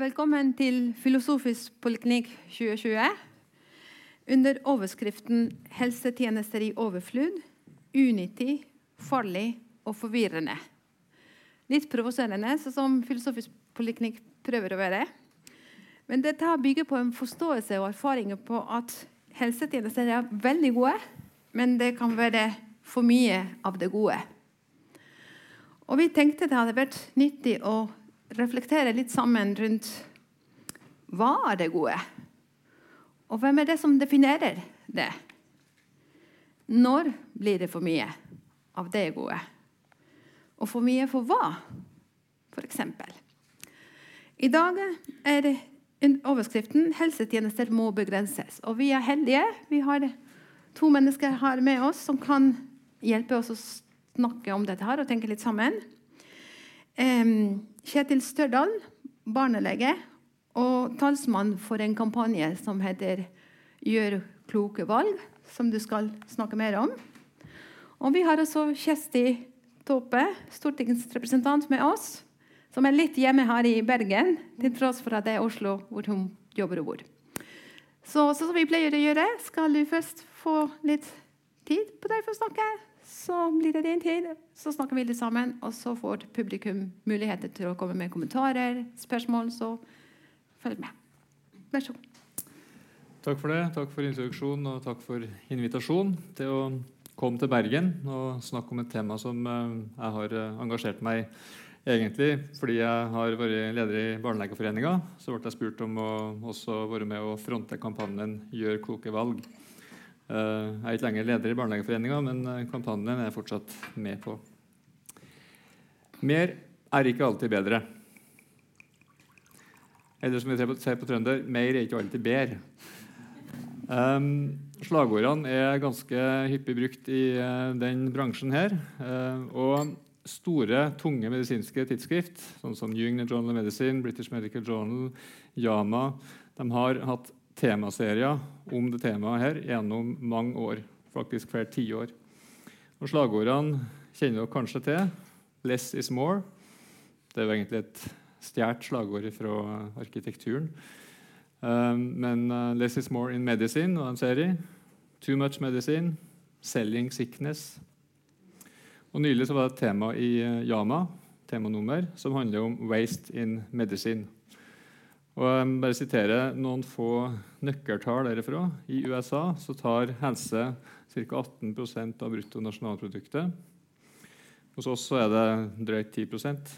Velkommen til Filosofisk poliklinikk 2020. Under overskriften 'Helsetjenester i overflod unyttig, farlig og forvirrende'. Litt provoserende, sånn som Filosofisk poliklinikk prøver å være. Men dette bygger på en forståelse og erfaringer på at helsetjenester er veldig gode, men det kan være for mye av det gode. Og vi tenkte det hadde vært nyttig å reflektere litt sammen rundt hva er det gode? Og hvem er det som definerer det? Når blir det for mye av det gode? Og for mye for hva, f.eks.? I dag er overskriften 'Helsetjenester må begrenses'. Og vi er heldige. Vi har to mennesker her med oss som kan hjelpe oss å snakke om dette her og tenke litt sammen. Kjetil Størdal, barnelege og talsmann for en kampanje som heter 'Gjør kloke valg', som du skal snakke mer om. Og vi har også Kjersti Tåpe, stortingsrepresentant med oss, som er litt hjemme her i Bergen, til tross for at det er Oslo hvor hun jobber og bor. Så som vi pleier å gjøre, skal du først få litt tid på deg for å snakke. Så blir det din tid, så snakker vi litt sammen, og så får publikum muligheter til å komme med kommentarer, spørsmål. Så følg med. Vær så god. Takk for det. Takk for introduksjonen og takk for invitasjonen til å komme til Bergen og snakke om et tema som jeg har engasjert meg i egentlig fordi jeg har vært leder i Barnelegeforeninga. Så ble jeg spurt om å også være med og fronte kampanjen 'Gjør kloke valg'. Jeg er ikke lenger leder i Barnelegeforeninga, men kampanjen er jeg fortsatt med på. Mer er ikke alltid bedre. Eller som vi sier på trønder mer er ikke alltid bedre. Um, slagordene er ganske hyppig brukt i uh, den bransjen her. Uh, og store, tunge medisinske tidsskrift, sånn som New England Journal of Medicine, British Medical Journal, Yama, de har hatt temaserier om det temaet her gjennom mange år. Faktisk hvert tiår. Slagordene kjenner dere kanskje til. 'Less is more'. Det er jo egentlig et stjålet slagord fra arkitekturen. Um, men uh, 'Less is more in medicine' og en serie. 'Too much medicine'. 'Selling sickness'. Og Nylig så var det et tema i Yama temanummer, som handler om 'waste in medicine'. Og jeg må bare sitere noen få nøkkeltall derifra. I USA så tar helse ca. 18% av bruttonasjonalproduktet. Hos oss så er det drøyt 10%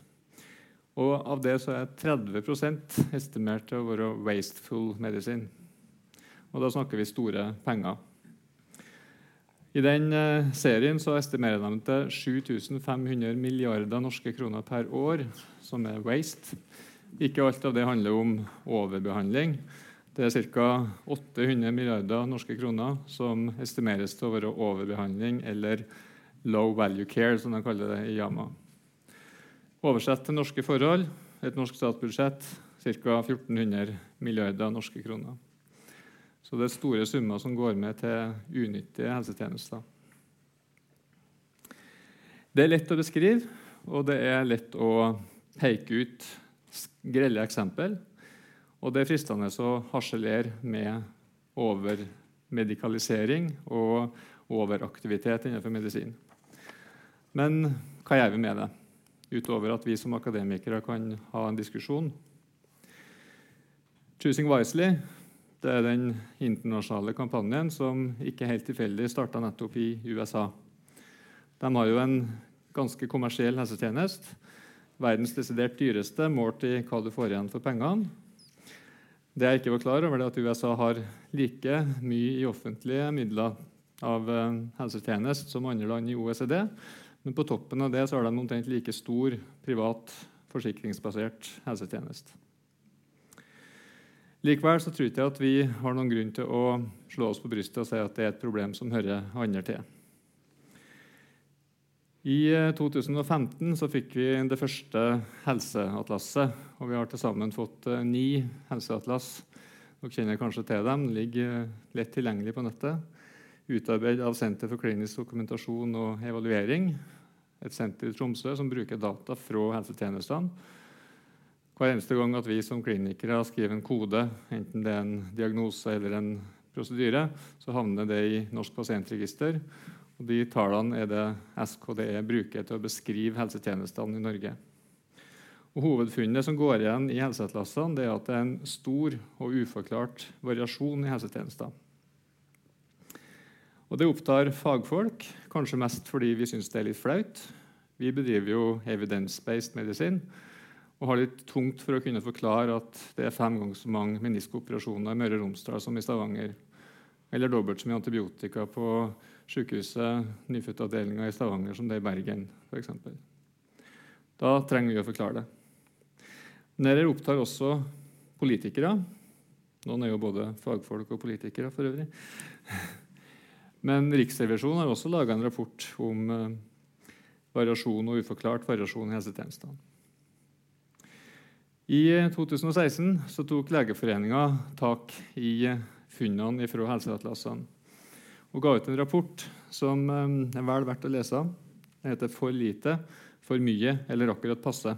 Og av det så er 30 estimert til å være 'wasteful medicine'. Og da snakker vi store penger. I den serien så estimerer de til 7500 milliarder norske kroner per år, som er waste. Ikke alt av det handler om overbehandling. Det er ca. 800 milliarder norske kroner som estimeres til å være overbehandling eller low value care, som de kaller det i Yama. Oversett til norske forhold, et norsk statsbudsjett ca. 1400 milliarder norske kroner. Så det er store summer som går med til unyttige helsetjenester. Det er lett å beskrive, og det er lett å peke ut grelle eksempel. Og det er fristende å harselere med overmedikalisering og overaktivitet innenfor medisin. Men hva gjør vi med det, utover at vi som akademikere kan ha en diskusjon? 'Choosing Wisely' det er den internasjonale kampanjen som ikke helt tilfeldig starta nettopp i USA. De har jo en ganske kommersiell helsetjeneste verdens desidert dyreste målt i hva du får igjen for pengene. Det jeg ikke var klar over, er at USA har like mye i offentlige midler av helsetjenest som andre land i OECD. Men på toppen av det så har de omtrent like stor privat forsikringsbasert helsetjeneste. Likevel så tror jeg at vi har noen grunn til å slå oss på brystet og si at det er et problem som hører andre til. I 2015 så fikk vi det første helseatlasset. og Vi har til sammen fått ni helseatlas. Dere kjenner kanskje til dem. De ligger lett tilgjengelig på nettet. Utarbeidet av Senter for klinisk dokumentasjon og evaluering. Et senter i Tromsø som bruker data fra helsetjenestene. Hver eneste gang at vi som klinikere skriver en kode, enten det er en diagnose eller en prosedyre, så havner det i Norsk pasientregister. Og de tallene er det SKDE bruker til å beskrive helsetjenestene i Norge. Og Hovedfunnet som går igjen i helseatlasene, er at det er en stor og uforklart variasjon i helsetjenester. Og Det opptar fagfolk, kanskje mest fordi vi syns det er litt flaut. Vi bedriver jo evidence-based medisin og har litt tungt for å kunne forklare at det er fem ganger så mange meniskoperasjoner i Møre og Romsdal som i Stavanger, eller dobbelt så mye antibiotika på sykehuset, nyfødtavdelinga i Stavanger som det er i Bergen f.eks. Da trenger vi å forklare det. Men dette opptar også politikere. Noen er jo både fagfolk og politikere for øvrig. Men Riksrevisjonen har også laga en rapport om eh, variasjon og uforklart variasjon i helsetjenestene. I 2016 eh, så tok Legeforeninga tak i funnene fra helseatlasene og ga ut en rapport som er vel verdt å lese. Den heter 'For lite, for mye eller akkurat passe'.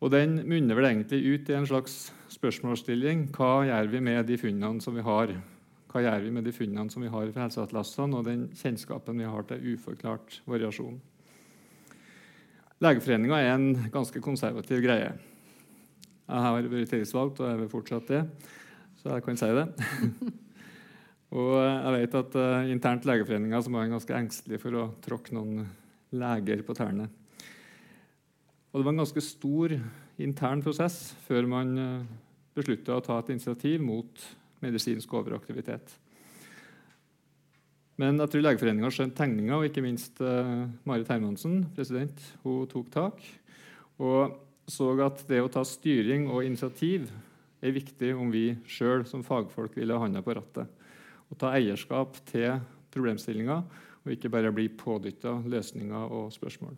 Og Den munner vel egentlig ut i en slags spørsmålsstilling. Hva gjør vi med de funnene som vi har hva gjør vi med de funnene som vi har fra helseatlasene, og den kjennskapen vi har til uforklart variasjon? Legeforeninga er en ganske konservativ greie. Jeg har vært tillitsvalgt, og vil fortsatt det, så jeg kan si det. og jeg vet at uh, internt Legeforeninga er ganske engstelig for å tråkke noen leger på tærne. Og det var en ganske stor intern prosess før man uh, eh, beslutta å ta et initiativ mot medisinsk overaktivitet. Men jeg tror Legeforeninga skjønte skjønt tegninga, og ikke minst uh, Marit Hermansen, president, hun tok tak og så at det å ta styring og initiativ er viktig om vi sjøl som fagfolk vil ha handa på rattet. Og ta eierskap til problemstillinga, og ikke bare bli pådytta løsninger og spørsmål.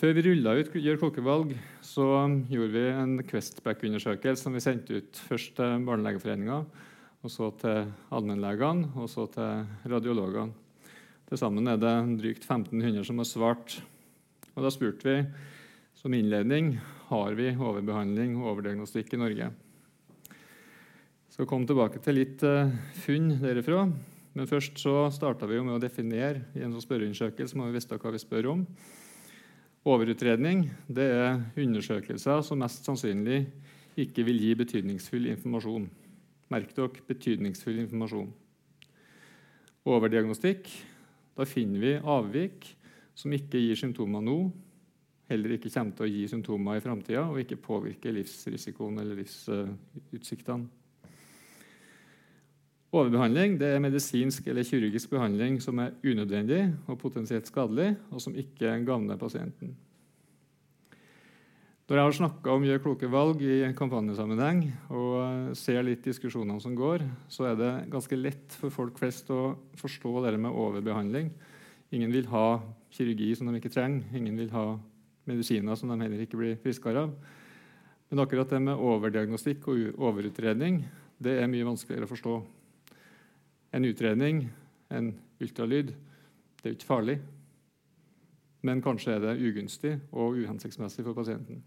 Før vi rulla ut Gjør klokkevalg, så gjorde vi en Questback-undersøkelse som vi sendte ut først til Barnelegeforeninga, og så til allmennlegene og så til radiologene. Til sammen er det drygt 1500 som har svart. Og Da spurte vi som innledning har vi overbehandling og overdiagnostikk i Norge. Skal komme tilbake til litt uh, funn derifra. Men først så starta vi med å definere i en sånn spørreundersøkelse må vi vite hva vi spør om. Overutredning det er undersøkelser som mest sannsynlig ikke vil gi betydningsfull informasjon. Merk dere betydningsfull informasjon. Overdiagnostikk da finner vi avvik som ikke gir symptomer nå, heller ikke kommer til å gi symptomer i framtida og ikke påvirker livsrisikoen eller livsutsiktene. Overbehandling det er medisinsk eller kirurgisk behandling som er unødvendig og potensielt skadelig, og som ikke gagner pasienten. Når jeg har snakka om 'gjør kloke valg' i kampanjesammenheng, og ser litt diskusjonene som går, så er det ganske lett for folk flest å forstå det med overbehandling. Ingen vil ha kirurgi som de ikke trenger. Ingen vil ha medisiner som de heller ikke blir friskere av. Men akkurat det med overdiagnostikk og overutredning det er mye vanskeligere å forstå. En utredning, en ultralyd, det er jo ikke farlig. Men kanskje er det ugunstig og uhensiktsmessig for pasienten.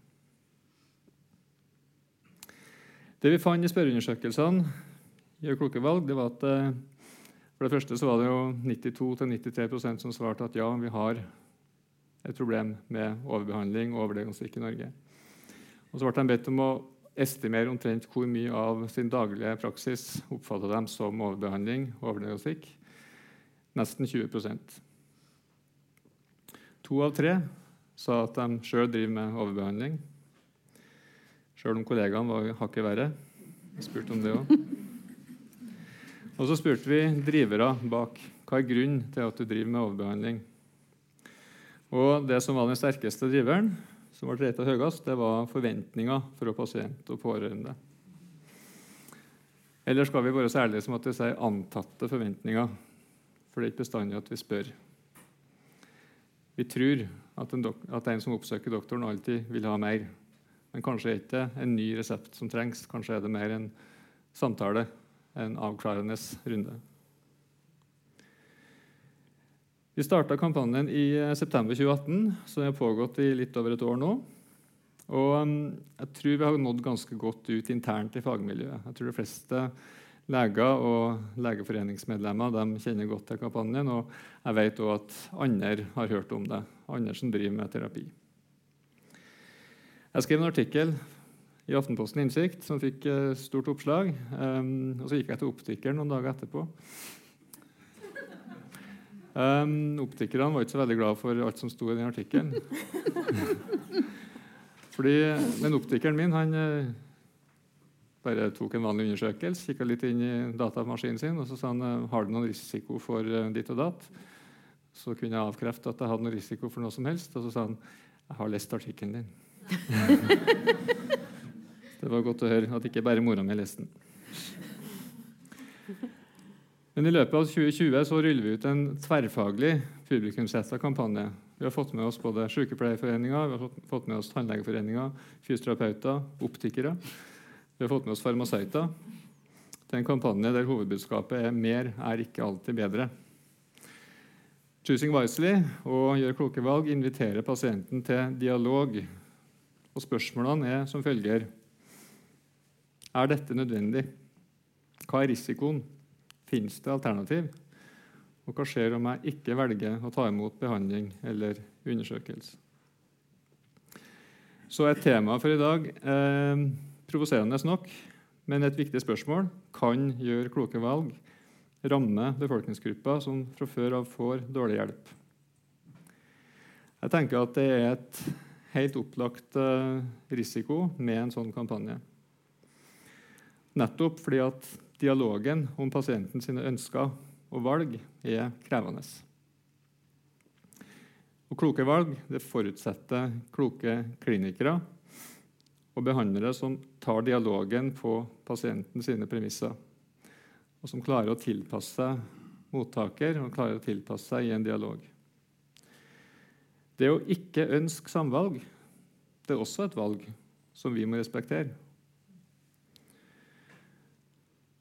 Det vi fant i spørreundersøkelsene, gjør kloke valg, det var at eh, for det første så var det jo 92-93% som svarte at ja, vi har et problem med overbehandling og overdiagnostikk i Norge. Og så ble de bedt om å estimere omtrent hvor mye av sin daglige praksis oppfatter de som overbehandling overdiagnostikk. Nesten 20% To av tre sa at de sjøl driver med overbehandling. Sjøl om kollegaene var hakket verre. Jeg spurte om det òg. Og så spurte vi drivere bak. Hva er grunnen til at du driver med overbehandling? Og det som var den sterkeste driveren, som ble retta høyest, det var forventninger fra pasient og pårørende. Eller skal vi være så ærlige som at vi sier antatte forventninger? For det er ikke bestandig at vi spør. Vi tror at en, at en som oppsøker doktoren, alltid vil ha mer. Men kanskje er det ikke en ny resept som trengs. Kanskje er det mer en samtale, en avklarende runde. Vi starta kampanjen i eh, september 2018, så den har pågått i litt over et år nå. Og um, jeg tror vi har nådd ganske godt ut internt i fagmiljøet. Jeg tror de fleste leger og legeforeningsmedlemmer kjenner godt til kampanjen. Og jeg vet òg at andre har hørt om det, andre som driver med terapi. Jeg skrev en artikkel i Aftenposten Innsikt som fikk uh, stort oppslag. Um, og Så gikk jeg til optikeren noen dager etterpå. Um, optikerne var ikke så veldig glad for alt som sto i den artikkelen. Fordi den optikeren min han uh, bare tok en vanlig undersøkelse, kikka litt inn i datamaskinen sin og så sa han, uh, har du noen risiko for uh, ditt og datt. Så kunne jeg avkrefte at jeg hadde noen risiko for noe som helst. Og så sa han jeg har lest artikkelen din. det var godt å høre at ikke bare mora mi leste den. Men i løpet av 2020 så ruller vi ut en tverrfaglig publikumsretta kampanje. Vi har fått med oss både Sykepleierforeninga, vi har fått med oss Tannlegeforeninga, fysioterapeuter, optikere. Vi har fått med oss farmasøyter. Det er en kampanje der hovedbudskapet er 'mer er ikke alltid bedre'. Choosing Wisely og Gjør kloke valg inviterer pasienten til dialog. Og Spørsmålene er som følger Er dette nødvendig? Hva er risikoen? Fins det alternativ? Og hva skjer om jeg ikke velger å ta imot behandling eller undersøkelse? Så et tema for i dag eh, provoserende nok, men et viktig spørsmål. Kan gjøre kloke valg ramme befolkningsgrupper som fra før av får dårlig hjelp? Jeg tenker at det er et helt opplagt eh, risiko med en sånn kampanje. Nettopp fordi at dialogen om pasienten sine ønsker og valg er krevende. Og kloke valg det forutsetter kloke klinikere og behandlere som tar dialogen på pasienten sine premisser, og som klarer å tilpasse seg mottaker og klarer å tilpasse seg i en dialog. Det å ikke ønske samvalg det er også et valg som vi må respektere.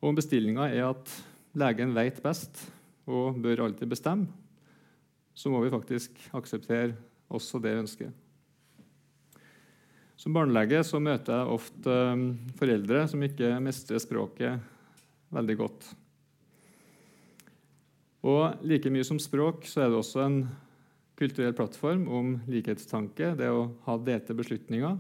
Og bestillinga er at legen vet best og bør alltid bestemme, så må vi faktisk akseptere også det ønsket. Som barnelege så møter jeg ofte um, foreldre som ikke mestrer språket veldig godt. Og like mye som språk så er det også en kulturell plattform om likhetstanke, det å ha delte beslutninger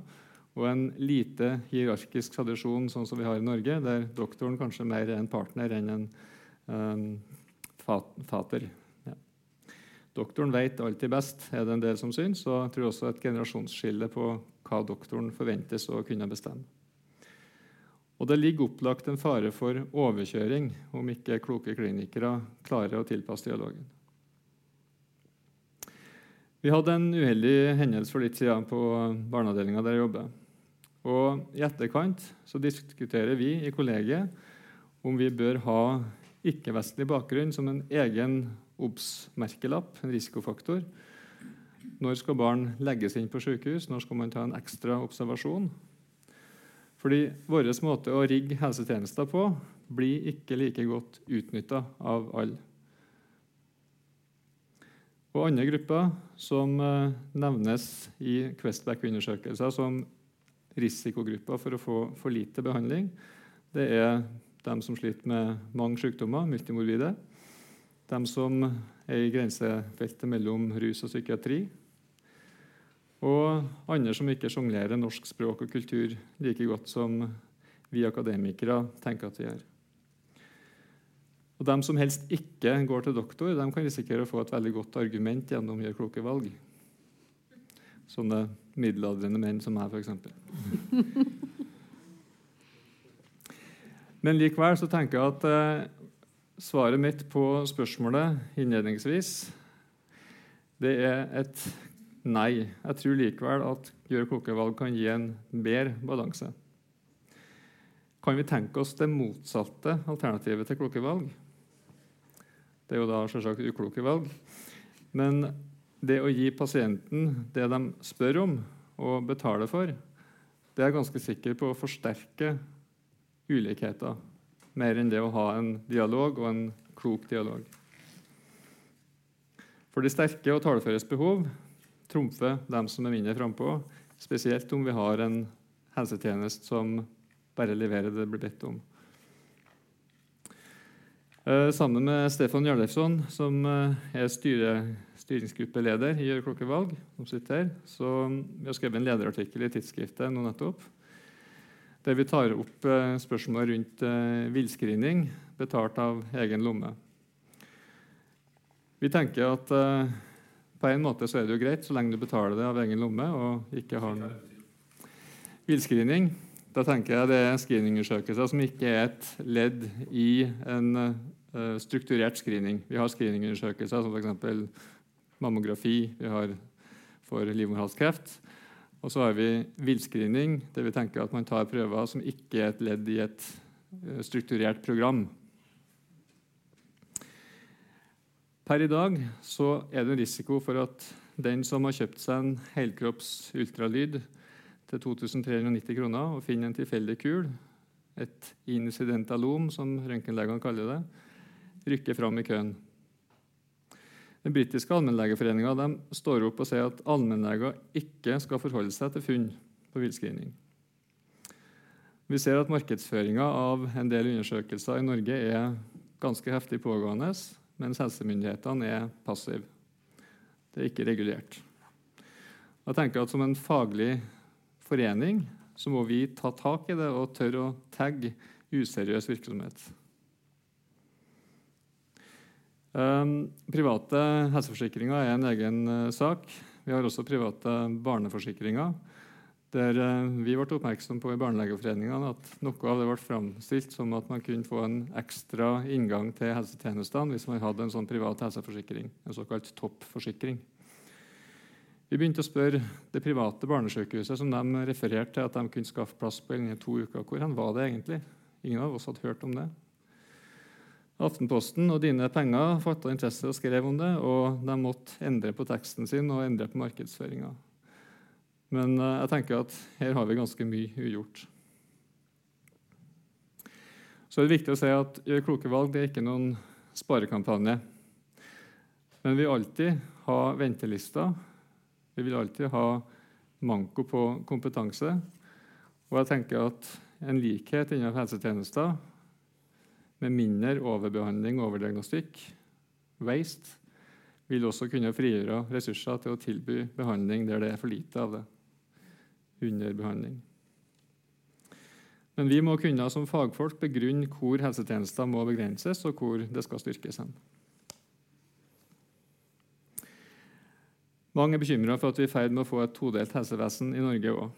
og en lite hierarkisk tradisjon sånn som vi har i Norge, der doktoren kanskje mer er en partner enn en um, fater. Ja. Doktoren vet alltid best, er det en del som syns. Og jeg tror også et generasjonsskille på hva doktoren forventes å kunne bestemme. Og Det ligger opplagt en fare for overkjøring om ikke kloke klinikere klarer å tilpasse dialogen. Vi hadde en uheldig hendelse for litt siden på barneavdelinga der jeg jobber. Og I etterkant så diskuterer vi i kollegiet om vi bør ha ikke-vestlig bakgrunn som en egen OBS-merkelapp, en risikofaktor. Når skal barn legges inn på sykehus? Når skal man ta en ekstra observasjon? Fordi Vår måte å rigge helsetjenester på blir ikke like godt utnytta av alle. Og andre grupper som eh, nevnes i Questback-undersøkelser som risikogrupper for å få for lite behandling, det er de som sliter med mange sykdommer, multimorbide. De som er i grensefeltet mellom rus og psykiatri. Og andre som ikke sjonglerer norsk språk og kultur like godt som vi akademikere tenker at vi gjør. Og De som helst ikke går til doktor, de kan risikere å få et veldig godt argument gjennom å gjøre kloke valg. Sånne middelaldrende menn som meg, f.eks. Men likevel så tenker jeg at eh, svaret mitt på spørsmålet innledningsvis det er et nei. Jeg tror likevel at gjør kloke valg kan gi en bedre balanse. Kan vi tenke oss det motsatte alternativet til kloke valg? Det er jo da selvsagt ukloke valg. Men det å gi pasienten det de spør om og betaler for, det er ganske sikker på å forsterke ulikheter mer enn det å ha en dialog og en klok dialog. For de sterke og taleføres behov trumfer dem som er mindre frampå, spesielt om vi har en helsetjeneste som bare leverer det det blir bedt om. Eh, sammen med Stefan Jarlefsson, som eh, er styre, styringsgruppeleder i Gjør klokkevalg, som sitter her, så vi har skrevet en lederartikkel i tidsskriftet nå nettopp, der vi tar opp eh, spørsmål rundt villscreening betalt av egen lomme. Vi tenker at på en måte så er det jo greit så lenge du betaler det av egen lomme og ikke har noe villscreening. Da tenker jeg det er screeningundersøkelser som ikke er et ledd i en strukturert screening. Vi har screeningundersøkelser som f.eks. mammografi vi har for livmorhalskreft. Og så har vi villscreening, der vi tenker at man tar prøver som ikke er et ledd i et uh, strukturert program. Per i dag er det en risiko for at den som har kjøpt seg en helkropps ultralyd, til 2390 kroner og finner en tilfeldig kul, et incidentalom, som røntgenlegene kaller det, rykker fram i køen. Den britiske allmennlegeforeninga står opp og sier at allmennleger ikke skal forholde seg til funn på villscreening. Vi ser at markedsføringa av en del undersøkelser i Norge er ganske heftig pågående, mens helsemyndighetene er passive. Det er ikke regulert. Jeg tenker at Som en faglig forening så må vi ta tak i det og tørre å tagge useriøs virksomhet. Um, private helseforsikringer er en egen uh, sak. Vi har også private barneforsikringer. Der uh, vi ble oppmerksom på i Barnelegeforeningen at noe av det ble framstilt som at man kunne få en ekstra inngang til helsetjenestene hvis man hadde en sånn privat helseforsikring, en såkalt toppforsikring. Vi begynte å spørre det private barnesykehuset som de refererte til at de kunne skaffe plass på innen to uker. Hvor var det egentlig? Ingen av oss hadde hørt om det. Aftenposten og Dine Penger fatta interesse og skrev om det, og de måtte endre på teksten sin og endre på markedsføringa. Men eh, jeg tenker at her har vi ganske mye ugjort. Så det er viktig å si at Gjør kloke valg det er ikke noen sparekampanje. Men vi vil alltid ha ventelister vi vil alltid ha manko på kompetanse. Og jeg tenker at en likhet innenfor helsetjenester med mindre overbehandling og overdiagnostikk, waste, vil også kunne frigjøre ressurser til å tilby behandling der det er for lite av det. Underbehandling. Men vi må kunne som fagfolk begrunne hvor helsetjenester må begrenses, og hvor det skal styrkes. hen. Mange er bekymra for at vi er i ferd med å få et todelt helsevesen i Norge òg.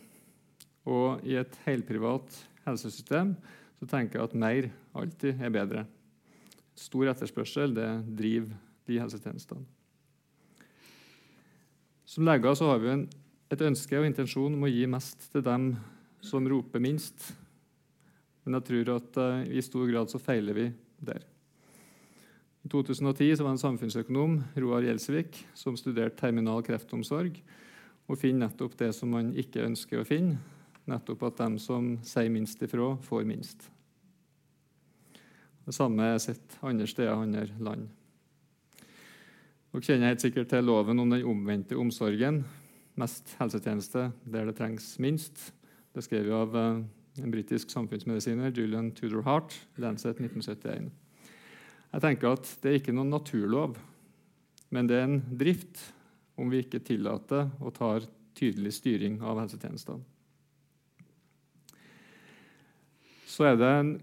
Og i et helprivat helsesystem så tenker jeg at mer alltid er bedre. Stor etterspørsel det driver de helsetjenestene. Som leger så har vi en, et ønske og intensjon om å gi mest til dem som roper minst. Men jeg tror at uh, i stor grad så feiler vi der. I 2010 var det en samfunnsøkonom, Roar Gjelsvik, som studerte terminal kreftomsorg og finner nettopp det som man ikke ønsker å finne, nettopp at de som sier minst ifra, får minst. Det samme er sett andre steder andre land. Dere kjenner helt sikkert til loven om den omvendte omsorgen. Mest helsetjeneste der det trengs minst. Det skrev av eh, en britisk samfunnsmedisiner, Julian Tudor Hart, Lancet 1971. Jeg tenker at Det er ikke noen naturlov, men det er en drift om vi ikke tillater og tar tydelig styring av helsetjenestene. Så er det en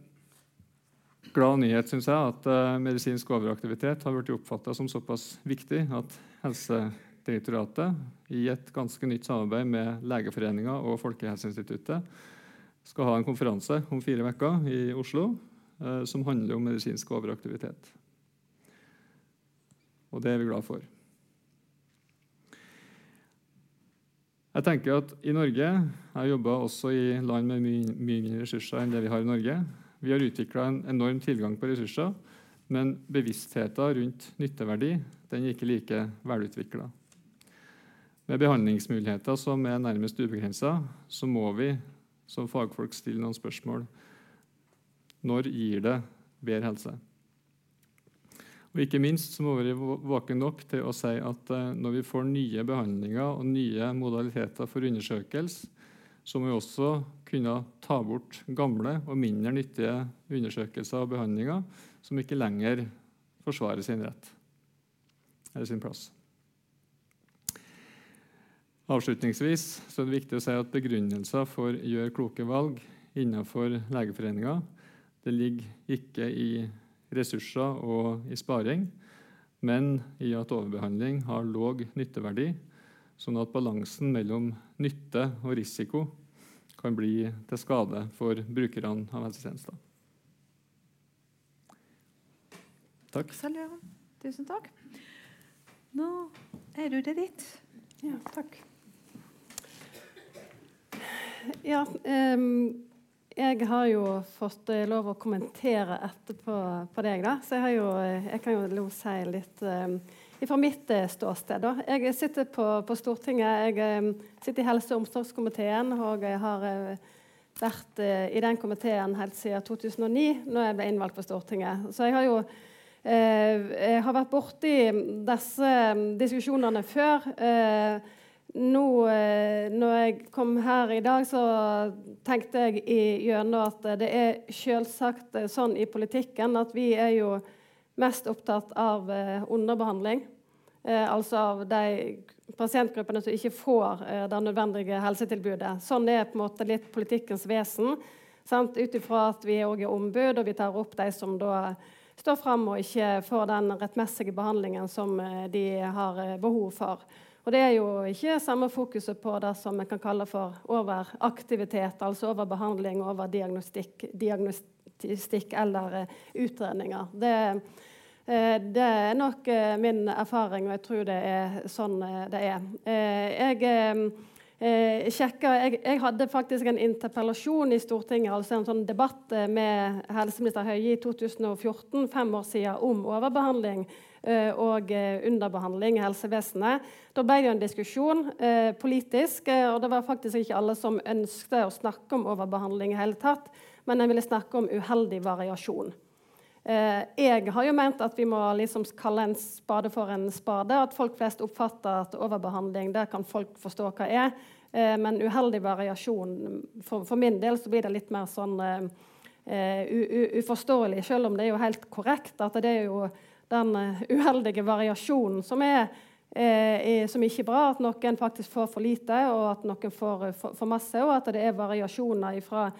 glad nyhet synes jeg, at uh, medisinsk overaktivitet har blitt oppfatta som såpass viktig at Helsedirektoratet i et ganske nytt samarbeid med Legeforeninga og Folkehelseinstituttet skal ha en konferanse om fire uker i Oslo Eh, som handler om medisinsk overaktivitet. Og det er vi glad for. Jeg tenker at i Norge, Jeg jobber også i land med mye, mindre ressurser enn det vi har i Norge. Vi har utvikla en enorm tilgang på ressurser, men bevisstheten rundt nytteverdi den er ikke like velutvikla. Med behandlingsmuligheter som er nærmest ubegrensa, så må vi som fagfolk stille noen spørsmål når gir det bedre helse? Og ikke minst så må vi være våkne nok til å si at eh, når vi får nye behandlinger og nye modaliteter for undersøkelse, så må vi også kunne ta bort gamle og mindre nyttige undersøkelser og behandlinger som ikke lenger forsvarer sin rett eller sin plass. Avslutningsvis er det viktig å si at begrunnelser for å gjøre kloke valg innenfor Legeforeninga ligger ikke i ressurser og i sparing, men i at overbehandling har låg nytteverdi, sånn at balansen mellom nytte og risiko kan bli til skade for brukerne av helsetjenester. Takk. Selv, Tusen takk. Nå er du det ditt. Ja, takk. Ja, um, jeg har jo fått uh, lov å kommentere etterpå på deg, da. Så jeg, jo, uh, jeg kan jo si litt um, fra mitt uh, ståsted. Da. Jeg sitter på, på Stortinget. Jeg um, sitter i helse- og omsorgskomiteen, og jeg har vært i den komiteen helt siden 2009, når jeg ble innvalgt på Stortinget. Så jeg har jo jeg har vært borti disse diskusjonene før. Eh, nå, eh, når jeg kom her i dag, så tenkte jeg gjennom at det er selvsagt eh, sånn i politikken at vi er jo mest opptatt av eh, underbehandling. Altså av de pasientgruppene som ikke får det nødvendige helsetilbudet. Sånn er på en måte litt politikkens vesen. Ut ifra at vi òg er ombud, og vi tar opp de som da står fram og ikke får den rettmessige behandlingen som de har behov for. Og det er jo ikke samme fokuset på det som vi kan kalle for overaktivitet, altså overbehandling, overdiagnostikk diagnostikk eller utredninger. Det, uh, det, er nok uh, min erfaring, og jeg tror det er sånn det er. jeg Eh, jeg, jeg, hadde faktisk en interpellasjon i Stortinget, altså en sånn debatt med helseminister Høie i 2014, fem år siden, om overbehandling Eh, og eh, underbehandling i helsevesenet. Da ble det en diskusjon eh, politisk, og det var faktisk ikke alle som ønsket å snakke om overbehandling i hele tatt, men en ville snakke om uheldig variasjon. Jeg har jo ment at vi må liksom kalle en spade for en spade. At folk flest oppfatter at overbehandling det kan folk forstå hva er. men uheldig variasjon for, min del så blir det litt mer sånn uh, uforståelig, selv om det er jo helt korrekt. at det er jo den uh, uheldige variasjonen som er, eh, som ikke er bra. At noen faktisk får for lite, og at noen får eh, for, masse. Og at det er variasjoner fra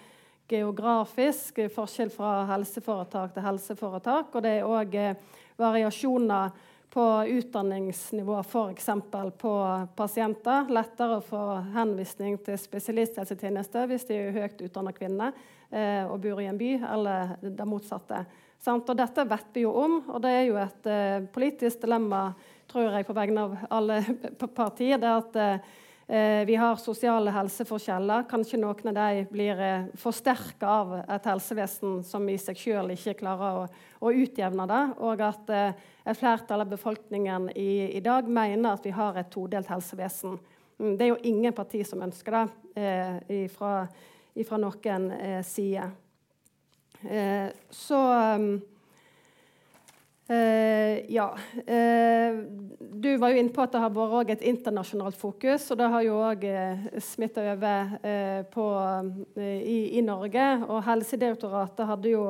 geografisk forskjell fra helseforetak til helseforetak. Og det er òg eh, variasjoner på utdanningsnivå, f.eks. på pasienter. Lettere å få henvisning til spesialisthelsetjeneste hvis de er høyt utdanna kvinner eh, og bor i en by, eller det motsatte. Og dette vet vi jo om, og det er jo et uh, politisk dilemma tror jeg, på vegne av alle partier. det at vi har sosiale helseforskjeller. Kanskje noen av dem blir uh, forsterka av et helsevesen som i seg sjøl ikke klarer å, å, utjevne det. Og at uh, et flertall av befolkningen i, i, dag mener at vi har et todelt helsevesen. Mm, det er jo ingen parti som ønsker det fra, noen side. Eh, så eh, Ja. Uh, du var jo inne på at det har vært et internasjonalt fokus, og det har jo òg smitta over på, i, i, Norge. Og Helsedirektoratet hadde jo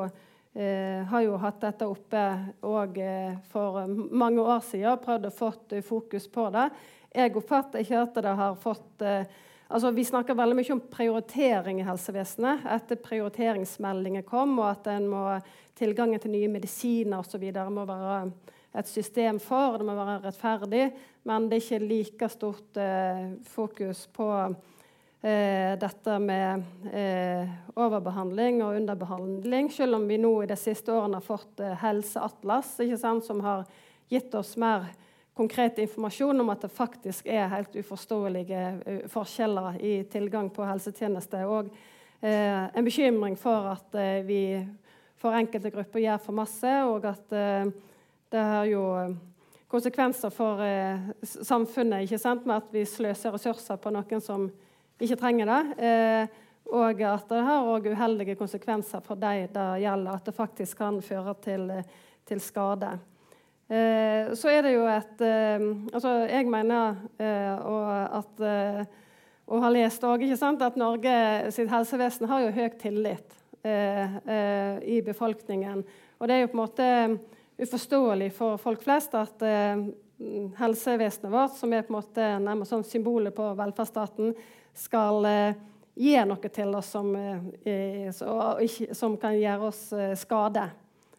har jo hatt dette oppe òg for mange år siden og prøvd å få fokus på det. Jeg oppfatter ikke at det har fått Altså, vi snakker veldig mye om prioritering i helsevesenet etter prioriteringsmeldingen kom, og at en må, tilgangen til nye medisiner osv. må være et system for, det må være rettferdig. Men det er ikke like stort eh, fokus på eh, dette med eh, overbehandling og underbehandling, selv om vi nå i de siste årene har fått eh, Helseatlas, som har gitt oss mer konkret informasjon om at det faktisk er helt uforståelige eh, forskjeller i tilgang på helsetjenester. Og eh, en bekymring for at vi for enkelte grupper gjør for masse, og at eh, det har jo eh, konsekvenser for eh, samfunnet ikke sant? med at vi sløser ressurser på noen som ikke trenger det. og at det har også uheldige konsekvenser for de det gjelder, at det faktisk kan føre til, til skade. Eh, så er det jo et eh, Altså, jeg mener eh, at eh, og har lest også, at Norge sitt helsevesen har jo høy tillit i befolkningen. Og det er jo på en måte uforståelig for folk flest at helsevesenet vårt, som er på en måte nærmest sånn symbolet på velferdsstaten, skal gi noe til oss som, som kan gjøre oss skade.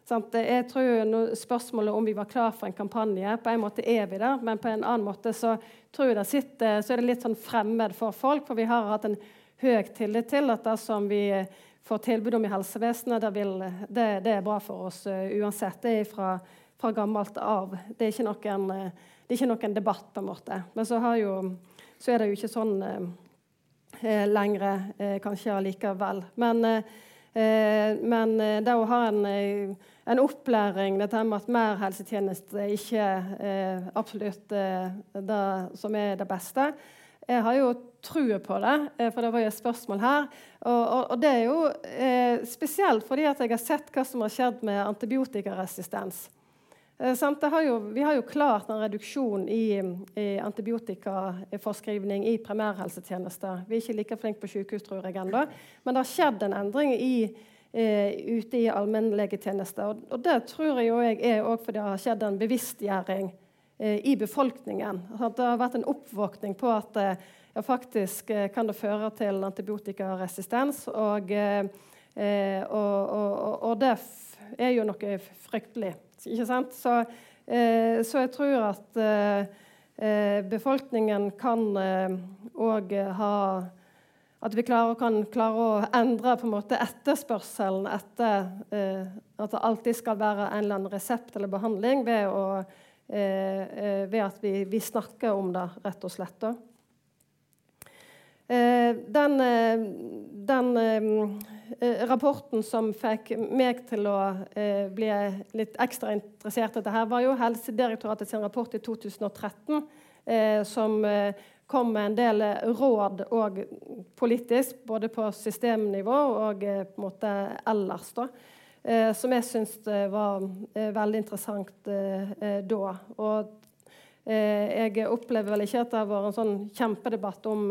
Jeg tror Spørsmålet om vi var klar for en kampanje På en måte er vi det, men på en annen måte så tror jeg det sitter, så er det litt sånn fremmed for folk. For vi har hatt en høy tillit til at det som vi får tilbud om i helsevesenet, det, vil, det, det er bra for oss uh, uansett. Det er fra, fra, gammelt av. Det er, noen, uh, det er ikke noen debatt, på en måte. Men så, jo, så er det jo ikke sånn uh, lenger, kanskje allikevel. Men, men det å ha en en opplæring, dette med at mer helsetjeneste ikke er absolutt eh, det som er det beste. Jeg har jo trua på det, eh, for det var jo et spørsmål her. Og, og, og det er jo eh, spesielt fordi at jeg har sett hva som har skjedd med antibiotikaresistens. Eh, har jo, vi har jo klart en reduksjon i, i antibiotikaforskrivning i primærhelsetjenester. Vi er ikke like flinke på sykehus, tror jeg ennå. Men det har skjedd en endring i eh, ute i allmennlegetjenester. Og, det tror jeg, jeg er fordi det har skjedd en bevisstgjøring eh, i befolkningen. Det har vært en oppvåkning på at ja, faktisk eh, kan det føre til antibiotikaresistens. Og, og, eh, og, og det er jo noe fryktelig, ikke sant? Så, så jeg tror at befolkningen kan òg ha at vi klarer, kan klare å endre på en måte etterspørselen etter eh, at det alltid skal være en eller annen resept eller behandling ved, å, eh, eh ved at vi, vi, snakker om det, rett og slett. Eh, den, eh, den eh, rapporten som fikk meg til å bli litt ekstra interessert i dette, var jo Helsedirektoratet sin rapport i 2013, som kom med en del råd og politisk, både på systemnivå og eh, på en måte ellers. da, eh, Som jeg syns eh, var veldig interessant da. Og jeg opplever vel ikke at det har vært en sånn kjempedebatt om,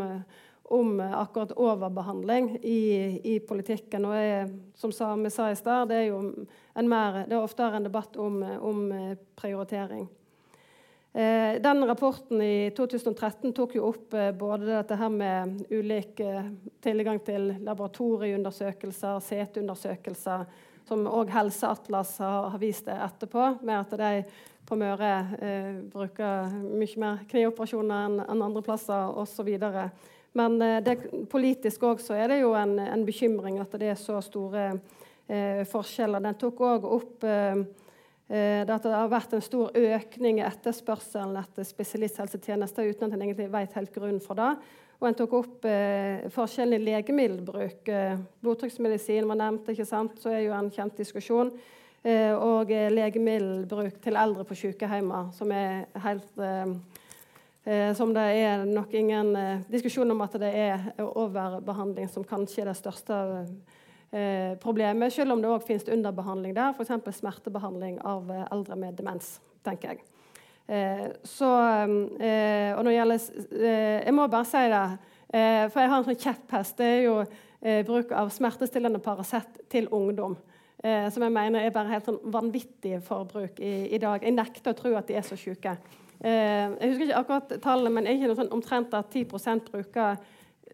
om akkurat overbehandling i, i politikken. Og jeg, som vi sa i stad, det er jo mer, det er oftere en debatt om, om prioritering. Eh, den rapporten i 2013 tok jo opp eh, både dette her med ulik eh, tilgang til laboratorieundersøkelser, CT-undersøkelser, som òg Helseatlas har, har, vist det etterpå, med at de på Møre eh, bruker mye mer knioperasjoner enn en andre plasser osv. Men eh, det, politisk òg er det jo en, en, bekymring at det er så store eh, forskjeller. Den tok òg opp eh, at det har vært en stor økning i etterspørselen etter spesialisthelsetjenester uten at en egentlig vet helt grunnen for det. Og en tok opp eh, forskjellen i legemiddelbruk. Eh, blodtrykksmedisin var nevnt, ikke sant? så er jo en kjent diskusjon. Eh, og eh, legemiddelbruk til eldre på sykehjemmer, som er helt eh, som det er nok ingen diskusjon om at det er overbehandling som kanskje er det største eh, problemet, selv om det òg finnes underbehandling der, f.eks. smertebehandling av eh, eldre med demens. tenker jeg. Eh, så, eh, og når det gjelder eh, Jeg må bare si det, eh, for jeg har en sånn kjepphest. Det er jo bruk av smertestillende Paracet til ungdom. som jeg mener er bare helt sånn vanvittig forbruk i, i, dag. Jeg nekter å tro at de er så syke. Jeg husker ikke akkurat tallene, men er ikke noe sånn omtrent at 10 bruker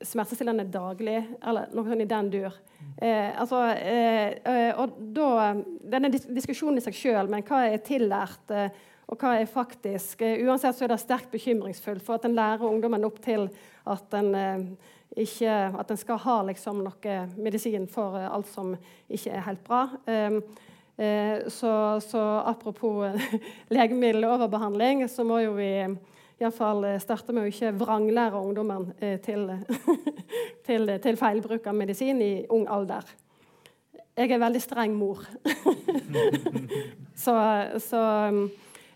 smertestillende daglig, eller noe sånt i den dur. Eh, altså, eh, eh og da, Denne diskusjonen i seg sjøl, men hva er tillært, eh, og hva er faktisk eh, Uansett så er det sterkt bekymringsfullt, for at en lærer ungdommen opp til at en eh, ikke, at en skal ha liksom, noe medisin for alt som ikke er helt bra. Så, så, apropos legemiddeloverbehandling, så må jo vi iallfall eh, starte med å ikke vranglære ungdommen eh, til, til, til, feilbruk av medisin i ung alder. Jeg er veldig streng mor. så, så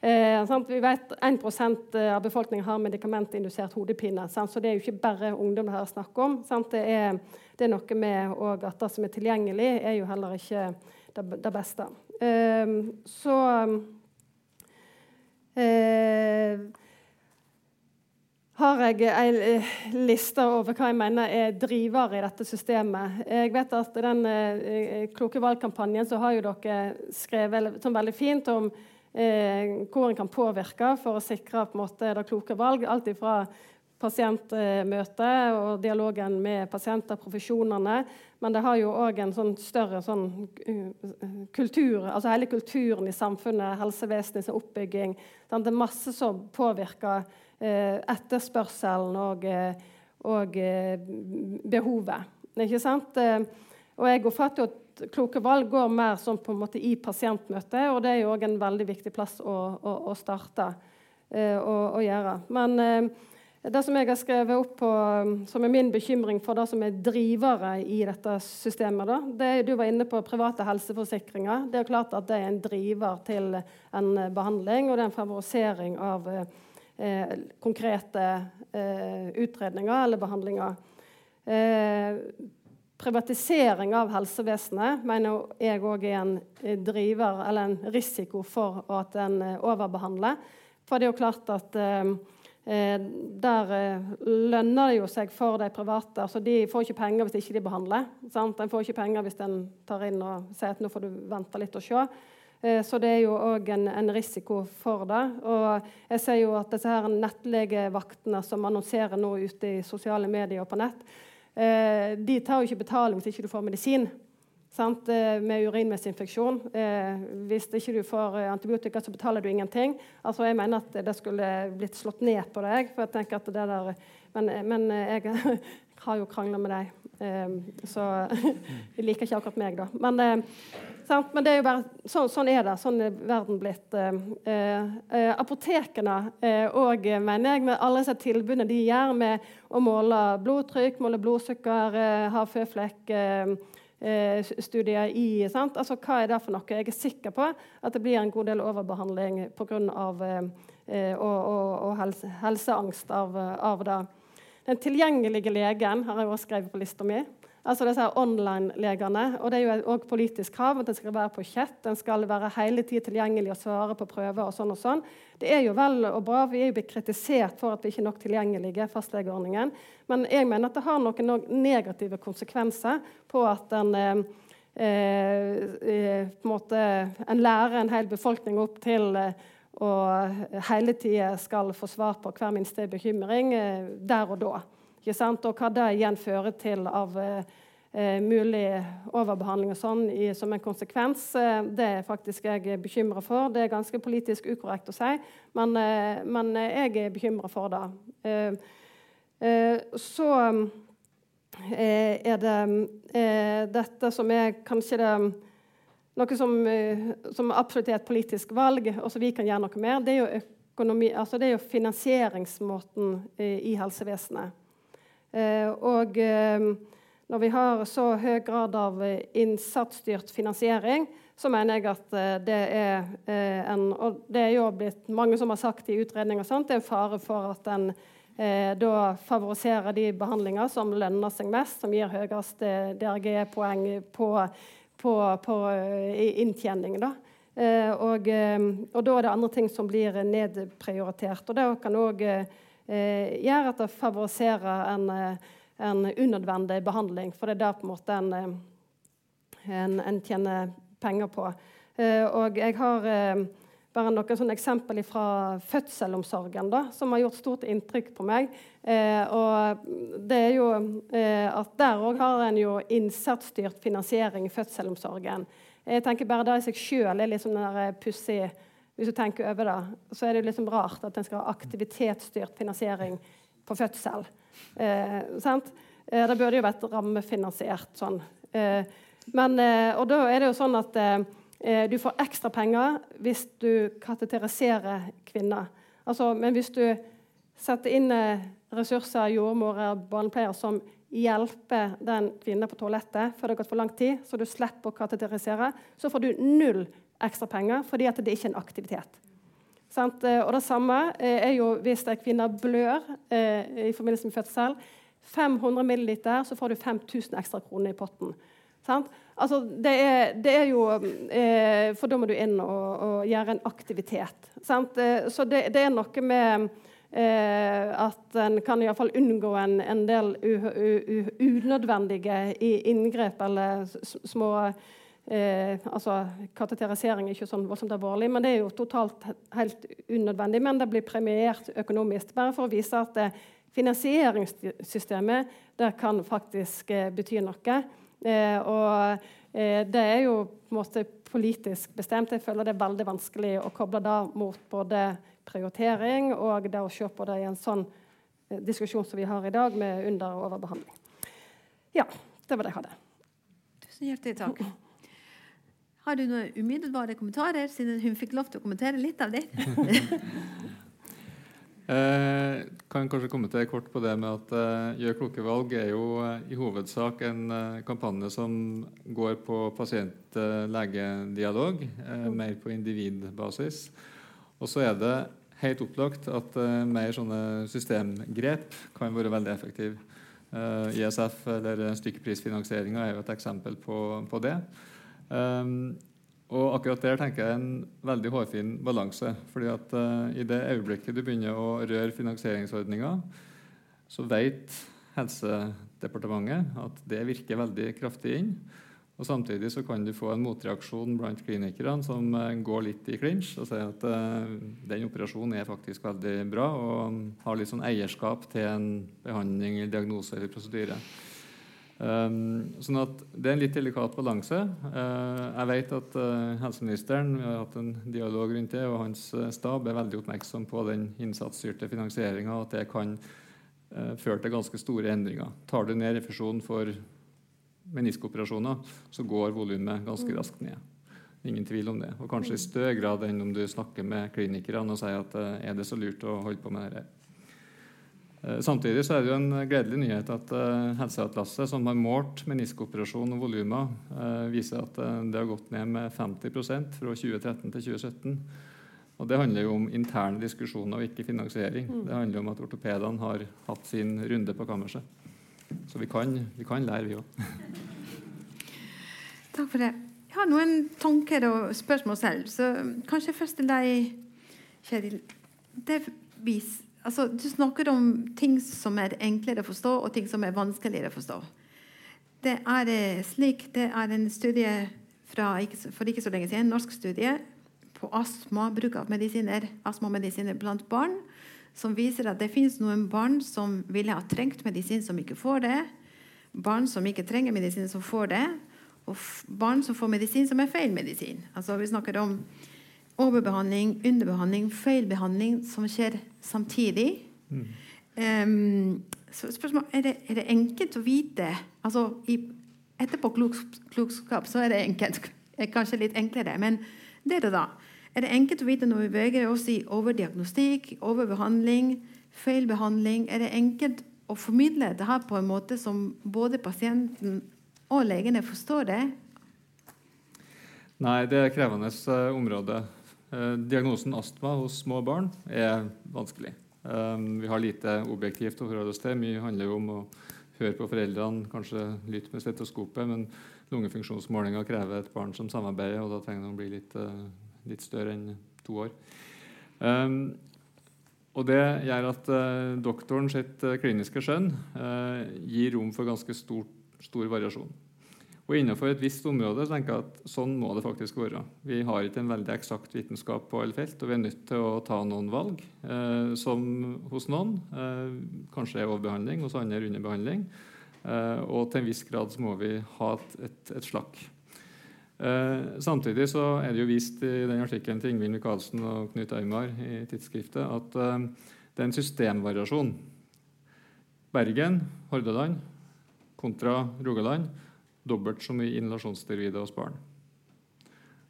eh, Vi vet 1% av befolkningen har medikamentindusert hodepine. Sant? Så det er jo ikke bare ungdom det her er snakk om. Det er, det, er, noe med at det som er tilgjengelig, er jo heller ikke det, beste. Eh, så eh, har jeg ei liste over hva jeg mener er drivere i dette systemet. Jeg vet at I den eh, Kloke valg-kampanjen så har jo dere skrevet sånn veldig fint om eh, hvor en kan påvirke for å sikre på en måte, det kloke valg. Alt fra pasientmøte og dialogen med pasienter, profesjonene. Men det har jo òg en sånn større sånn, uh, kultur, altså hele kulturen i samfunnet, helsevesenets oppbygging. Det er masse som påvirker eh, etterspørselen og, og eh, behovet. Ikke sant? og jeg oppfatter jo at kloke valg går mer sånn på en måte i pasientmøtet, og det er jo òg en veldig viktig plass å, å, å starte å gjøre. Men det som jeg har skrevet opp på, um, som er min bekymring for det som er drivere i dette systemet, da, det Du var inne på private helseforsikringer. Det er klart at det er en driver til en behandling, og det er en favorisering av eh, konkrete eh, utredninger eller behandlinger. Eh, privatisering av helsevesenet mener jeg òg er en driver eller en risiko for at en eh, overbehandler. For det er jo klart at eh, Eh, der eh, lønner det jo seg for de private. altså De får ikke penger hvis ikke de behandler. Sant? En får ikke penger hvis en tar inn og sier at nå får du vente litt og se. Eh, så det er jo òg en, en, risiko for det. Og jeg ser jo at disse her nettlegevaktene som annonserer nå ute i sosiale medier og på nett, de tar jo ikke betaling hvis ikke du får medisin. Sant? Eh, med urinveisinfeksjon. Eh, hvis ikke du får eh, antibiotika, så betaler du ingenting. Altså, jeg mener at det skulle blitt slått ned på deg. for jeg at det der, Men, men jeg har jo krangla med deg, eh, så de liker ikke akkurat meg, da. Men, eh, men det er jo bare, så, sånn er det. Sånn er verden blitt. Eh, apotekene òg, mener jeg, med alle disse tilbudene de gjør med å måle blodtrykk, måle blodsukker, ha føflekk Eh, studier i. Sant? Altså, hva er det for noe? Jeg er sikker på at det blir en god del overbehandling pga. Eh, og, og, og helse, helseangst av, av, det. Den tilgjengelige legen har jeg også skrevet på lista mi. Altså disse online-legene. Og det er jo òg politisk krav at den skal være på chat. Den skal være hele tiden tilgjengelig og svare på prøver og sånn og sånn. Det er jo vel og bra. Vi er jo blitt kritisert for at vi ikke er nok tilgjengelige, fastlegeordningen. Men jeg mener at det har noen negative konsekvenser på at en eh, eh, på en måte En lærer en hel befolkning opp til eh, og hele tida skal få svar på hver minste bekymring eh, der og da. Og hva det igjen fører til av eh, mulig overbehandling og sånn i, som en konsekvens, eh, det er faktisk jeg bekymra for. Det er ganske politisk ukorrekt å si, men, eh, men jeg er bekymra for det. Eh, eh, så eh, er det dette som er kanskje det noe som, som, absolutt er et politisk valg, og som vi kan gjøre noe med, det er jo, økonomi, altså det er jo finansieringsmåten i helsevesenet. Eh, og eh, når vi har så høy grad av innsatsstyrt finansiering, så mener jeg at eh, det er en Og det er jo blitt mange som har sagt i utredninger sånt, det er en fare for at en da favoriserer de behandlinger som lønner seg mest, som gir høyest DRG-poeng på, på, på inntjening. Da. Og, og, da er det andre ting som blir nedprioritert. Og det kan også gjør at det favoriserer en, eh, en, unødvendig behandling. For det er det på en måte en, eh, en, en tjener penger på. Eh, og jeg har eh, bare noen sånne eksempel fra fødselsomsorgen da, som har gjort stort inntrykk på meg. Eh, og det er jo eh, at Der òg har en jo innsatsstyrt finansiering i fødselsomsorgen. Jeg tenker bare Det i seg sjøl er litt sånn pussig hvis du tenker over det, så er det liksom rart at en skal ha aktivitetsstyrt finansiering på fødsel. Eh, eh, det burde jo vært rammefinansiert sånn. Eh, men, eh, og da er det jo sånn at eh, eh, du får ekstra penger hvis du kateteriserer kvinner. Altså, men hvis du setter inn ressurser, jordmorer, barnepleier, som hjelper den kvinnen på toalettet før det har gått for lang tid, så du slipper å kateterisere, så får du null ekstra penger fordi at det ikke er en aktivitet. Sant? Eh, og Det samme eh, er jo hvis en kvinne blør eh, i forbindelse med fødsel. 500 ml, så får du 5000 ekstra kroner i potten. Sant? Altså, det, er, det er jo eh, For da må du inn og, og gjøre en aktivitet. Eh, så det, det, er noe med eh, at en kan iallfall unngå en, en del unødvendige inngrep eller små eh, altså Kateterisering er ikke sånn voldsomt alvorlig, men det er jo totalt helt unødvendig. Men det blir premiert økonomisk. Bare for å vise at eh, finansieringssystemet det kan faktisk eh, bety noe. Eh, og eh, det er jo på en måte politisk bestemt. Jeg føler det er veldig vanskelig å koble det mot både prioritering og det å se på det i en sånn eh, diskusjon som vi har i dag, med under- og overbehandling. Ja, det var det jeg hadde. Tusen hjertelig takk. Har du noen umiddelbare kommentarer, siden hun fikk lov til å kommentere litt av det? Eh, kan kanskje kommentere kort på det med at eh, Gjør kloke valg er jo eh, i hovedsak en eh, kampanje som går på pasient-lege-dialog, eh, mer på individbasis. Og så er det helt opplagt at eh, mer sånne systemgrep kan være veldig effektive. ISF eller stykkprisfinansieringa er jo et eksempel på, på det. Um, og akkurat der tenker jeg en veldig hårfin balanse. fordi at uh, I det øyeblikket du begynner å røre finansieringsordninga, så vet Helsedepartementet at det virker veldig kraftig inn. Og Samtidig så kan du få en motreaksjon blant klinikerne som uh, går litt i clinch og sier at uh, den operasjonen er faktisk veldig bra og har litt sånn eierskap til en behandling, diagnose eller prosedyre. Um, sånn at Det er en litt delikat balanse. Uh, jeg vet at uh, helseministeren vi har hatt en dialog rundt det, og hans uh, stab er veldig oppmerksom på den innsatsstyrte finansieringa, og at det kan føre til ganske store endringer. Tar du ned refusjonen for meniskoperasjoner, så går volumet ganske mm. raskt ned. Ingen tvil om det. Og kanskje i mm. større grad enn om du snakker med klinikerne og sier at er det så lurt å holde på med dette. Eh, samtidig så er det jo en gledelig nyhet at uh, Helseatlaset, som har målt meniskoperasjon og volumer, uh, viser at det har gått ned med 50% fra 2013 til 2017. Og Det handler jo om interne diskusjoner og ikke finansiering. Mm. Det handler om at ortopedene har hatt sin runde på kammerset. Så vi kan, vi kan lære, vi òg. Takk for det. Jeg har noen tanker og spørsmål selv. Så kanskje først til deg, Kjetil. Det viser Altså, du snakker om ting som er enklere å forstå, og ting som er vanskeligere å forstå. Det er eh, slik, det er en studie fra, for ikke så lenge siden, en norsk studie på astma, bruk av medisiner, astmamedisiner blant barn, som viser at det finnes noen barn som ville ha trengt medisin, som ikke får det. Barn som ikke trenger medisin, som får det. Og barn som får medisin som er feil medisin. Altså, vi snakker om overbehandling, underbehandling, feilbehandling som skjer samtidig. Mm. Um, så spørsmålet, er det, er det enkelt å vite altså i Etterpåklokskap så er det enkelt. Er kanskje litt enklere. Men det er det da. Er det enkelt å vite når vi beveger oss i overdiagnostikk, overbehandling, feilbehandling? Er det enkelt å formidle det her på en måte som både pasienten og legene forstår det? Nei, det er et krevende uh, område. Eh, diagnosen astma hos små barn er vanskelig. Eh, vi har lite objektivt å forholde oss til. Mye handler jo om å høre på foreldrene, kanskje lytte med stetoskopet. Men lungefunksjonsmålinger krever et barn som samarbeider, og da trenger de å bli litt, eh, litt større enn to år. Og Det gjør at doktoren sitt kliniske skjønn gir rom for ganske stor, stor variasjon. Og Innenfor et visst område tenker jeg at sånn må det faktisk være. Vi har ikke en veldig eksakt vitenskap på alle felt, og vi er nødt til å ta noen valg. Eh, som hos noen eh, kanskje er overbehandling, hos andre underbehandling. Eh, og til en viss grad må vi ha et, et, et slakk. Eh, samtidig så er det jo vist i den artikkelen til Ingvild Micaelsen og Knut Aymar i tidsskriftet at eh, det er en systemvariasjon. Bergen, Hordaland kontra Rogaland dobbelt så mye inhalasjonsteroider hos barn.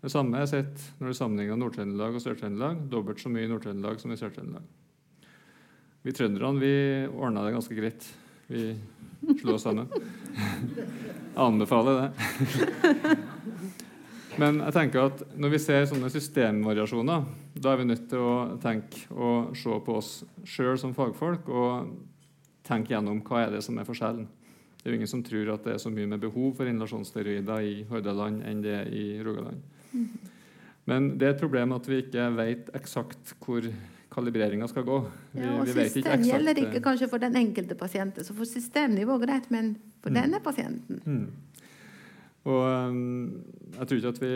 Det samme er sett når du sammenligner Nord-Trøndelag og Sør-Trøndelag. Dobbelt så mye i Nord-Trøndelag som i Sør-Trøndelag. Vi trønderne vi ordna det ganske greit. Vi slo oss sammen. Anbefaler det. Men jeg tenker at når vi ser sånne systemvariasjoner, da er vi nødt til å tenke og se på oss sjøl som fagfolk og tenke gjennom hva er det som er forskjellen. Det er jo ingen som tror at det er så mye med behov for inhalasjonssteroider i Hordaland enn det er i Rogaland. Mm. Men det er et problem at vi ikke vet eksakt hvor kalibreringa skal gå. Vi, ja, og vi system gjelder ikke kanskje for den enkelte pasienten. Så for systemnivå greit, men for mm. denne pasienten mm. Og um, Jeg tror ikke at vi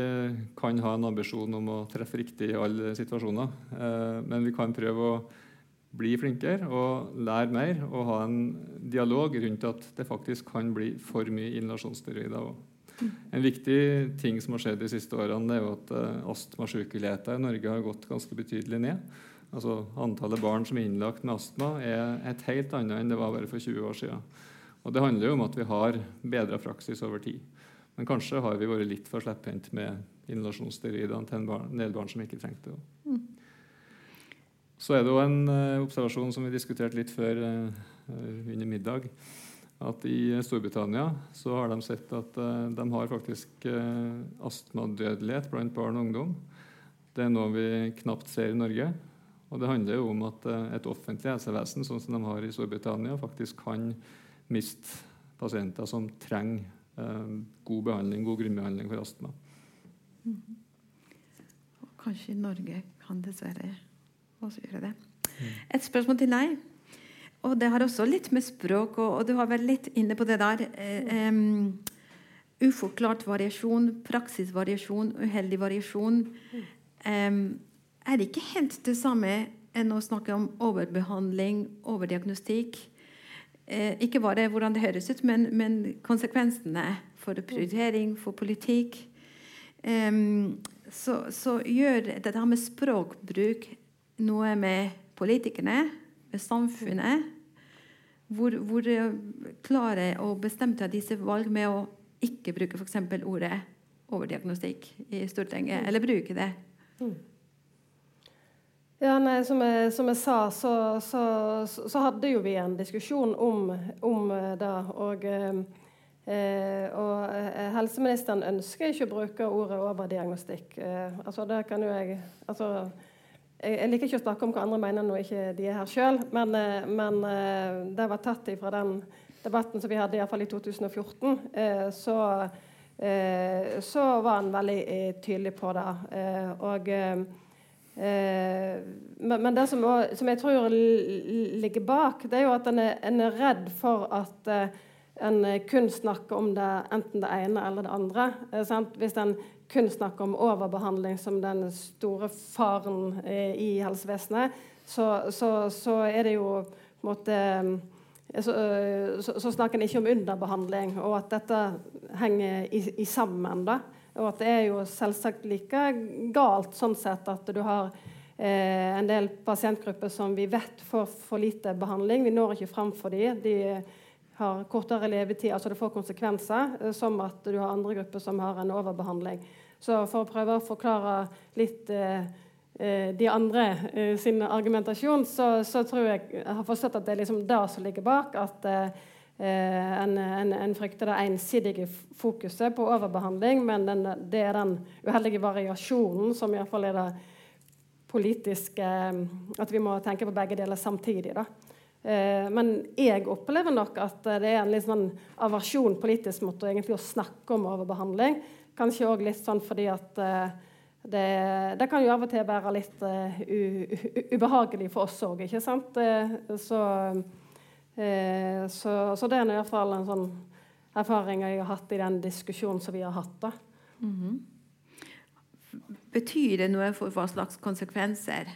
kan ha en ambisjon om å treffe riktig i alle situasjoner. Uh, men vi kan prøve å bli flinkere og lære mer og ha en dialog rundt at det faktisk kan bli for mye inhalasjonssteroider. En viktig ting som har skjedd de siste årene, er jo at uh, astmasykeligheten i Norge har gått ganske betydelig ned. Altså Antallet barn som er innlagt med astma, er et helt annet enn det var bare for 20 år siden. Og Det handler jo om at vi har bedra praksis over tid. Men kanskje har vi vært litt for slepphendte med inhalasjonssteroidene til en del barn som ikke trengte det. Mm. Så er det jo en uh, observasjon som vi diskuterte litt før uh, under middag. At i Storbritannia så har de sett at de har faktisk astmadødelighet blant barn og ungdom. Det er noe vi knapt ser i Norge. Og det handler jo om at et offentlig helsevesen sånn som de har i Storbritannia, faktisk kan miste pasienter som trenger god behandling, god grunnbehandling for astma. Mm. Kanskje i Norge kan dessverre også jeg det. Et spørsmål til deg. Og det har også litt med språk og, og du har vært litt inne på det der. Um, uforklart variasjon, praksisvariasjon, uheldig variasjon. Um, er det ikke helt det samme enn å snakke om overbehandling, overdiagnostikk? Eh, ikke bare hvordan det høres ut, men, men konsekvensene for prioritering, for politikk. Um, så, så, gjør dette med språkbruk noe med politikerne, med samfunnet. Hvor, hvor og bestemte av disse valg med å ikke bruke f.eks. ordet overdiagnostikk i Stortinget, mm. eller bruke det. Mm. Ja, nei, som, jeg, som jeg, sa, så, så, så, hadde jo vi en diskusjon om, om det. Og, eh, og eh, helseministeren ønsker ikke å bruke ordet overdiagnostikk. Eh, altså, det kan jo jeg altså, jeg liker ikke å snakke om hva andre mener når ikke de er her sjøl, men, eh, men, eh, det var tatt fra den debatten som vi hadde iallfall i 2014. Eh, så, så var han veldig tydelig på det. Og, men det som, som, jeg tror ligger bak, det er jo at en er, en er redd for at en kun snakker om det enten det ene eller det andre. Hvis en kun snakker om overbehandling som den store faren eh, i helsevesenet, så, så, så, er det jo på en måte eh, så, eh, så, snakker en ikke om underbehandling, og at dette henger i, i sammen. da. Og at det er jo selvsagt like galt sånn sett at du har eh, en del pasientgrupper som vi vet får for lite behandling. Vi når ikke fram for dem. De har kortere levetid, altså det får konsekvenser, eh, som at du har andre grupper som har en overbehandling. Så for å prøve å forklare litt eh, eh de andre eh, sin argumentasjon, så, så, tror jeg jeg har forstått at det er liksom det som ligger bak. At eh, en, en, en, frykter det ensidige fokuset på overbehandling, men den, det er den uheldige variasjonen som iallfall er det politiske At vi må tenke på begge deler samtidig. da. Eh, men jeg opplever nok at det er en litt sånn aversjon politisk mot å, å snakke om overbehandling. Kanskje òg litt sånn fordi at uh, det, det, kan jo av og til være litt uh, ubehagelig for oss òg, ikke sant? Så, så, så, det er i hvert fall en sånn erfaring jeg har hatt i den diskusjonen som vi har hatt. da. Mm -hmm. Betyr det noe for hva slags konsekvenser?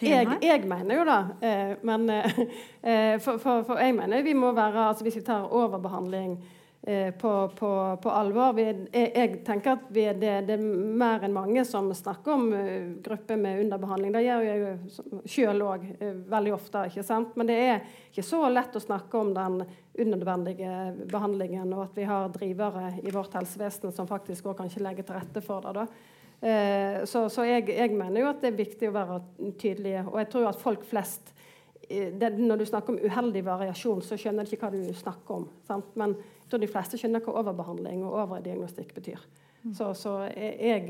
Jeg, jeg, mener jo det. Eh, men eh, for, for, for, jeg mener vi må være altså Hvis vi tar overbehandling Eh, på, på, på, alvor. Vi, jeg, jeg, tenker at vi, det, det, er mer enn mange som snakker om uh, grupper med underbehandling. Det gjør jeg jo sjøl òg uh, veldig ofte. ikke sant? Men det er ikke så lett å snakke om den unødvendige behandlingen, og at vi har drivere i vårt helsevesen som faktisk også kan ikke legge til rette for det. da. Uh, så, så jeg, jeg, mener jo at det er viktig å være tydelige. Og jeg tror at folk flest det, Når du snakker om uheldig variasjon, så skjønner de ikke hva du snakker om. Sant? Men tror de fleste skjønner hva overbehandling og overdiagnostikk betyr. Mm. Så, så jeg,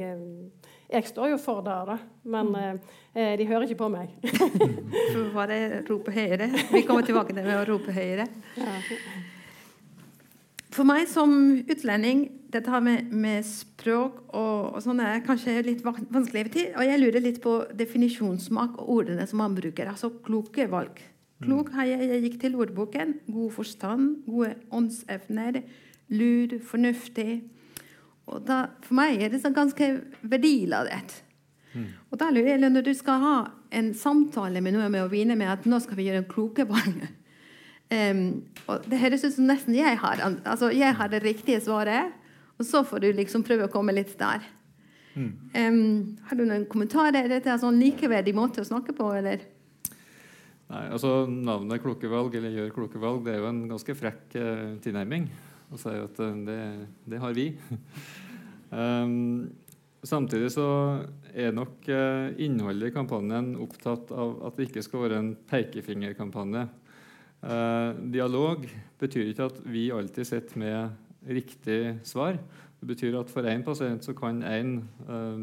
jeg, står jo for det, da. Men mm. eh, de hører ikke på meg. Det rope høyere. Vi kommer tilbake til å rope høyere. Ja. For meg som utlending dette her med, med språk og, og sånn er kanskje litt vanskelig tid. Og jeg lurer litt på definisjonssmak og ordene som man bruker. Altså kloke valg. Klok har jeg, jeg gikk til ordboken. God forstand, gode åndsevner, lur, fornuftig. Og da, for meg er det sånn ganske verdiladet. Mm. Og da lurer jeg når du skal ha en samtale med noen med å vinne med at nå skal vi gjøre en kloke valg Um, og det høres ut som nesten jeg har, altså jeg har det riktige svaret, og så får du liksom prøve å komme litt der. Mm. Um, har du noen kommentarer? Er dette en sånn likeverdig måte å snakke på, eller? Nei, altså Navnet 'kloke valg' eller 'gjør kloke valg' det er jo en ganske frekk eh, tilnærming. Å si at uh, det, det, har vi. um, samtidig så er nok eh, innholdet i kampanjen opptatt av at det ikke skal være en pekefingerkampanje. Eh, dialog betyr ikke at vi alltid sitter med riktig svar. Det betyr at for én pasient så kan én eh,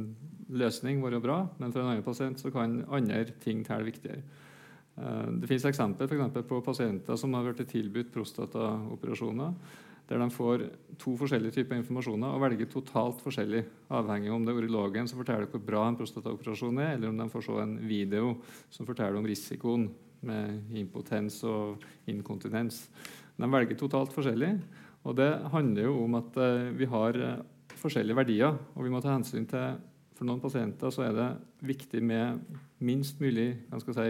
løsning være bra, men for en annen pasient så kan andre ting telle viktigere. Eh, det finnes eksempler på pasienter som har blitt tilbudt prostataoperasjoner, der de får to forskjellige typer informasjoner og velger totalt forskjellig, avhengig om det er urologen som forteller hvor bra en prostataoperasjon er, eller om de får se en video som forteller om risikoen med impotens og inkontinens. De velger totalt forskjellig. Og det handler jo om at uh, vi har uh, forskjellige verdier, og vi må ta hensyn til For noen pasienter så er det viktig med minst mulig si,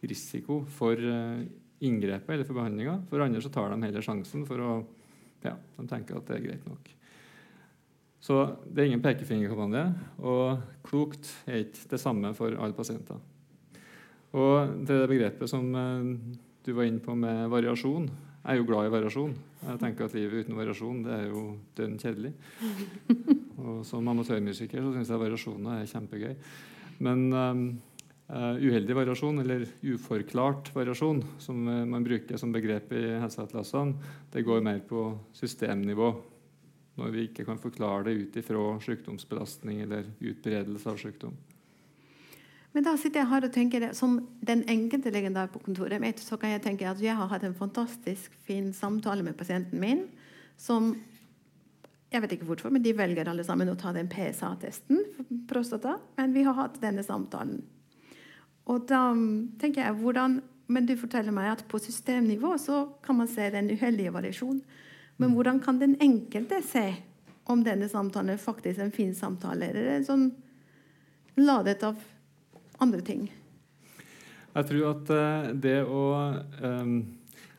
risiko for uh, inngrepet eller for behandlinga. For andre så tar de heller sjansen for å Ja, de tenker at det er greit nok. Så det er ingen pekefingerkampanje, og klokt er ikke det samme for alle pasienter. Og det begrepet som eh, du var inne på med variasjon. Jeg er jo glad i variasjon. Jeg tenker at Livet uten variasjon det er jo dønn kjedelig. Og Som amatørmusiker så syns jeg variasjoner er kjempegøy. Men um, uh, uheldig variasjon, eller uforklart variasjon, som man bruker som begrep i helseatlasene, det går mer på systemnivå. Når vi ikke kan forklare det ut ifra sykdomsbelastning eller utbredelse av sykdom. Men da sitter jeg her og tenker det, Som den enkelte legen der på kontoret mitt, så kan jeg tenke at jeg har hatt en fantastisk fin samtale med pasienten min. Som jeg vet ikke hvorfor, men de velger alle sammen å ta den PSA-testen for prostata. Men vi har hatt denne samtalen. Og da tenker jeg hvordan Men du forteller meg at på systemnivå så kan man se den uheldige variasjonen. Men mm. hvordan kan den enkelte se om denne samtalen faktisk er en fin samtale? Eller en sånn ladet av andre ting? Jeg tror at uh, det å um,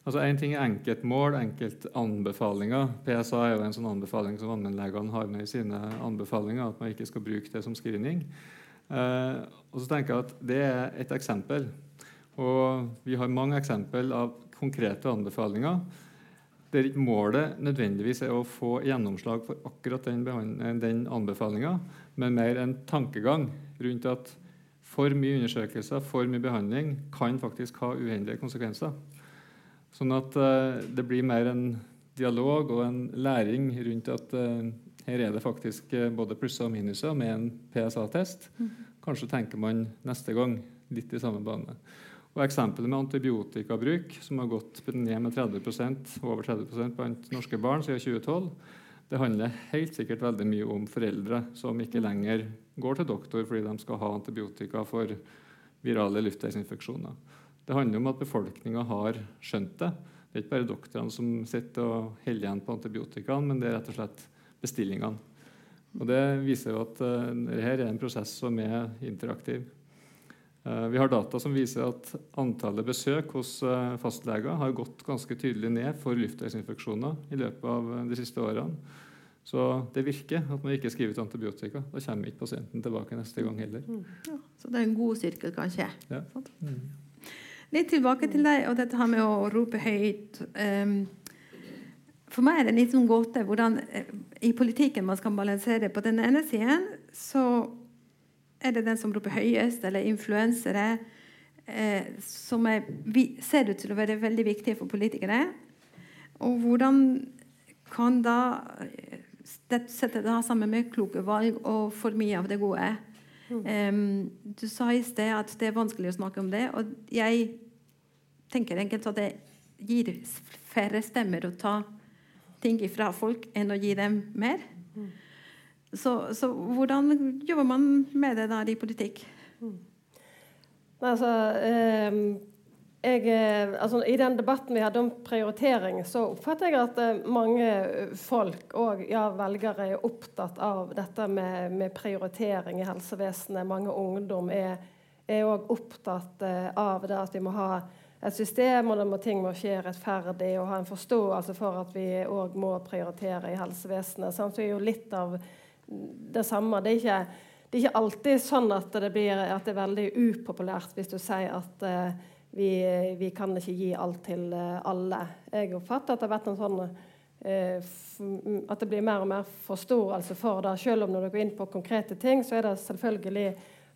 altså Én ting er enkeltmål, enkeltanbefalinger. PSA er jo en sånn anbefaling som allmennlegene har med i sine anbefalinger, at man ikke skal bruke det som screening. Uh, og så tenker jeg at Det er et eksempel. Og vi har mange eksempel av konkrete anbefalinger der målet nødvendigvis er å få gjennomslag for akkurat den, den anbefalinga, men mer en tankegang rundt at for mye undersøkelser, for mye behandling, kan faktisk ha uheldige konsekvenser. Sånn at uh, det blir mer en dialog og en læring rundt at uh, her er det faktisk uh, både plusser og minuser med en PSA-test. Mm. Kanskje tenker man neste gang litt i samme bane. Og Eksempelet med antibiotikabruk, som har gått ned med 30% over 30% blant norske barn siden 2012, det handler helt sikkert veldig mye om foreldre som ikke lenger går til doktor fordi de skal ha antibiotika for virale luftveisinfeksjoner. Det handler om at befolkninga har skjønt det. Det er ikke bare doktorene som sitter og holder igjen på antibiotikaen, men det er rett og slett bestillingene. Og Det viser jo at uh, dette er en prosess som er interaktiv. Uh, vi har data som viser at antallet besøk hos uh, fastleger har gått ganske tydelig ned for luftveisinfeksjoner i løpet av de siste årene. Så det virker at man ikke skriver ut antibiotika. Da kommer ikke pasienten tilbake neste gang heller. Mm. Ja, så det er en god sirkel, kanskje. Ja. Mm. Litt tilbake til deg og dette her med å rope høyt. Um, for meg er det litt sånn gåte hvordan uh, i politikken man skal balansere. På den ene siden så er det den som roper høyest, eller influensere, uh, som er, vi, ser ut til å være veldig viktige for politikere. Og hvordan kan da sette det sammen med kloke valg og for mye av det gode. Um, du sa i sted at det er vanskelig å snakke om det, og jeg tenker enkelt at det gir færre stemmer å ta ting ifra folk enn å gi dem mer. Så, så hvordan jobber man med det der i politikk? Mm. Altså, eh, jeg, eh, altså, I den debatten vi hadde om prioritering, så oppfatter jeg at eh, mange folk og ja, velgere er opptatt av dette med, med prioritering i helsevesenet. Mange ungdom er òg opptatt eh, av det at vi må ha et system, og må, ting må skje rettferdig, og ha en forståelse for at vi òg må prioritere i helsevesenet. Så det er jo litt av det samme. Det er ikke, det er ikke alltid sånn at det, blir, at det er veldig upopulært hvis du sier at vi, vi, kan ikke gi alt til uh, alle. Jeg oppfatter at det har vært en sånn uh, at det blir mer og mer forståelse for det. Selv om når du går inn på konkrete ting, så er det selvfølgelig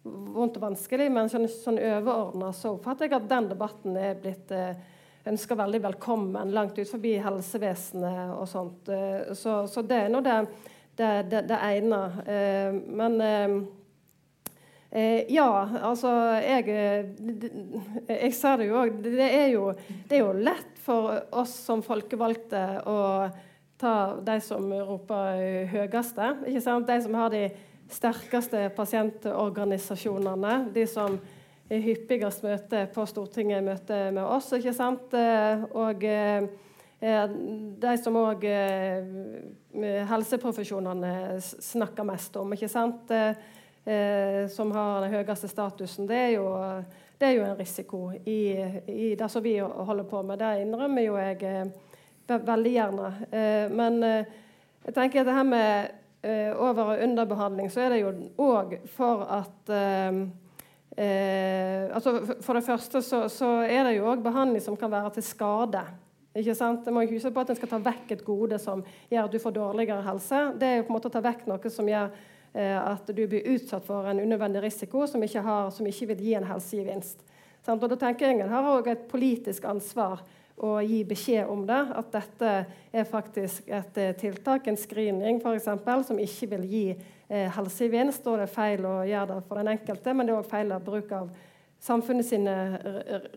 vondt og vanskelig. Men sånn, sånn overordna så oppfatter jeg at den debatten er blitt uh, ønska veldig velkommen langt ut forbi helsevesenet og sånt. så, så det er nå det, det, det, det ene. men Eh, ja, altså jeg, eh, jeg ser det jo òg. Det, det, er jo lett for oss som folkevalgte å ta de som roper høyeste. Ikke sant? De som har de sterkeste pasientorganisasjonene. De som er hyppigst møter på Stortinget, møter med oss. ikke sant? Eh, og eh, de som òg helseprofesjonene snakker mest om. ikke sant? eh, som har den høyeste statusen, det er jo, det er jo en risiko i, i, det som vi holder på med. Det innrømmer jo jeg eh, veldig gjerne. Eh, men eh, jeg tenker at det her med eh, over- og underbehandling, så er det jo òg for at eh, altså For det første så, så er det jo òg behandling som kan være til skade. Ikke sant? Man må huske på at En skal ta vekk et gode som gjør at du får dårligere helse. Det er jo på en måte å ta vekk noe som gjør Eh, at du blir utsatt for en unødvendig risiko som ikke, har, som ikke vil gi en helsegevinst. Og da tenker jeg En har òg et politisk ansvar å gi beskjed om det. At dette er faktisk et eh, tiltak, en screening f.eks., som ikke vil gi eh, helsegevinst. Da er det feil å gjøre det for den enkelte, men det er òg feil av bruk av samfunnet sine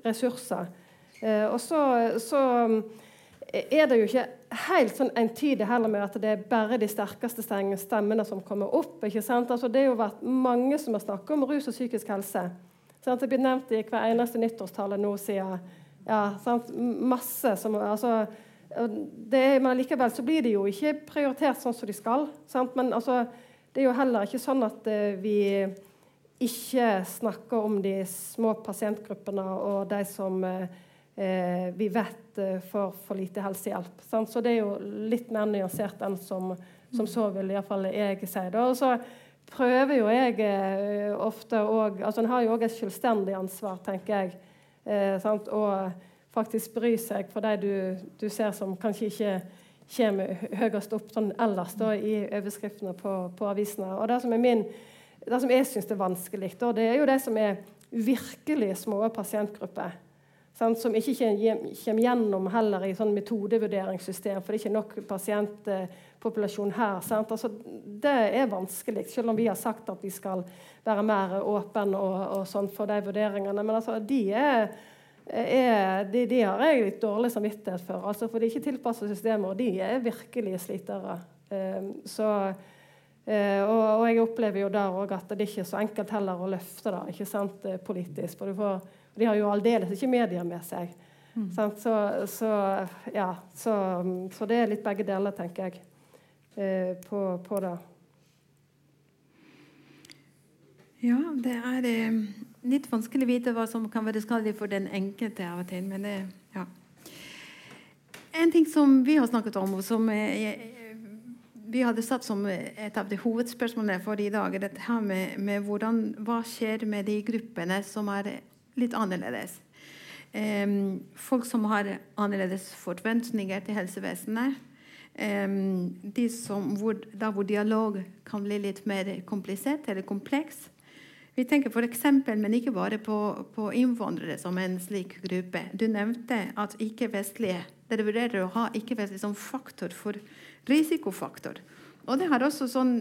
ressurser. Eh, og så, så er det jo ikke helt sånn entydig heller med at det er bare de sterkeste stemmene som kommer opp. ikke sant? Altså, det har jo vært mange som har snakket om rus og psykisk helse. Sant? Det blir nevnt i hver eneste nyttårstale nå siden ja, sant? Masse som altså, det, Men likevel så blir det jo ikke prioritert sånn som de skal. Sant? Men altså, det er jo heller ikke sånn at uh, vi ikke snakker om de små pasientgruppene og de som eh, vi vet eh, får for lite helsehjelp. Sant? Så det er jo litt mer nyansert enn som, som så vil iallfall jeg si. det. Og så prøver jo jeg eh, ofte òg altså En har jo òg et selvstendig ansvar, tenker jeg. Eh, sant? Og faktisk bry seg for de du, du, ser som kanskje ikke kommer høyest opp sånn ellers da, i overskriftene på, på avisene. Og det som, min, det som jeg syns er vanskelig, da, det er jo de som er virkelig små pasientgrupper sant, som ikke kommer gjennom heller i sånn metodevurderingssystem, for det er ikke nok pasientpopulasjon her. Altså, det er vanskelig, selv om vi har sagt at vi skal være mer åpne og, og sånn for de vurderingene. Men altså, de, er, er, de, de har jeg litt dårlig samvittighet for. Altså, for de er ikke tilpassa systemer, og de er virkelig slitere. Um, så Uh, og, og, jeg opplever jo der òg at det ikke er så enkelt heller å løfte det ikke sant, politisk. For du får de har jo aldeles ikke media med seg. Mm. Så, så, ja, så, så, det er litt begge deler, tenker jeg, eh, på, på, det. Ja, det er eh, litt vanskelig å vite hva som kan være skadelig for den enkelte av og til. Men det, ja. En ting som vi har snakket om, og som eh, vi hadde satt som et av de hovedspørsmålene for i dag, er dette med, med hvordan, hva skjer med de gruppene som er litt annerledes. Folk som har annerledes forventninger til helsevesenet. De som, hvor, da hvor dialog kan bli litt mer komplisert eller kompleks. Vi tenker f.eks., men ikke bare på, på, innvandrere som en slik gruppe. Du nevnte at ikke-vestlige Dere vurderer å ha ikke-vestlige som faktor for risikofaktor. Og det har også sånn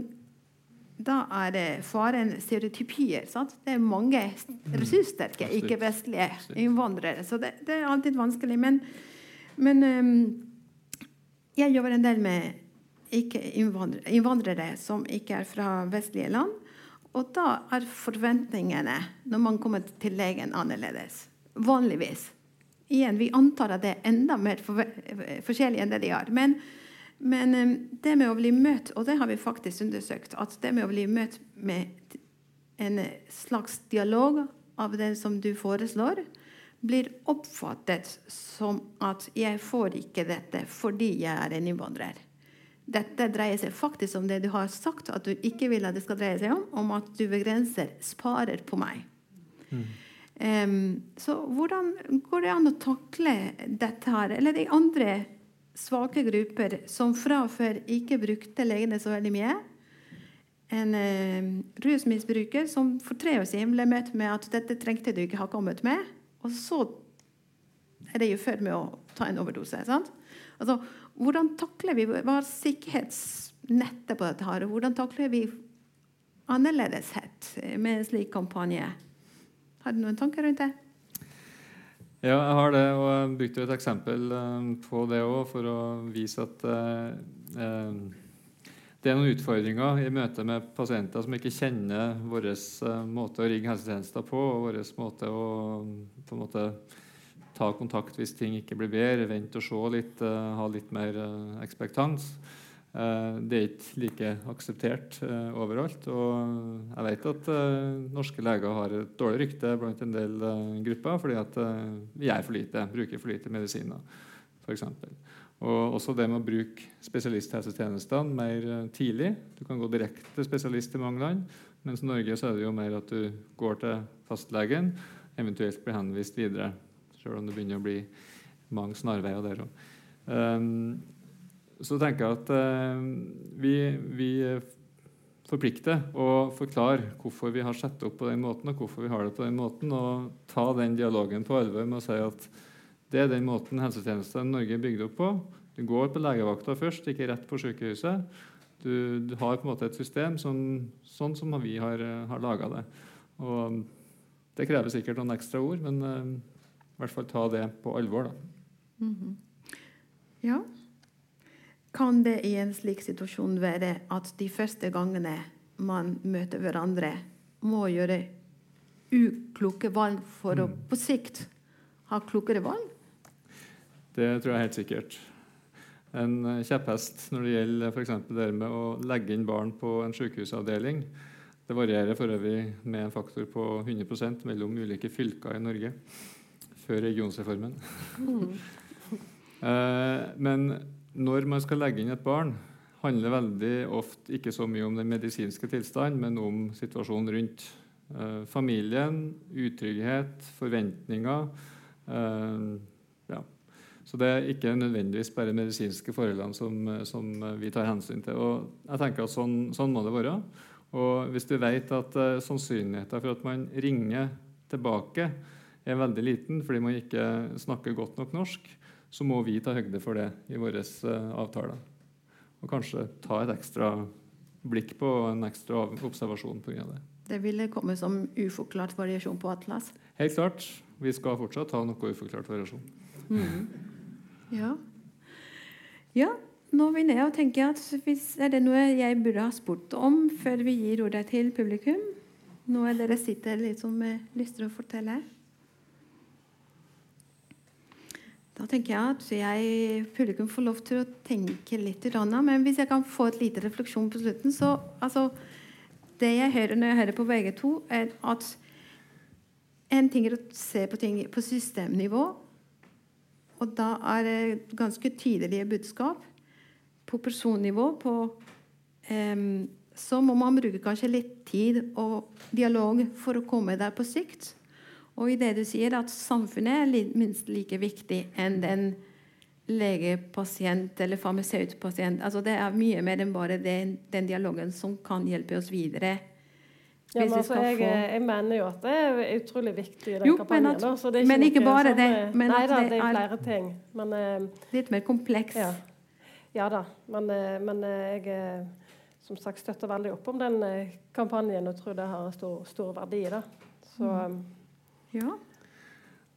Da er det faren stereotypier. Sant? Det er mange ressurssterke ikke-vestlige innvandrere. Så det, det er alltid vanskelig. Men, men um, jeg jobber en del med ikke-innvandrere innvandrere som ikke er fra vestlige land. Og da er forventningene når man kommer til legen, annerledes. Vanligvis. Igjen, vi antar at det er enda mer forve- forskjellig enn det de har. Men, men eh, det med å bli møtt, og det har vi faktisk undersøkt, at det med å bli møtt med en slags dialog av det som du foreslår, blir oppfattet som at 'jeg får ikke dette fordi jeg er en innvandrer'. Dette dreier seg faktisk om det du har sagt at du ikke vil at det skal dreie seg om, om at du begrenser, sparer på meg. Em, så hvordan går det an å takle dette her? Eller de andre svake grupper som fra før ikke brukte legene så veldig mye? En eh, rusmisbruker som for tre år siden ble møtt med at 'dette trengte du ikke ha kommet med', og så er det i ferd med å ta en overdose. Altså, hvordan takler vi Hva er sikkerhetsnettet på dette? her? Hvordan takler vi annerledeshet med en slik kampanje? Har du noen tanker rundt det? Ja, jeg har det, og jeg brukte et eksempel eh, på det òg for å vise at eh, eh, det er noen utfordringer i møte med pasienter som ikke kjenner vår eh, måte å rigge helsetjenester på, og vår måte å på en måte ta kontakt hvis ting ikke blir bedre, vente og se litt, ha litt mer ekspektans. Eh, det er ikke like akseptert eh, overalt. Og jeg vet at eh, norske leger har et dårlig rykte blant en del grupper fordi at vi er for lite, bruker for lite medisiner, f.eks. Og også det med å bruke spesialisthelsetjenestene mer tidlig. Du kan gå direkte til spesialist i mange land, mens i Norge så er det jo mer at du går til fastlegen, eventuelt blir henvist videre, selv om det begynner å bli mange snarveier der òg. Så tenker jeg at eh, vi, vi forplikter å forklare hvorfor vi har satt opp på den måten, og hvorfor vi har det på den måten, og ta den dialogen på alvor med å si at det er den måten helsetjenesten Norge er bygd opp på. Du går på legevakta først, ikke rett på sykehuset. Du, du har på en måte et system som, sånn som vi har, eh, har laga det. Og det krever sikkert noen ekstra ord, men eh, i hvert fall ta det på alvor. da. Ja. Kan det i en slik situasjon være at de første gangene man møter hverandre, må gjøre ukloke valg for å på sikt ha klokere valg? Det tror jeg helt sikkert. En eh, kjepphest når det gjelder for eksempel det med å legge inn barn på en sykehusavdeling. Det varierer for øvrig med en faktor på 100% mellom ulike fylker i Norge før regionsreformen. Mm. Men når man skal legge inn et barn, handler veldig ofte ikke så mye om den medisinske tilstanden, men om situasjonen rundt. Eh, Familien, utrygghet, forventninger. eh, Ja. Så det er ikke nødvendigvis bare medisinske forholdene som, som vi tar hensyn til. Og jeg tenker at sånn, sånn må det være. Og hvis du vet at eh, sannsynligheten for at man ringer tilbake er veldig liten fordi man ikke snakker godt nok norsk, så må vi ta høyde for det i våre eh, avtaler. Og kanskje ta et ekstra blikk på en ekstra observasjon pga. det. Det ville komme som uforklart variasjon på Atlas. Helt klart, vi skal fortsatt ha noe uforklart variasjon. Ja. ja. Nå vinner jeg å tenke at hvis er det noe jeg burde ha spurt om før vi gir ordet til publikum? Noe dere sitter liksom med lyst til å fortelle? Da tenker jeg at jeg, publikum får lov til å tenke litt. Men hvis jeg kan få et lite refleksjon på slutten, så altså, Det jeg hører når jeg hører på VG2, er at en ting er å se på ting på systemnivå. Og da er det ganske tydelige budskap. På personnivå på, em, så må man bruke kanskje litt tid og dialog for å komme der på sikt. Og i det du sier at samfunnet er minst like viktig enn den lege-pasient eller farmasøyt-pasient. Altså det er mye mer enn bare den, den dialogen som kan hjelpe oss videre. Ja, men altså, jeg, jeg mener jo at det er utrolig viktig i den Jo, men kampanjen. at- så det er men ikke bare sånn, det, eh, men Nei da, det det er er- flere ting. Men eh, Litt mer kompleks. ja. ja da. Men, eh, men eh, jeg, eh, som sagt støtter veldig opp om den eh, kampanjen og tror det har stor, stor verdi. Da. Så, Mm. Ja.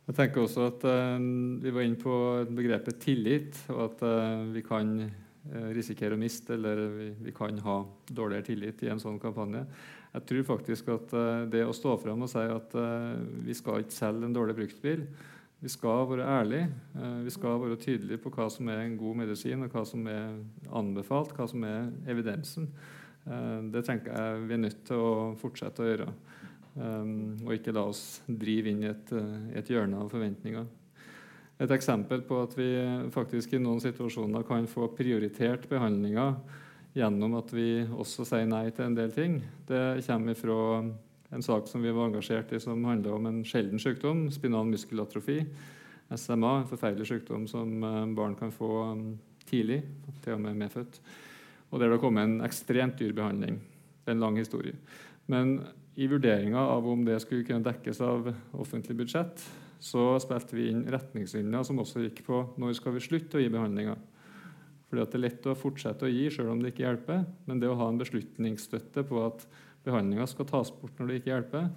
Jeg tenker også at eh, Vi var inne på begrepet tillit, og at eh, vi kan eh, risikere å miste, eller vi, vi kan ha dårligere tillit i en sånn kampanje. Jeg tror faktisk at eh, det å stå fram og si at eh, vi skal ikke selge en dårlig bruktbil, vi skal være ærlige, eh, vi skal være tydelige på hva som er en god medisin, og hva som er anbefalt, hva som er evidensen. Det tenker jeg vi er nødt til å fortsette å gjøre. Um, og ikke la oss drive inn i et, eh, et hjørne av forventninger. Et eksempel på at vi faktisk i noen situasjoner kan få prioritert behandlinger gjennom at vi også sier nei til en del ting, det kommer fra en sak som vi var engasjert i som handler om en sjelden sykdom, spinal muskelatrofi, SMA, en forferdelig sykdom som eh, barn kan få um, tidlig, til og med medfødt. Og der det har kommet en ekstremt dyr behandling. Det er en lang historie. Men i vurderinga av om det skulle kunne dekkes av offentlig budsjett, så spilte vi inn retningslinjer som også gikk på når skal vi slutte å gi behandlinger. Fordi at Det er lett å fortsette å gi selv om det ikke hjelper, men det å ha en beslutningsstøtte på at behandlinga skal tas bort når det ikke hjelper,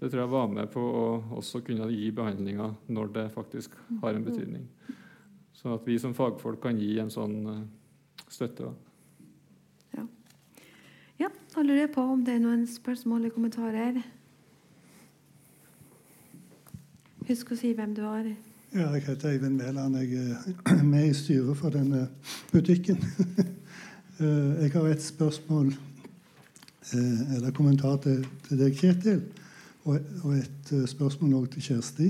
det tror jeg var med på å også kunne gi behandlinger når det faktisk har en betydning. Sånn at vi som fagfolk kan gi en sånn støtte, støtte. Da. lurer jeg på om det er noen spørsmål eller kommentarer. Husk å si hvem du er. Ja, jeg heter Eivind Mæland. Jeg er med i styret for denne butikken. Eh, Jeg har et spørsmål eh, eller kommentar til, deg, Kjetil, og, et eh, spørsmål også til Kjersti.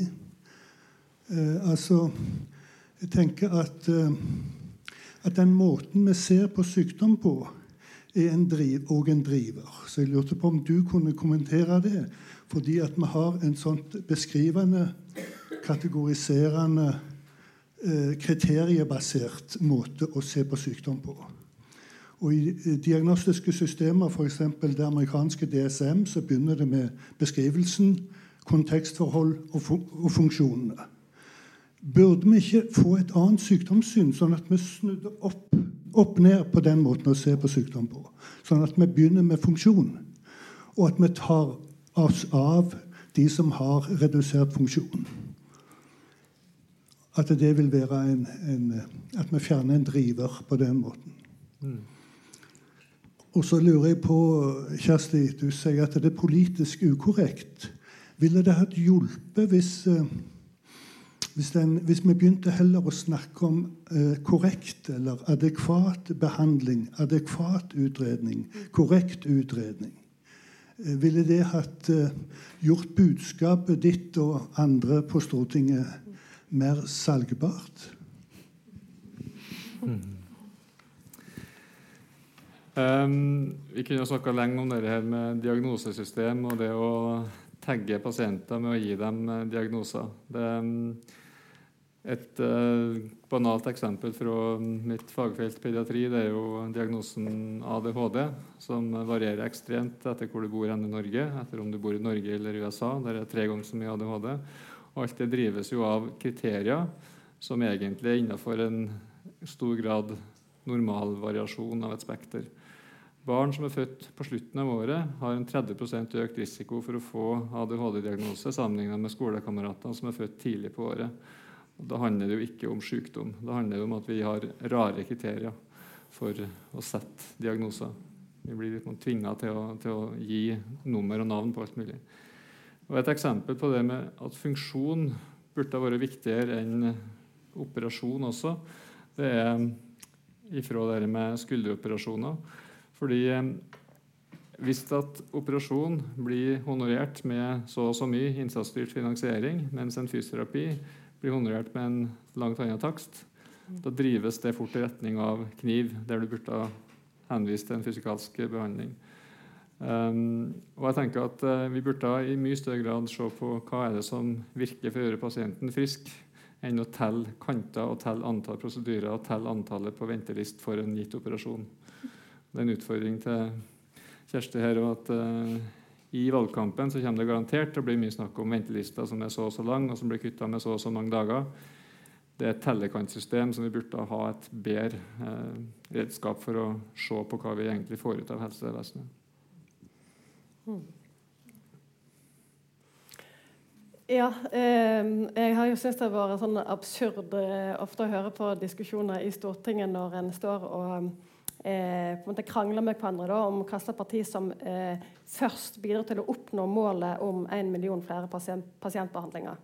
Altså, jeg tenker at, at den måten vi ser på sykdom på, er en driv, og en driver. Så jeg lurte på om du kunne kommentere det. Fordi at vi har en sånt beskrivende, kategoriserende, eh, kriteriebasert måte å se på sykdom på. Og I diagnostiske systemer, f.eks. det amerikanske DSM, så begynner det med beskrivelsen, kontekstforhold og, fun og funksjonene. Burde vi ikke få et annet sykdomssyn, sånn at vi snudde opp, opp ned på den måten å se på sykdom på? Sånn at vi begynner med funksjon, og at vi tar oss av de som har redusert funksjon. At det vil være en, en At vi fjerner en driver på den måten. Og så lurer jeg på, Kjersti, du sier at det er politisk ukorrekt. Ville det hatt hjulpet hvis, eh, hvis, den, hvis vi begynte heller å snakke om eh, korrekt eller adekvat behandling, adekvat utredning, korrekt utredning? Eh, ville det hatt eh, gjort budskapet ditt og andre på Stortinget mer salgbart? Um, vi kunne snakka lenge om det her med diagnosesystem og det å tagge pasienter med å gi dem eh, diagnoser. Det et uh, banalt eksempel fra mitt fagfelt pediatri det er jo diagnosen ADHD, som varierer ekstremt etter hvor du bor i Norge, etter om du bor i Norge eller USA. Der er tre ganger så mye ADHD. Og alt det drives jo av kriterier som egentlig er innenfor en stor grad normal variasjon av et spekter. Barn som er født på slutten av året, har en 30% økt risiko for å få ADHD-diagnose sammenlignet med skolekamerater som er født tidlig på året. Da handler det jo ikke om sykdom. Da handler det om at vi har rare kriterier for å sette diagnoser. Vi blir litt tvinga til, til å gi nummer og navn på alt mulig. Og Et eksempel på det med at funksjon burde ha vært viktigere enn operasjon også, det er ifra det med skulderoperasjoner. Fordi eh, hvis at operasjon blir honorert med så og så mye innsatsstyrt finansiering, mens en fysioterapi blir honorert med en langt annen takst, da drives det fort i retning av kniv, der du burde henvist til en fysikalsk behandling. Um, og jeg tenker at uh, Vi burde i mye større grad se på hva er det som virker for å gjøre pasienten frisk, enn å telle kanter og telle antall prosedyrer og telle antallet på ventelist for en gitt operasjon. Det er en utfordring til Kjersti her og at eh, i valgkampen så kommer det garantert til å bli mye snakk om ventelister som er så og så lang, og som blir kutta med så og så mange dager. det er et tellekantsystem som vi burde ha et bedre eh, redskap for å se på hva vi egentlig får ut av helsevesenet. Ja, eh, jeg har jo syntes det har vært sånn absurd eh, ofte å høre på diskusjoner i Stortinget når en står og eh, på en måte krangler med hverandre da, om slags parti som eh, først bidrar til å oppnå målet om én million flere pasient, pasientbehandlinger.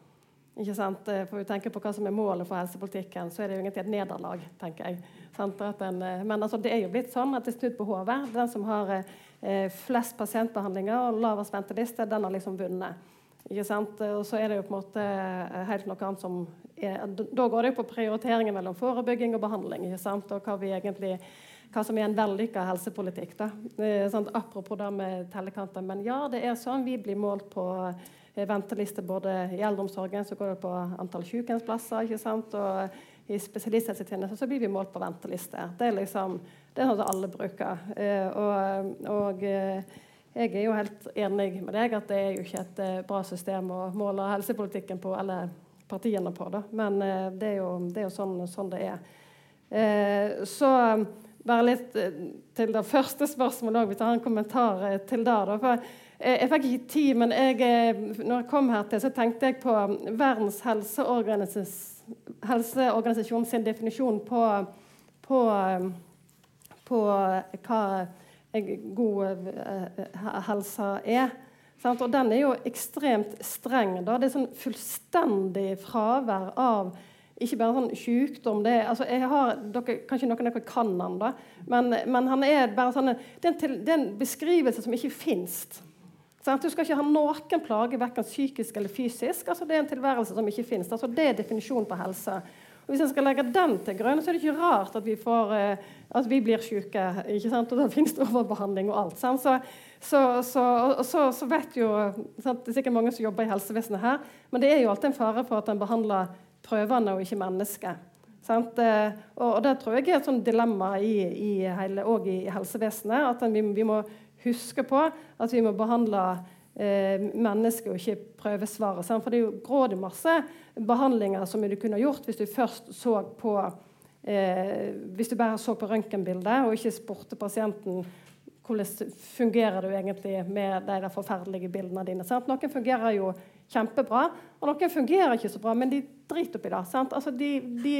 Ikke sant? Eh, for vi tenker på hva som er målet for helsepolitikken, så er det jo egentlig et nederlag. tenker jeg. En, eh, men altså, det er jo blitt sånn at det er snudd på hodet. Den som har eh, flest pasientbehandlinger og lavest venteliste, den har liksom vunnet. Ikke sant? Og så er det jo på en måte eh, helt noe annet som er, Da går det jo på prioriteringen mellom forebygging og behandling. ikke sant? Og hva, vi egentlig, hva som er en vellykka helsepolitikk. da. Sånn, apropos det med tellekanter. Men ja, det er sånn vi blir målt på eh, venteliste både i eldreomsorgen, så går det på antall sykehjemsplasser, ikke sant? og i spesialisthelsetjenesten så blir vi målt på venteliste. Det er liksom, det er sånn som alle bruker. Eh, og, og jeg er jo helt enig med deg at det er jo ikke et bra system å måle helsepolitikken på, eller partiene på, da. men det, er jo, det, er jo, sånn, sånn det er. Så bare litt til det første spørsmålet òg. Vi tar en kommentar til det. Da. For, jeg fikk ikke tid, men jeg, når jeg kom her til, så tenkte jeg på Verdens helseorganisasjon sin definisjon på, på, på hva god helse er. Og den er jo ekstremt streng. Da. Det er sånn fullstendig fravær av ikke bare sånn sykdom det altså har, dere, Kanskje noen av dere kan han, da, men, men han er bare sånn, det er, en, beskrivelse som ikke fins. Du skal ikke ha noen plage, verken psykisk eller fysisk. altså Det er en tilværelse som ikke fins. Altså, det er definisjonen på helse. Og Hvis en skal legge den til grunn, så er det ikke rart at vi, får, eh, at vi blir syke. Og da finnes det overbehandling og alt. Så, så, så, så, vet jo sant? Det er sikkert mange som jobber i helsevesenet her, men det er jo alltid en fare for at en behandler prøvene og ikke mennesket. Eh, og, det tror jeg er et dilemma i, i, hele, i helsevesenet. At vi, vi, må huske på at vi må behandle eh, mennesket og ikke prøvesvaret. Sant? For det er jo grådig masse behandlinger som du kunne gjort hvis du først så på eh, Hvis du bare så på røntgenbildet og ikke spurte pasienten hvordan fungerer du egentlig med de forferdelige bildene dine. Sant? Noen fungerer jo kjempebra, og noen fungerer ikke så bra, men de driter oppi det. Sant? Altså, de, de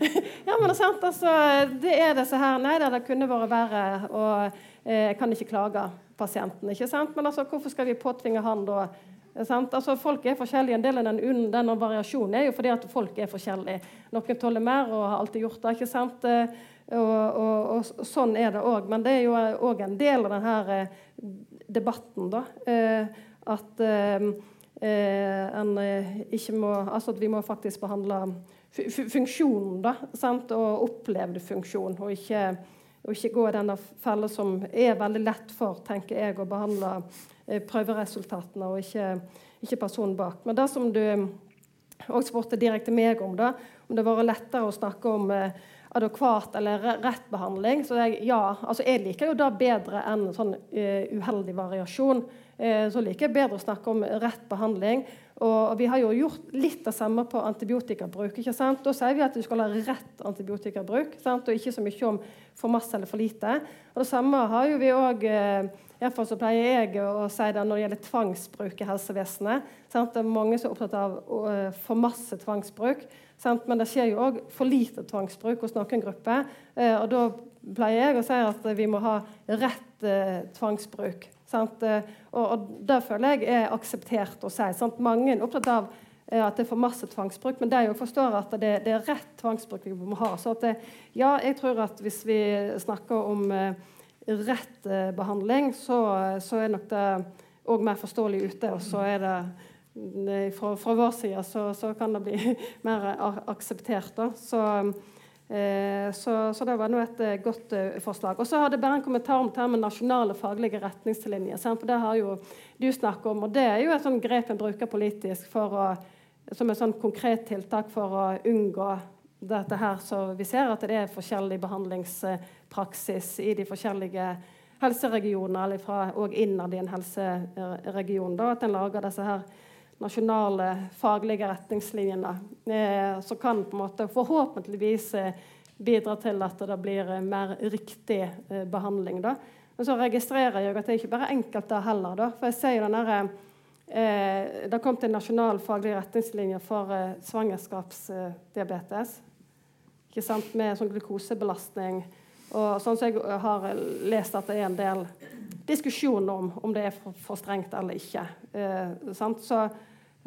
ja, men sant? Altså, det er disse her Nei, det kunne vært verre, og eh, jeg kan ikke klage pasienten. ikke sant? Men altså, hvorfor skal vi påtvinge han da Altså, folk er forskjellige. En del av den, denne variasjonen er jo fordi at folk er forskjellige. Noen tåler mer og har alltid gjort det. ikke sant? Eh, og, og, og sånn er det òg. Men det er jo òg en del av denne eh, debatten. da, eh, At en ikke må Altså at vi må faktisk behandle funksjonen, da, sant? og opplevd funksjon, og ikke, og ikke gå i denne fella som er veldig lett for, tenker jeg, å behandle Eh, prøveresultatene, og ikke, ikke, personen bak. Men det som du òg spurte direkte meg om, da, om det var lettere å snakke om eh, adekvat eller rett behandling, så jeg, ja, altså jeg liker jo det bedre enn sånn uh, uheldig variasjon. Uh, så liker jeg bedre å snakke om rett behandling. Og vi har jo gjort litt det samme på antibiotikabruk. ikke sant? Da sier vi at du skal ha rett antibiotikabruk, sant? og ikke så mye om for masse eller for lite. Og Det samme har jo vi òg Iallfall så pleier jeg å si det når det gjelder tvangsbruk i helsevesenet. Sant? Det er mange som er opptatt av for masse tvangsbruk. Sant? Men det skjer jo òg for lite tvangsbruk hos noen grupper. Uh, og da pleier jeg å si at vi må ha rett uh, tvangsbruk. Sant? Og, og, det føler jeg er akseptert å si. Sant? Mange er opptatt av at det er for masse tvangsbruk, men de forstår at det, det, er rett tvangsbruk vi må ha. Så det, ja, jeg tror at hvis vi snakker om rett eh, behandling, så, så, er nok det òg mer forståelig ute. Og så er det fra, fra vår side så, så, kan det bli mer akseptert. Da. Så, eh, så, så, det var nå et eh, godt eh, forslag. Og så hadde jeg bare en kommentar om det med nasjonale faglige retningslinjer. For det har jo du snakket om, og det er jo et sånn grep en bruker politisk å, som et sånn konkret tiltak for å unngå dette her, så vi ser at det er forskjellig behandlingspraksis i de forskjellige helseregionene, eller fra, og innad i en helseregion. Da, at en lager disse her nasjonale faglige retningslinjene. Eh, som kan på en måte forhåpentligvis eh, bidra til at det blir eh, mer riktig eh, behandling. Da. Men så registrerer jeg at det ikke bare er enkelt da heller. Da. For jeg ser jo denne, eh, Det kom til en nasjonal faglig retningslinje for eh, svangerskapsdiabetes. Ikke sant? Med sånn glukosebelastning. Og sånn som jeg har lest at det er en del diskusjon om om det er for, for strengt eller ikke. Eh, så,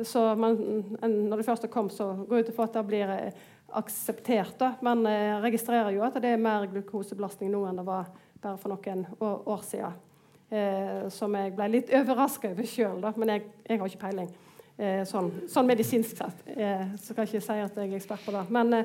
så man, når det først har kommet, så går jeg ut ifra at det blir eh, akseptert. Da. Men jeg eh, registrerer jo at det er mer glukosebelastning nå enn det var bare for noen år, siden. Eh, som jeg ble litt overraska over sjøl, men jeg, jeg, har ikke peiling. Eh, sånn, sånn, medisinsk sett. Eh, så kan jeg ikke si at jeg er ekspert på det. Men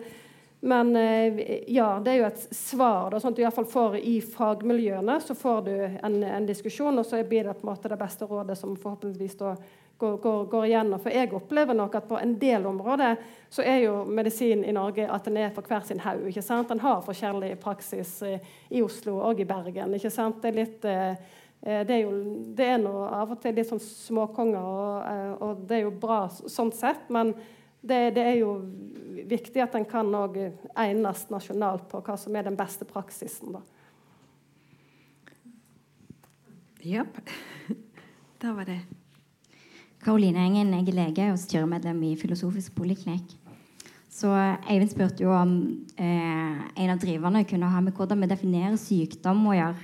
men eh, ja, det er jo et svar. Da, sånn at du i får I fagmiljøene så får du en, en, diskusjon, og så blir det på en måte det beste rådet som forhåpentligvis da går, går, går igjennom. For jeg opplever nok at på en del områder så er jo medisin i Norge at den er for hver sin haug. ikke sant? Den har forskjellig praksis i Oslo og i Bergen. ikke sant? Det er litt... Eh, eh, det er jo det er noe, av og til litt sånn småkonger, og, og det er jo bra sånn sett. men det, det, er jo viktig at en kan òg egnes nasjonalt på hva som er den beste praksisen. da. Ja. Da var det Karoline Engen, jeg er lege og styremedlem i Filosofisk poliklinikk. Så Eivind spurte jo om eh, en av driverne kunne ha med hvordan vi definerer sykdom å gjøre.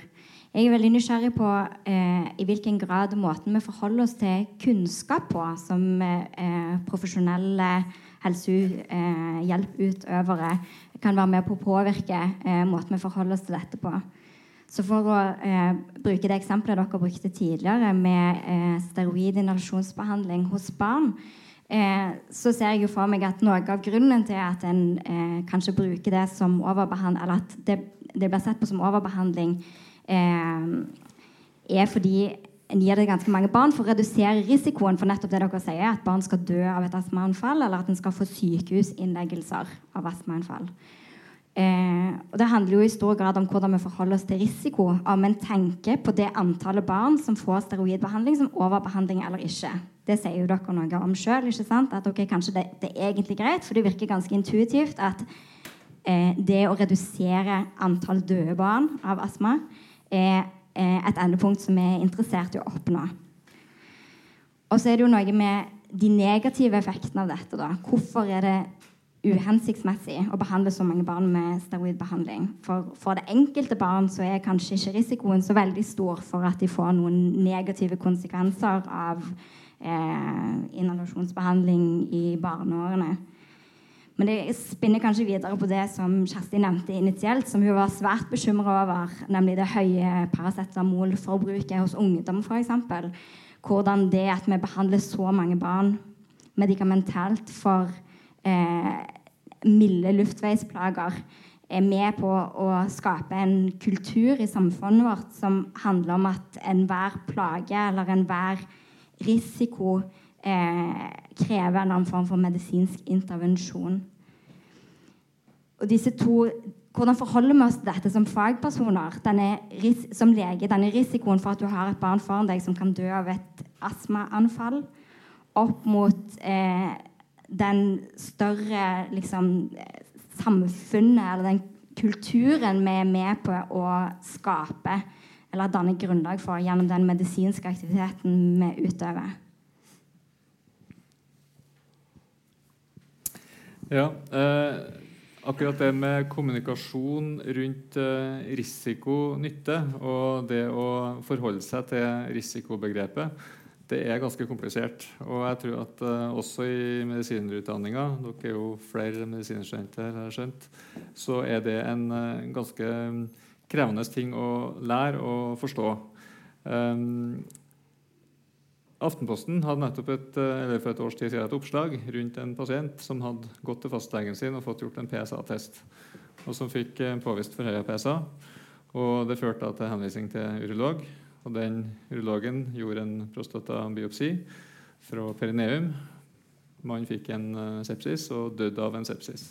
Jeg er veldig nysgjerrig på eh, i hvilken grad måten vi forholder oss til kunnskap på, som eh, profesjonelle helsehjelputøvere, eh, kan være med på å påvirke eh, måten vi forholder oss til dette på. Så for å eh, bruke det eksempelet dere brukte tidligere, med eh, steroidinhalasjonsbehandling hos barn, så ser jeg jo for meg at noe av grunnen til at en kanskje bruker det som overbehandling, eller at det, det blir sett på som overbehandling, Eh, er fordi en gir det ganske mange barn for å redusere risikoen for nettopp det dere sier, at barn skal dø av et astmaanfall, eller at en skal få sykehusinnleggelser av astmaanfall. Eh, og Det handler jo i stor grad om hvordan vi forholder oss til risiko. Om en tenker på det antallet barn som får steroidbehandling som overbehandling eller ikke. Det sier jo dere noe om sjøl. At okay, kanskje det, det, er egentlig greit, for det virker ganske intuitivt at eh, det å redusere antall døde barn av astma er et endepunkt som vi er interessert i å oppnå. Og så er det jo noe med de negative effektene av dette. da. Hvorfor er det uhensiktsmessig å behandle så mange barn med steroidbehandling? For, for det enkelte barn så er kanskje ikke risikoen så veldig stor for at de får noen negative konsekvenser av eh, inhalasjonsbehandling i barneårene. Men det spinner kanskje videre på det som Kjersti nevnte initielt, som hun var svært bekymra over, nemlig det høye paracetamolforbruket hos ungdom f.eks. Hvordan det at vi behandler så mange barn medikamentelt for eh, milde luftveisplager, er med på å skape en kultur i samfunnet vårt som handler om at enhver plage eller enhver risiko eh, krever en annen form for medisinsk intervensjon. Og disse to, Hvordan forholder vi oss til dette som fagpersoner? Denne, som lege, denne risikoen for at du har et barn foran deg som kan dø av et astmaanfall, opp mot eh, den større liksom, samfunnet, eller den kulturen vi er med på å skape, eller danne grunnlag for gjennom den medisinske aktiviteten vi utøver. Ja, eh, akkurat det med kommunikasjon rundt eh, risiko nytte, og det å forholde seg til risikobegrepet, det er ganske komplisert. Og jeg tror at uh, også i medisinerutdanninga, dere er jo flere medisinstudenter har skjønt, så er det en uh, ganske krevende ting å lære og forstå. Um, Aftenposten hadde nettopp et, eller for et års tid siden et oppslag rundt en pasient som hadde gått til fastlegen sin og fått gjort en PSA-test, og som fikk eh, påvist forhøya PSA. Og Det førte til henvisning til urolog. Og Den urologen gjorde en prostatabiopsi fra perineum. Mannen fikk en eh, sepsis og døde av en sepsis.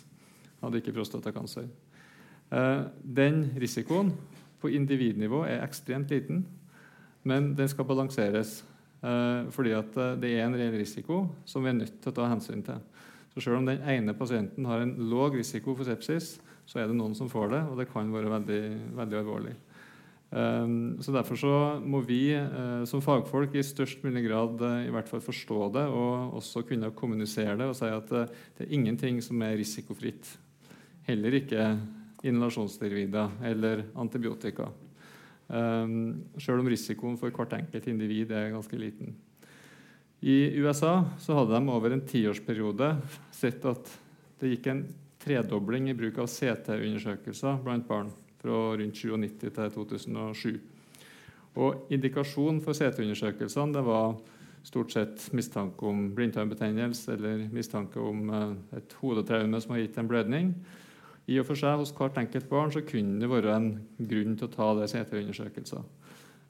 Hadde ikke prostatakancer. Den risikoen på individnivå er ekstremt liten, men den skal balanseres Eh, fordi eh, det er en reell risiko som vi er nødt til å ta hensyn til. Så Selv om den ene pasienten har en låg risiko for sepsis, så er det noen som får det, og det kan være veldig, veldig alvorlig. Um, så Derfor så må vi uh, som fagfolk i størst mulig grad uh, i hvert fall forstå det og også kunne kommunisere det og si at uh, det er ingenting som er risikofritt. Heller ikke inhalasjonssteroider eller antibiotika. Um, selv om risikoen for hvert enkelt individ er ganske liten. I USA så hadde de over en tiårsperiode sett at det gikk en tredobling i bruk av CT-undersøkelser blant barn fra rundt 97 til 2007. Og Indikasjon for CT-undersøkelsene var stort sett mistanke om blindtarmbetennelse eller mistanke om eh, et hodetraume som har gitt en blødning. I og for seg Hos hvert enkelt barn så kunne det være en grunn til å ta det CT-undersøkelser.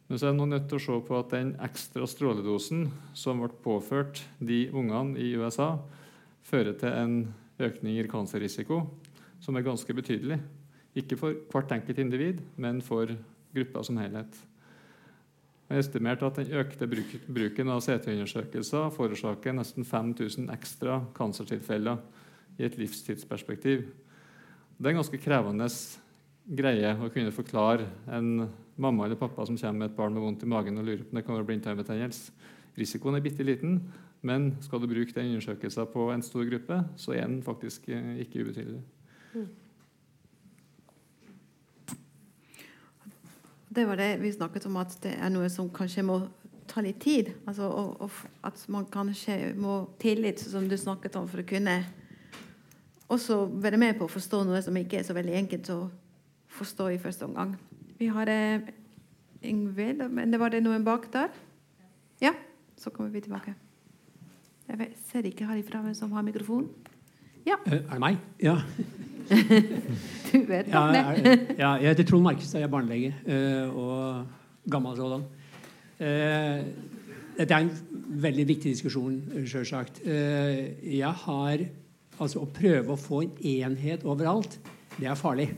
Men så er jeg nødt til å se på at den ekstra stråledosen som ble påført de ungene i USA, fører til en økning i cancerrisiko som er ganske betydelig. Ikke for hvert enkelt individ, men for gruppa som helhet. Det er estimert at Den økte bruken av CT-undersøkelser forårsaker nesten 5000 ekstra kancertilfeller i et livstidsperspektiv. Det er en ganske krevende greie å kunne forklare en mamma eller pappa som kommer med et barn med vondt i magen og lurer på om det kan være blindtarmbetennelse. Risikoen er bitte liten, men skal du bruke den undersøkelsen på en stor gruppe, så er den faktisk eh, ikke ubetydelig. Det var det vi snakket om, at det er noe som kanskje må ta litt tid. Altså, og, og at man kanskje må tillit, som du snakket om, for å kunne også være med på å forstå noe som ikke er så veldig enkelt å forstå i første omgang. Vi har eh, Ingvild, men det var det noen bak der? Ja, så kommer vi tilbake. Jeg ser ikke herifra hvem som har mikrofon. Ja. Uh, er det meg? Ja. Du vet om det. ja, jeg heter Trond Markestad, jeg er barnelege uh, og gammel sådan. Uh, dette er en veldig viktig diskusjon, sjølsagt. jeg har Altså Å prøve å få en enhet overalt, det er farlig.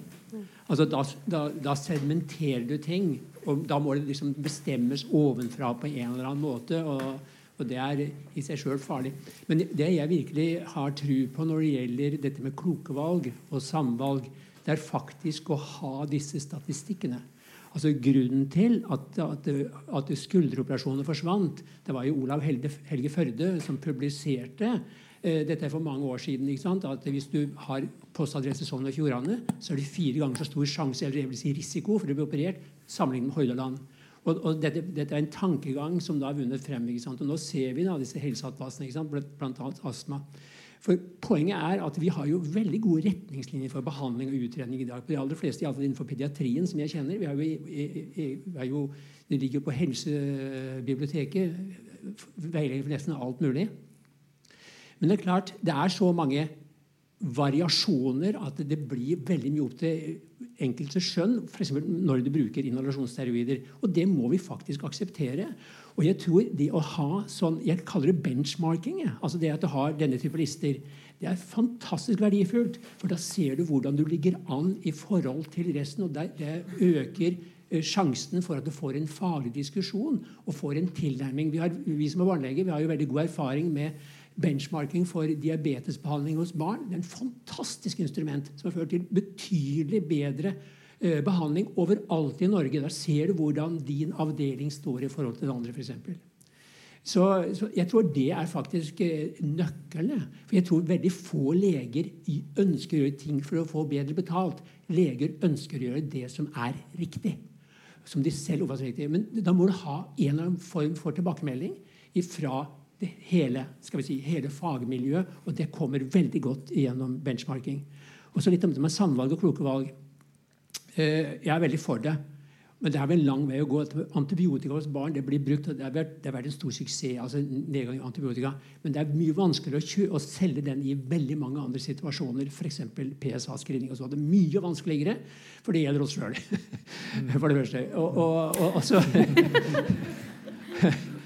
Altså Da, da, da sedimenterer du ting, og da må det liksom bestemmes ovenfra på en eller annen måte. og, og det er i seg sjøl farlig. Men det jeg virkelig har tru på når det gjelder dette med kloke valg og samvalg, det er faktisk å ha disse statistikkene. Altså Grunnen til at, at, at skulderoperasjoner forsvant, det var jo Olav Helge, Helge Førde som publiserte Eh, dette er for mange år siden. at Hvis du har postadresse Sogn og Fjordane, så er det fire ganger så stor sjanse eller jeg vil si risiko for å bli operert sammenlignet med Hordaland. Og, og dette, dette, er en tankegang som da har vunnet frem. Og Nå ser vi da disse helseatlasene, bl.a. astma. For Poenget er at vi har jo veldig gode retningslinjer for behandling og utredning i dag. på de aller fleste, iallfall innenfor pediatrien, som jeg kjenner. Vi har jo, det ligger jo på helsebiblioteket veiledning for nesten alt mulig. Men det er klart, det er så mange variasjoner at det blir veldig mye opp til enkelte skjønn, f.eks. når du bruker inhalasjonssteroider. Og det må vi faktisk akseptere. Og jeg tror det å ha sånn Jeg kaller det benchmarking. altså det at du har denne type lister. Det er fantastisk verdifullt, for da ser du hvordan du ligger an i forhold til resten. og Det øker eh, sjansen for at du får en faglig diskusjon og får en tilnærming. Vi, har, vi som er barneleger, vi har jo veldig god erfaring med benchmarking for diabetesbehandling hos barn. Det er en fantastisk instrument som har ført til betydelig bedre eh, behandling overalt i Norge. Der ser du hvordan din avdeling står i forhold til den andre, f.eks. Så, så jeg tror det er faktisk eh, nøkkelen. For jeg tror veldig få leger ønsker å gjøre ting for å få bedre betalt. Leger ønsker å gjøre det som er riktig. Som de selv riktig. Men da må du ha en eller annen form for tilbakemelding fra hele, skal vi si, hele fagmiljøet, og det kommer veldig godt gjennom benchmarking. Og så litt om det med samvalg og kloke valg. Eh, jeg er veldig for det. Men det er vel en lang vei å gå. Antibiotika hos barn det blir brukt, det har vært, det har vært en stor suksess. altså nedgang i antibiotika, Men det er mye vanskeligere å, å selge den i veldig mange andre situasjoner. F.eks. PSA-screening. Det er mye vanskeligere, for det gjelder oss sjøl. for det første. Og, og, og, og så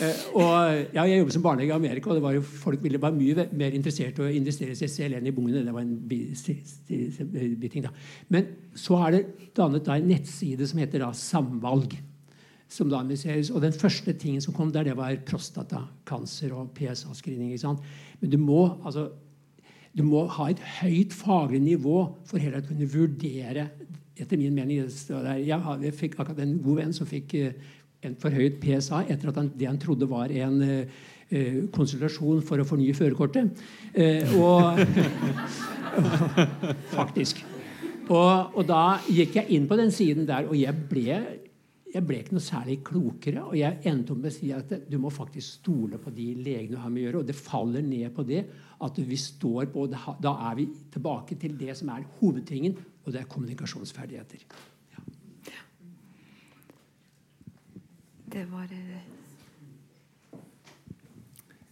og ja, Jeg jobbet som barnelege i Amerika, og det var jo, folk ville være mye mer interessert i å investere seg selv enn i bungene. Det var en biting da. Men så er det dannet da en nettside som heter da Samvalg. som da investeres, Og den første tingen som kom der, det var prostatakancer og PSA-screening. Men du må, altså, du må ha et høyt faglig nivå for heller å kunne vurdere etter min mening, Jeg, fikk akkurat en god venn som fikk eh, en forhøyet PSA etter at han, det han trodde var en uh, konsultasjon for å fornye førerkortet. Uh, og Faktisk. Og, og, da gikk jeg inn på den siden der, og jeg ble, jeg ble ikke noe særlig klokere. Og jeg endte opp med å si at du må faktisk stole på de legene du har med å gjøre. Og det faller ned på det at vi står på Da er vi tilbake til det som er hovedtingen, og det er kommunikasjonsferdigheter. Det var eh,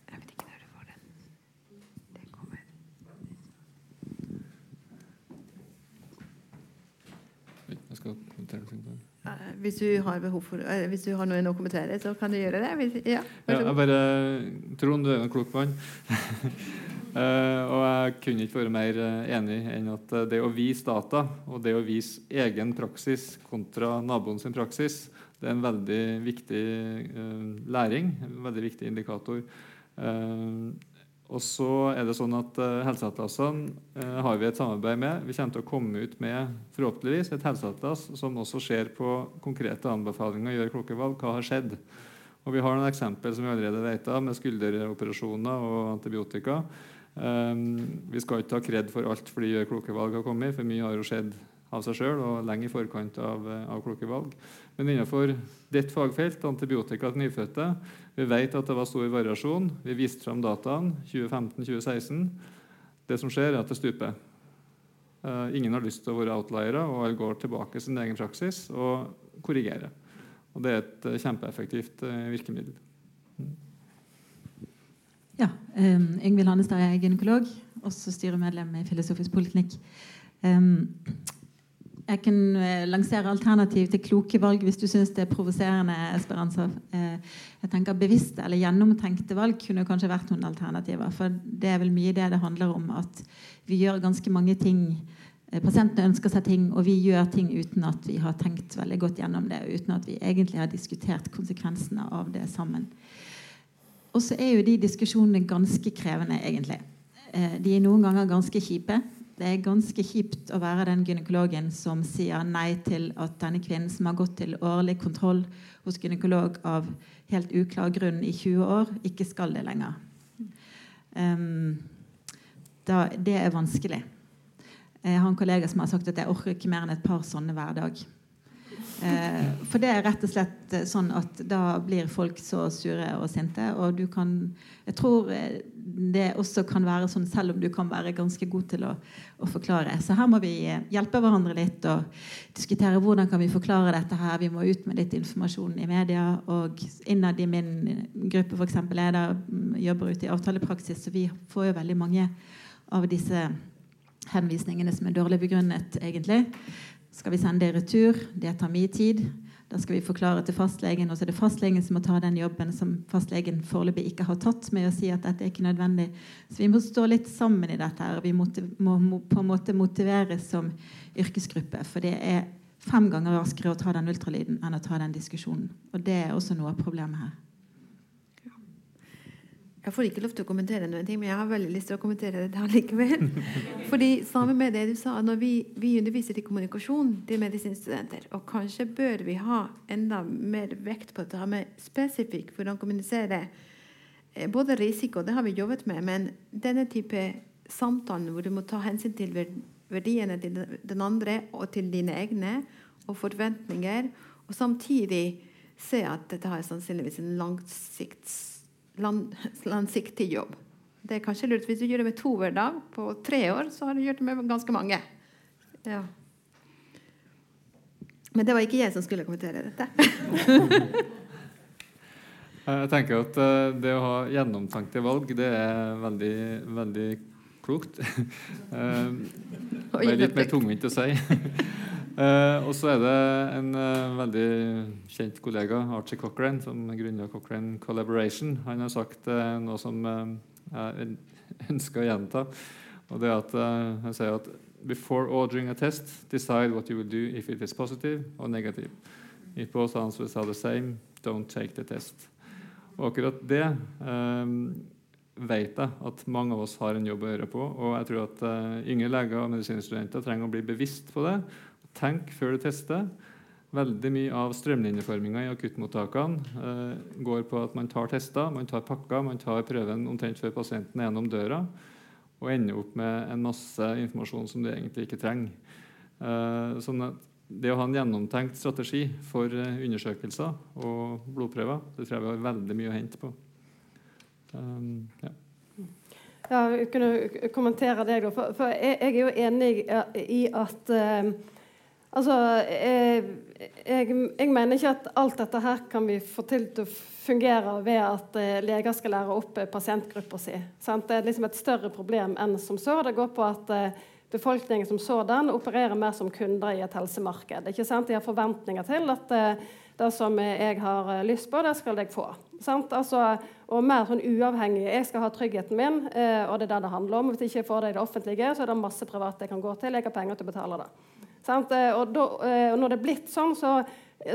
Jeg vet ikke når det var den. Det kommer. Jeg skal kommentere noe. Hvis du har behov for eh, Hvis du har noe å kommentere, så kan du gjøre det. Ja, ja, jeg bare Trond, du er en klok mann. Uh, og jeg kunne ikke være mer enig enn at det å vise data og det å vise egen praksis kontra naboen sin praksis, det er en veldig viktig læring. En veldig viktig indikator. og så er det sånn at Helseatlasene har vi et samarbeid med. Vi kommer til å komme ut med forhåpentligvis et helseatlas som også ser på konkrete anbefalinger gjør kloke valg. Hva har skjedd? Og Vi har noen eksempel som vi allerede vet av, med skulderoperasjoner og antibiotika. Vi skal ikke ta kred for alt fordi gjør kloke valg har kommet, for mye har jo skjedd av seg sjøl og lenge i forkant av, eh, av, kloke valg. Men innenfor ditt fagfelt, antibiotika til nyfødte, vi vet at det var stor variasjon. Vi viste fram dataene 2015-2016. Det som skjer, er at det stuper. Uh, ingen har lyst til å være outliere, og går tilbake sin egen praksis og korrigerer. Og det er et uh, kjempeeffektivt uh, virkemiddel. Ja. Ingvild Hannestad er gynekolog, også styremedlem i Filosofisk poliklinikk. Jeg kan uh, lansere alternativ til kloke valg hvis du syns det er provoserende. Esperanza. Uh, jeg tenker Bevisste eller gjennomtenkte valg kunne kanskje vært noen alternativer. For det er vel mye det det handler om, at vi gjør ganske mange ting. Uh, pasientene ønsker seg ting, og vi gjør ting uten at vi har tenkt veldig godt gjennom det. Uten at vi egentlig har diskutert konsekvensene av det sammen. Og så er jo de diskusjonene ganske krevende, egentlig. Eh, de er noen ganger ganske kjipe. Det er ganske kjipt å være den gynekologen som sier nei til at denne kvinnen som har gått til årlig kontroll hos gynekolog av helt uklar grunn i 20 år, ikke skal det lenger. Um, da, det er vanskelig. Jeg har en kollega som har sagt at jeg orker ikke mer enn et par sånne hver dag. Eh, for det er rett og slett eh, sånn at da blir folk så sure og sinte. Og du kan Jeg tror eh, det også kan være sånn, selv om du kan være ganske god til å, å forklare. Så her må vi eh, hjelpe hverandre litt og diskutere hvordan kan vi forklare dette her. Vi må ut med litt informasjon i media. Og innad i min gruppe, f.eks. jeg der mm, jobber ute i avtalepraksis, så vi får jo veldig mange av disse henvisningene som er dårlig begrunnet, egentlig skal vi sende det i retur. Det tar mye tid. Da skal vi forklare til fastlegen, og så er det fastlegen som må ta den jobben som fastlegen foreløpig ikke har tatt, med å si at dette er ikke nødvendig. Så vi må stå litt sammen i dette. her, Vi må, må på en måte motiveres som yrkesgruppe. For det er fem ganger raskere å ta den ultralyden enn å ta den diskusjonen. Og det er også noe av problemet her. Jeg får ikke lov til å kommentere noen ting, men jeg har veldig lyst til å kommentere det her likevel. Fordi sammen med det du sa, når vi, vi underviser i kommunikasjon til medisinstudenter, og kanskje bør vi ha enda mer vekt på å ta med spesifikt hvordan kommunisere eh, både risiko, det har vi jobbet med, men denne type samtalen hvor du må ta hensyn til verdiene til den andre og til dine egne, og forventninger, og samtidig se at dette har sannsynligvis en langsikts lang, langsiktig jobb. Det er kanskje lurt Hvis du gjør det med to hver dag på tre år, så har du gjort det med ganske mange. Ja. Men det var ikke jeg som skulle kommentere dette. jeg tenker at eh, det å ha gjennomtenkte valg, det er veldig, veldig klokt. Eh, det er litt mer tungvint å si. Uh, og så er det en uh, veldig kjent kollega, Archie Cochrane, som grunnla Cochrane Collaboration. Han har sagt noe som jeg ønsker å gjenta. Og det er at Han sier at Before ordering a test, decide what you will do if it is positive or negative. If both answers are the same, don't take the test. Og akkurat det eh, vet jeg at mange av oss har en jobb å gjøre på. Og jeg tror at uh, yngre leger og medisinstudenter trenger å bli bevisst på det. Tenk før du tester. Veldig mye av strømlinjeforminga i akuttmottakene uh, går på at man tar tester, man tar pakker, man tar prøven omtrent før pasienten er gjennom døra, og ender opp med en masse informasjon som du egentlig ikke trenger. Uh, sånn at det å ha en gjennomtenkt strategi for undersøkelser og blodprøver, det tror jeg vi har veldig mye å hente på. Um, ja. Ja, kunne kommentere deg, da. For, for jeg, jeg, er jo enig i at uh, Altså, jeg, jeg, jeg, mener ikke at alt dette her kan vi få til til å fungere ved at uh, leger skal lære opp pasientgruppa si. Sant? Det er liksom et større problem enn som så. Det går på at uh, befolkningen som sådan opererer mer som kunder i et helsemarked. Ikke sant? De har forventninger til at uh, det som jeg har eh, lyst på, det skal jeg få. Altså, og mer sånn uavhengig. Jeg skal ha tryggheten min, uh, og det er det det handler om. Hvis jeg ikke får det i det offentlige, så er det masse private jeg kan gå til. Jeg har penger til å betale det. Sant? Og, da, og når det er blitt sånn, så,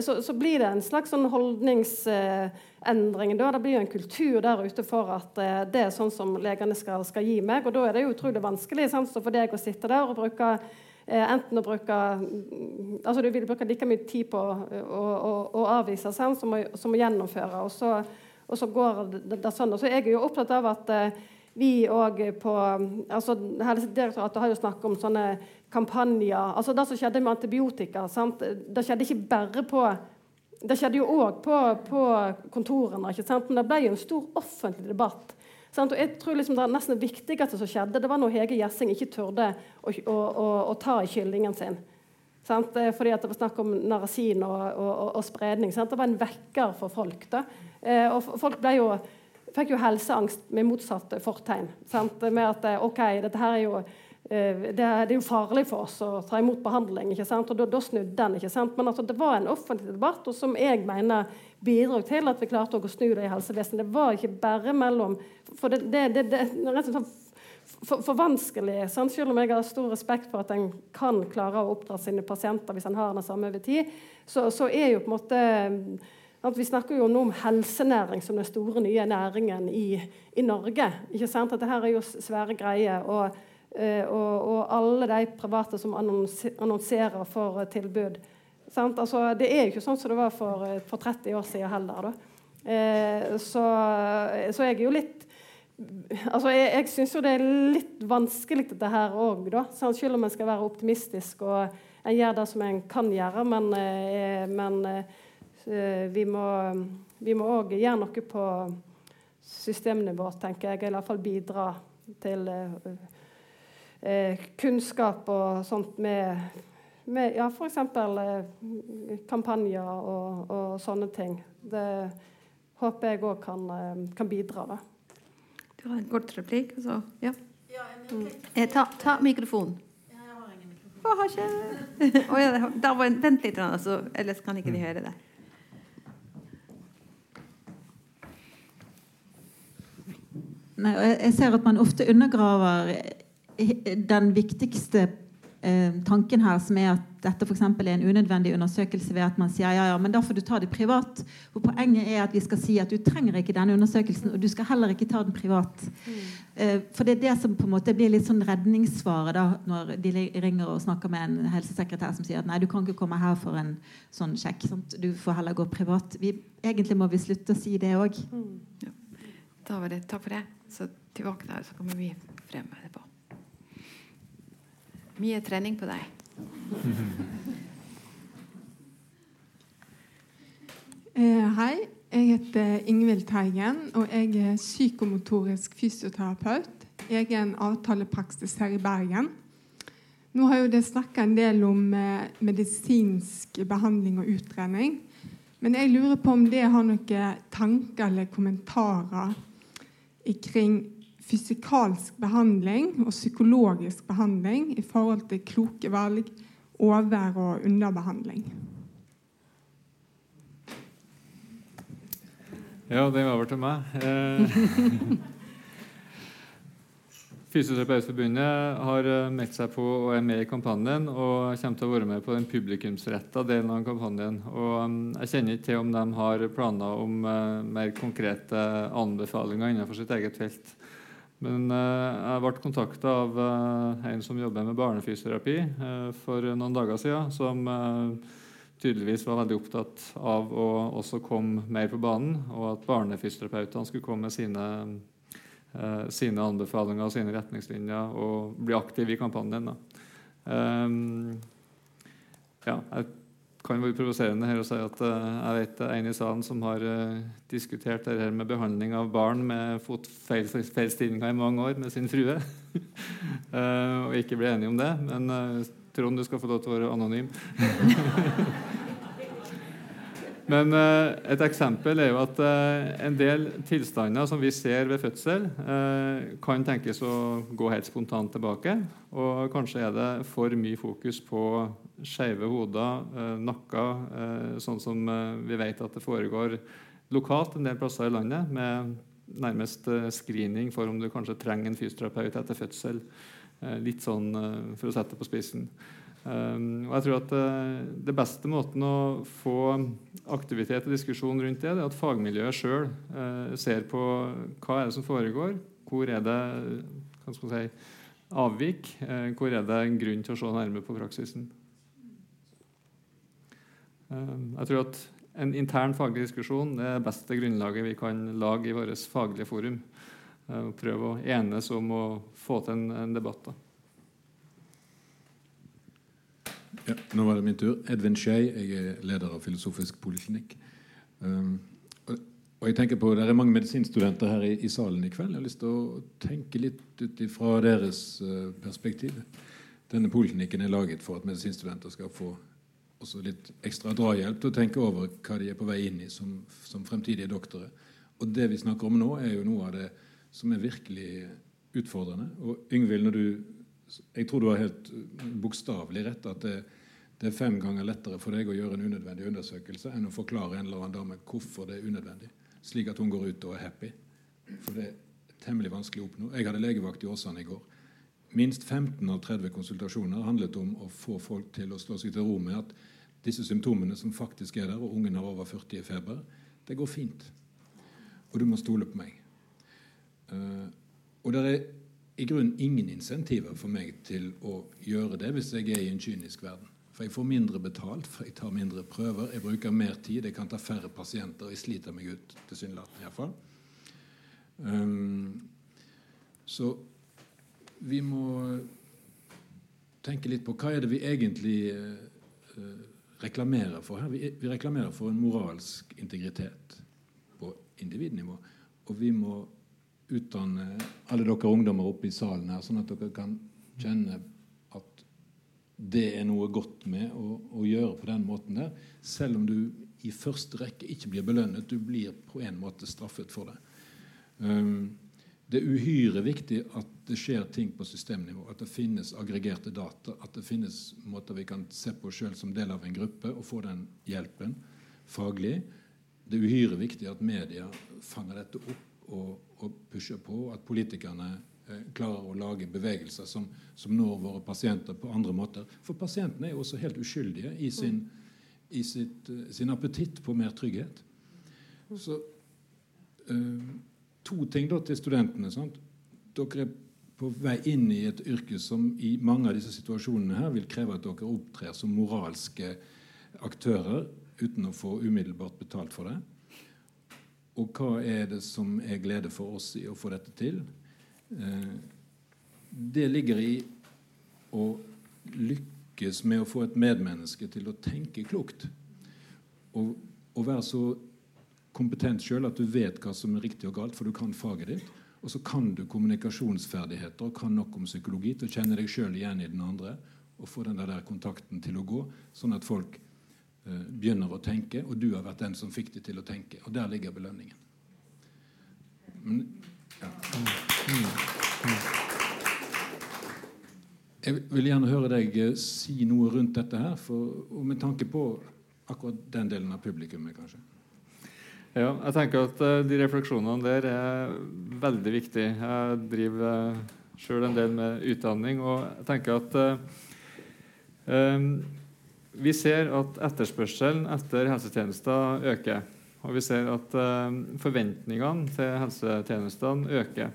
så, så blir det en slags sånn holdningsendring. Eh, Det blir jo en kultur der ute for at det er sånn som legene skal, skal gi meg. Og da er det jo utrolig vanskelig sant? for deg å sitte der og bruke Eh, enten å bruke altså Du vil bruke like mye tid på å, å, å avvise sant, som, å, som, å, gjennomføre. Og så, og så går det, det, sånn. Og så er jeg jo opptatt av at eh, vi òg på altså Helsedirektoratet har jo snakket om sånne kampanjer. altså Det som skjedde med antibiotika, sant? det skjedde ikke bare på det skjedde jo òg på, på, kontorene, ikke sant? men det ble jo en stor offentlig debatt? Og jeg tror liksom Det nesten viktigste som skjedde, det var når Hege Gjessing ikke turde å, å, å, å ta i kyllingen sin. Sant? Eh, fordi det var snakk om narasin og, og, og spredning. Sant? Det var en vekker for folk. da. Eh, og folk ble jo, fikk jo helseangst med motsatt fortegn. Sant? Med at eh, OK, dette her er jo det, det, er jo farlig for oss å ta imot behandling. ikke sant? Og Da, da snudde den. ikke sant? Men altså, det var en offentlig debatt og som jeg mener bidro til at vi klarte å snu det i helsevesenet. Det var ikke bare mellom For det, er rett og slett for, for vanskelig. Sant? Selv om jeg har stor respekt for at en kan klare å oppdra sine pasienter hvis en har den samme over tid, så, så, er jo på en måte at Vi snakker jo nå om helsenæring som den store, nye næringen i, i Norge. ikke sant? At dette er jo svære greier. Og, eh, og, og alle de private som annonserer for tilbud Altså, det er jo ikke sånn som det var for, eh, for 30 år siden heller. Eh, så, så, jeg er jo litt Altså, jeg, jeg syns jo det er litt vanskelig dette her òg, Selv om en skal være optimistisk og en gjør det som en kan gjøre. Men, eh, men eh, vi må vi må òg gjøre noe på systemnivå, tenker jeg. Eller iallfall bidra til eh, eh, kunnskap og sånt med med ja, f.eks. Eh, kampanjer og, og, sånne ting. Det håper jeg òg kan, eh, kan, bidra. Da. Du har en kort replikk? Så, ja. Mm. Eh, ta, ta mikrofonen. Jeg har ikke oh, ja, var en, Vent litt, altså, ellers kan ikke de høre det. Nei, jeg ser at man ofte undergraver den viktigste eh, tanken her som er at dette for er en unødvendig undersøkelse ved at man sier ja, ja, men da får du ta det privat. For Poenget er at vi skal si at du trenger ikke denne undersøkelsen, og du skal heller ikke ta den privat. Mm. Eh, for det er det som på en måte blir litt sånn redningssvaret da, når de ringer og snakker med en helsesekretær som sier at nei, du kan ikke komme her for en sånn sjekk. Sant? Du får heller gå privat. Vi, egentlig må vi slutte å si det òg. Mm. Ja. Takk for det. Så tilbake der, så kommer vi frem etterpå. Mye trening på deg. Eh, hei. Jeg heter Ingvild Teigen, og jeg er psykomotorisk fysioterapeut. Jeg er en avtalepraksis her i Bergen. Nå har jo det snakka en del om eh, medisinsk behandling og utredning. Men jeg lurer på om det har noen tanker eller kommentarer kring fysikalsk behandling og psykologisk behandling i forhold til kloke valg, over- og underbehandling. Ja, det var over til meg. Eh, Fysioterapeutforbundet har eh, meldt seg på og er med i kampanjen og kommer til å være med på den publikumsretta delen av kampanjen. Og um, Jeg kjenner ikke til om de har planer om uh, mer konkrete anbefalinger innenfor sitt eget felt. Men uh, jeg ble kontakta av uh, en som jobber med barnefysioterapi for noen dager siden, som tydeligvis var veldig opptatt av å også komme mer på banen, og at barnefysioterapeutene skulle komme med sine eh, sine anbefalinger og sine retningslinjer og bli aktiv i kampanjen. Um, ja, jeg kan være provoserende her å si at uh, jeg vet det er en i salen som har uh, diskutert det her med behandling av barn med fotfeilstillinger i mange år med sin frue, uh, og ikke ble enige om det. Men Trond, du skal få lov til å være anonym. Men eh, et eksempel er jo at eh, en del tilstander som vi ser ved fødsel, eh, kan tenkes å gå helt spontant tilbake. Og kanskje er det for mye fokus på skeive hoder, nakker, sånn som vi vet at det foregår lokalt en del plasser i landet, med nærmest screening for om du kanskje trenger en fysioterapeut etter fødsel. Litt sånn for å sette det på spissen. Um, og jeg tror at Det beste måten å få aktivitet og diskusjon rundt det, er at fagmiljøet sjøl eh, ser på hva er det som foregår, hvor er det hva skal si, avvik, hvor er det en grunn til å se nærmere på praksisen. Um, jeg tror at en intern faglig diskusjon er det beste grunnlaget vi kan lage i vårt faglige forum. prøve å enes om å få til en, en debatt. da. Ja, nå var det min tur. Edvin Skei, jeg er leder av Filosofisk poliklinikk. Um, og, og, jeg tenker på, Det er mange medisinstudenter her i, i, salen i kveld. Jeg har lyst til å tenke litt ut fra deres uh, perspektiv. Denne poliklinikken er laget for at medisinstudenter skal få også litt ekstra drahjelp til å tenke over hva de er på vei inn i som, som fremtidige doktorer. Og det vi snakker om nå, er jo noe av det som er virkelig utfordrende. Og Yngvild, når du jeg tror du har helt bokstavelig rett at det, det, er fem ganger lettere for deg å gjøre en unødvendig undersøkelse enn å forklare en eller annen dame hvorfor det er unødvendig, slik at hun går ut og er happy. For det er temmelig vanskelig å oppnå. Jeg hadde legevakt i Åsane i går. Minst 15 av 30 konsultasjoner handlet om å få folk til å slå seg til ro med at disse symptomene som faktisk er der, og ungen har over 40 i feber, det går fint. Og du må stole på meg. Uh, og det er i grunnen ingen insentiver for meg til å gjøre det hvis jeg er i en kynisk verden. For jeg får mindre betalt, for jeg tar mindre prøver, jeg bruker mer tid, jeg kan ta færre pasienter, jeg sliter meg ut, tilsynelatende iallfall. Um, så vi må tenke litt på hva er det vi egentlig uh, reklamerer for her. Vi reklamerer for en moralsk integritet på individnivå. Og vi må utdanne alle dere ungdommer oppe i salen her, sånn at dere kan kjenne at det er noe godt med å, å, gjøre på den måten der, selv om du i første rekke ikke blir belønnet. Du blir på en måte straffet for det. Um, det er uhyre viktig at det skjer ting på systemnivå. At det finnes aggregerte data. At det finnes måter vi kan se på oss sjøl som del av en gruppe og få den hjelpen faglig. Det er uhyre viktig at media fanger dette opp og, og pusher på, at politikerne eh, klarer å lage bevegelser som, som, når våre pasienter på andre måter. For pasientene er jo også helt uskyldige i sin, i sitt, eh, sin appetitt på mer trygghet. Så eh, to ting da til studentene. Sant? Dere er på vei inn i et yrke som i mange av disse situasjonene her vil kreve at dere opptrer som moralske aktører uten å få umiddelbart betalt for det. Og hva er det som er glede for oss i å få dette til? Eh, det ligger i å lykkes med å få et medmenneske til å tenke klokt. Og, og være så kompetent sjøl at du vet hva som er riktig og galt, for du kan faget ditt. Og så kan du kommunikasjonsferdigheter og kan nok om psykologi til å kjenne deg sjøl igjen i den andre og få den der kontakten til å gå, sånn at folk Eh, begynner å tenke, og du har vært den som fikk dem til å tenke. Og der ligger belønningen. Men, ja. Jeg vil gjerne høre deg eh, si noe rundt dette her, for, med tanke på akkurat den delen av publikummet, kanskje. Ja, jeg tenker at uh, De refleksjonene der er veldig viktige. Jeg driver uh, sjøl en del med utdanning. Og jeg tenker at uh, vi ser at etterspørselen etter helsetjenester øker. Og vi ser at forventningene til helsetjenestene øker.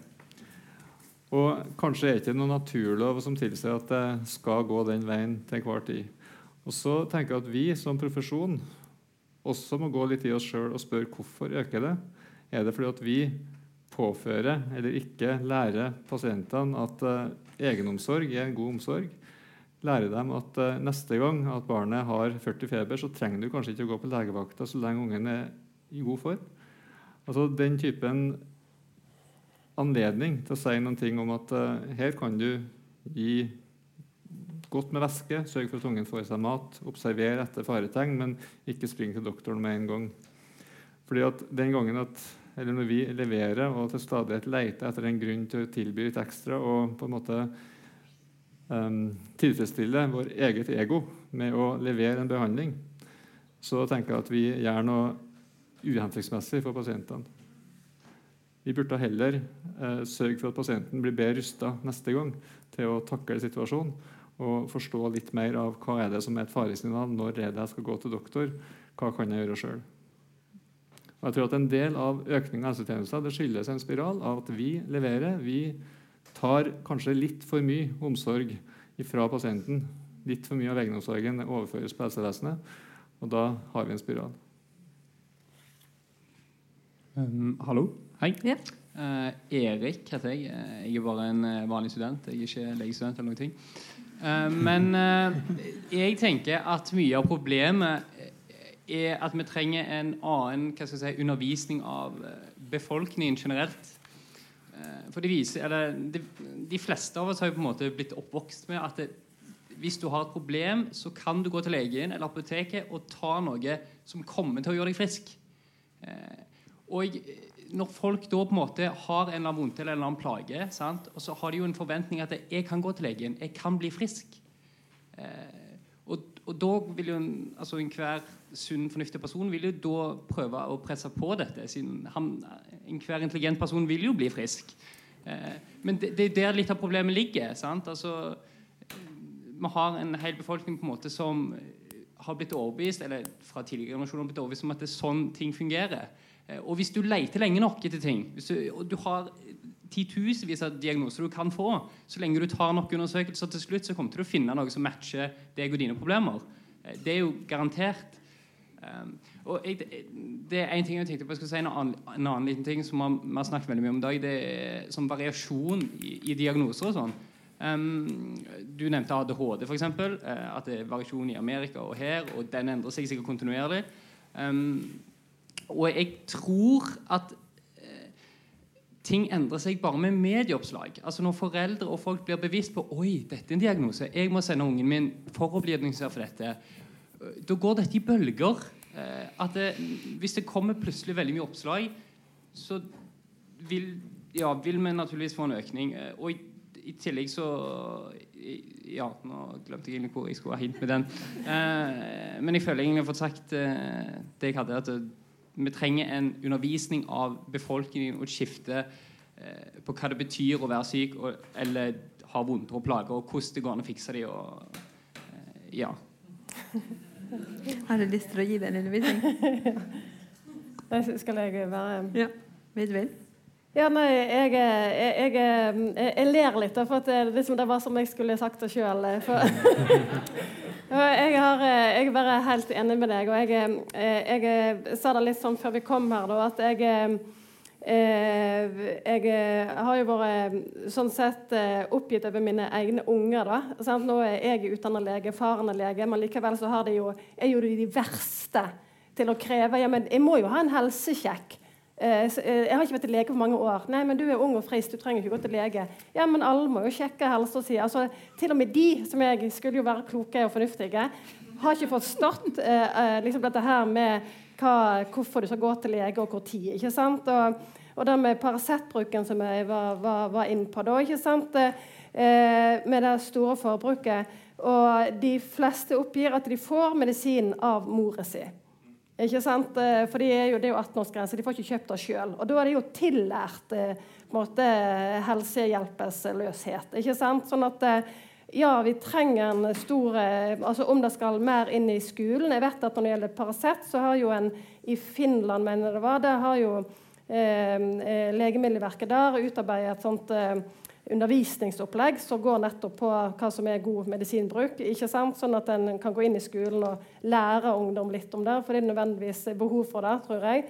Og kanskje er det ikke noen naturlov som tilsier at det skal gå den veien til enhver tid. Og så tenker jeg at vi som profesjon også må gå litt i oss sjøl og spørre hvorfor øker det. Er det fordi at vi påfører eller ikke lærer pasientene at uh, egenomsorg er god omsorg? Lærer dem at uh, neste gang at barnet har 40 feber, så trenger du kanskje ikke å gå på legevakta så lenge ungen er i god form? Altså Den typen anledning til å si noen ting om at uh, her kan du gi godt med væske, sørg for at ungen får i seg mat, observer etter faretegn, men ikke spring til doktoren med en gang. Fordi at den gangen at eller når vi leverer og til stadighet leter etter en grunn til å tilby litt ekstra og på en måte um, tilfredsstille vår eget ego med å levere en behandling, så tenker jeg at vi gjør noe uhensiktsmessig for pasientene. Vi burde heller eh, sørge for at pasienten blir bedre rusta neste gang til å takle situasjonen og forstå litt mer av hva er det som er et faresignal, når er det jeg skal gå til doktor, hva kan jeg gjøre sjøl. Jeg tror at En del av økningen av helsetjenester det skyldes en spiral av at vi leverer. Vi tar kanskje litt for mye omsorg fra pasienten. Litt for mye av egenomsorgen overføres på helsevesenet, og da har vi en spiral. Um, hallo. Hei. Ja. Uh, Erik heter jeg. Jeg er bare en eh, vanlig student. Jeg er ikke legestudent. eller noen ting. Uh, men uh, jeg tenker at mye av problemet er at vi trenger en annen si, undervisning av befolkningen generelt. For de, viser, eller, de, de, fleste av oss har jo på en måte blitt oppvokst med at det, hvis du har et problem, så kan du gå til legen eller apoteket og ta noe som kommer til å gjøre deg frisk. Og når folk da på en måte har en eller annen vondt eller en eller annen plage, sant? og så har de jo en forventning at jeg kan gå til legen, jeg kan bli frisk. Eh, og, og, da vil jo en, altså enhver sunn, fornuftig person vil jo da prøve å presse på dette. siden han, intelligent person vil jo bli frisk. Eh, men det, det, er der litt av problemet ligger. sant? Altså, vi har en hel befolkning på en måte som har blitt overbevist eller fra tidligere generasjoner blitt overbevist om at det er sånn ting fungerer. Eh, og hvis du leter lenge nok etter ting, du, og du har titusenvis av diagnoser du kan få, så lenge du tar nok undersøkelser til slutt, så kommer du til å finne noe som matcher deg og dine problemer. Eh, det er jo garantert. Um, og jeg, det er en ting jeg tenkte på, jeg skal si en annen, en annen liten ting som vi har snakket veldig mye om i dag. Det er som variasjon i, i diagnoser og sånn. Um, du nevnte ADHD, f.eks. Uh, at det er variasjon i Amerika og her, og den endrer seg sikkert kontinuerlig. Um, og jeg tror at eh, ting endrer seg bare med medieoppslag. Altså Når foreldre og folk blir bevisst på Oi, dette er en diagnose, jeg må sende ungen min for å bli diagnostisert for dette. Eh, da går dette i bølger. Eh, at det, Hvis det kommer plutselig veldig mye oppslag, så vil, ja, vil vi naturligvis få en økning. Og i, i tillegg så Ja, nå glemte jeg egentlig hvor jeg skulle ha hint med den. men jeg føler egentlig jeg har fått sagt det jeg hadde. at vi trenger en undervisning av befolkningen og et skifte eh, på hva det betyr å være syk og, eller ha vondter og plager, og hvordan det går an å fikse dem. Og, eh, ja. Har du lyst til å gi den undervisning? Skal jeg være Ja. Vil vil? Ja, nei, jeg, jeg, jeg, jeg ler litt, for det, liksom, det var som jeg skulle sagt det sjøl. Jeg, har, eh, jeg er bare helt enig med deg. og Jeg, eh, jeg, jeg sa det litt sånn før vi kom her, da, at jeg, eh, jeg har jo vært sånn sett oppgitt over mine egne unger. da. Sant? Nå er jeg utdannet lege, faren er lege, men likevel så har de jo, er jo de verste til å kreve ja, men jeg må jo ha en helsesjekk. Eh, eh, jeg har ikke vært til lege på mange år. Nei, men du er ung og frisk, du trenger ikke gå til lege. Ja, men alle må jo sjekke helsa si. Altså, til og med de som jeg skulle jo være kloke og fornuftige, har ikke forstått eh, eh, liksom dette her med hva, hvorfor du skal gå til lege, og hvor tid. ikke sant? Og, og det med Paracet-bruken som jeg var, var, var inne på da, ikke sant? Eh, med det store forbruket. Og de fleste oppgir at de får medisin av mora si. Ikke sant? Eh, for de er jo, det er jo 18-årsgrense, de får ikke kjøpt det sjøl. Og da er det jo tillært eh, helsehjelpeløshet. Ikke sant? Sånn at eh, ja, vi trenger en stor altså Om det skal mer inn i skolen Jeg vet at når det gjelder Paracet, så har jo en i Finland, mener det var, det har jo eh, Legemiddelverket der utarbeidet et sånt eh, undervisningsopplegg som går nettopp på hva som er god medisinbruk. ikke sant? Sånn at en kan gå inn i skolen og lære ungdom litt om det. For det er nødvendigvis behov for det, tror jeg.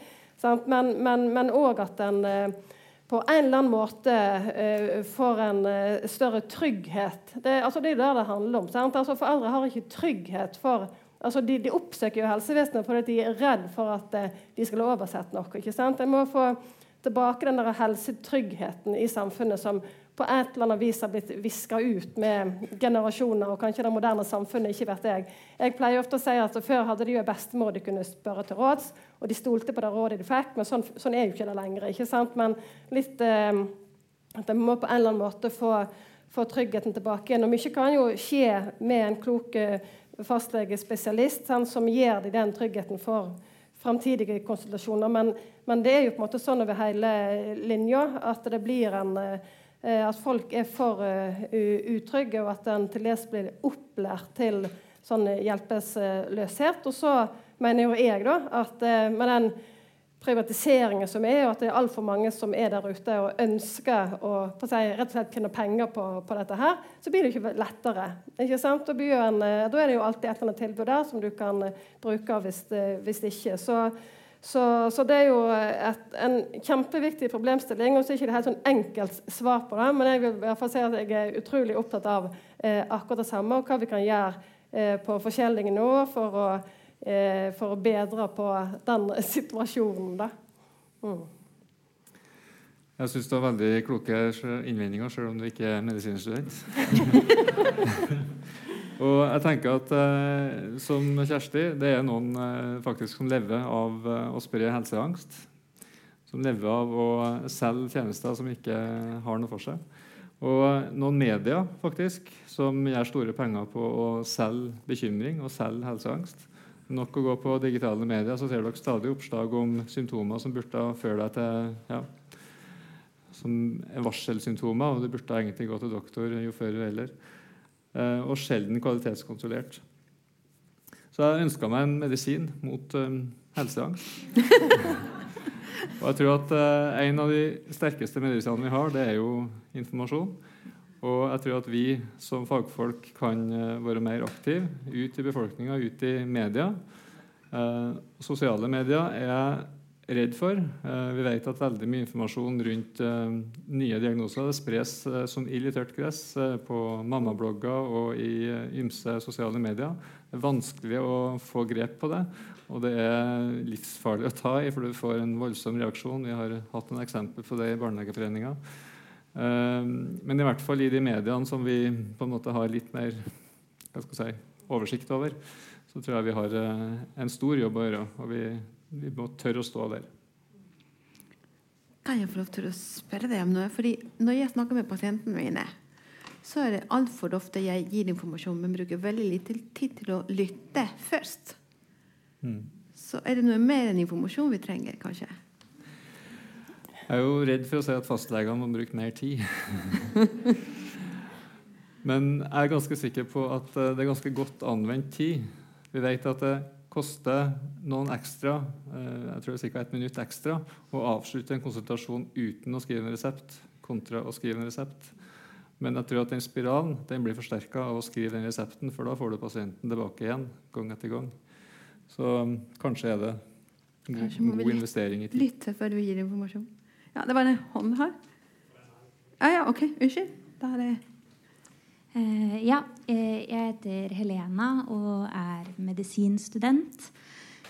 Men òg at en eh, på en eller annen måte uh, får en uh, større trygghet. Det, altså, det er det det handler om. Altså, foreldre har ikke trygghet for altså, de, de, oppsøker jo helsevesenet fordi de er redd for at de skal oversette noe. ikke sant? En må få tilbake den der helsetryggheten i samfunnet som på et eller annet vis har blitt viska ut med generasjoner, og kanskje det moderne samfunnet ikke vet jeg. Jeg pleier ofte å si at Før hadde de jo en bestemor de kunne spørre til råds, og de stolte på det rådet de fikk, men sånn, sånn er jo ikke det lenger. ikke sant? Men litt eh, at en må på en eller annen måte få, få, tryggheten tilbake igjen. Og mye kan jo skje med en klok eh, fastlegespesialist sånn, som gir de den tryggheten for framtidige konsultasjoner. Men, men, det er jo på en måte sånn over hele linja at det blir en Eh, at folk er for uh, utrygge, og at en til dels blir opplært til sånn hjelpeløshet. Og så mener jo jeg da, at uh, med den privatiseringen som er, og at det er altfor mange som er der ute og ønsker å si, rett og slett tjene penger på, på, dette her, så blir det ikke lettere. ikke sant? Da, en, da er det jo alltid et eller annet tilbud der som du kan bruke hvis, hvis ikke. Så så, så, det er jo et, en kjempeviktig problemstilling. og så er det ikke helt sånn enkelt svar på det, men jeg vil i hvert fall si at jeg er utrolig opptatt av eh, akkurat det samme, og hva vi kan gjøre eh, på forskjellige nå for, eh, for, å bedre på den situasjonen. Da. Mm. Jeg syns du har veldig kloke innvendinger, selv om du ikke er medisinstudent. Og jeg tenker at eh, Som Kjersti, det er noen eh, faktisk som lever av eh, å spre helseangst. Som lever av å selge tjenester som ikke har noe for seg. Og noen medier faktisk, som gjør store penger på å selge bekymring og selge helseangst. Nok å gå på digitale medier, så ser dere stadig oppslag om symptomer som burde føre deg til ja, som er varselsymptomer, og du burde egentlig gå til doktor jo før eller. Og sjelden kvalitetskontrollert. Så jeg ønska meg en medisin mot um, helseangst. og jeg tror at uh, En av de sterkeste medisinene vi har, det er jo informasjon. Og jeg tror at vi som fagfolk kan være mer aktive ut i befolkninga, ut i media. Uh, sosiale medier er redd for. Eh, vi vet at veldig mye informasjon rundt eh, nye diagnoser det spres eh, som ild i tørt gress på mammablogger og i ymse sosiale medier. Det er vanskelig å få grep på det, og det er livsfarlig å ta i, for du får en voldsom reaksjon. Vi har hatt en eksempel på det i Barnelegeforeninga. Men i hvert fall i de mediene som vi på en måte har litt mer si, oversikt over, så tror jeg vi har en stor jobb å gjøre. og vi vi må tørre å stå der. Kan jeg få lov til å spørre deg om noe? Fordi Når jeg snakker med pasientene mine, så er det altfor ofte jeg gir informasjon, men bruker veldig lite tid til å lytte først. Mm. Så er det noe mer enn informasjon vi trenger, kanskje? Jeg er jo redd for å si at fastlegene må bruke mer tid. men jeg er ganske sikker på at eh, det er ganske godt anvendt tid. Vi vet at det koster noen ekstra, eh, jeg tror det er ca. ett minutt ekstra, å avslutte en konsultasjon uten å skrive en resept, kontra å skrive en resept. Men jeg tror at den spiralen den blir forsterka av å skrive den resepten, for da får du pasienten tilbake igjen gang etter gang. Så um, kanskje er det god, god investering i tid. Lytte før du gir informasjon. Ja, det var en hånd her. Ja, ja, OK. Unnskyld. Da er det ja, eh, jeg heter Helena og er medisinstudent.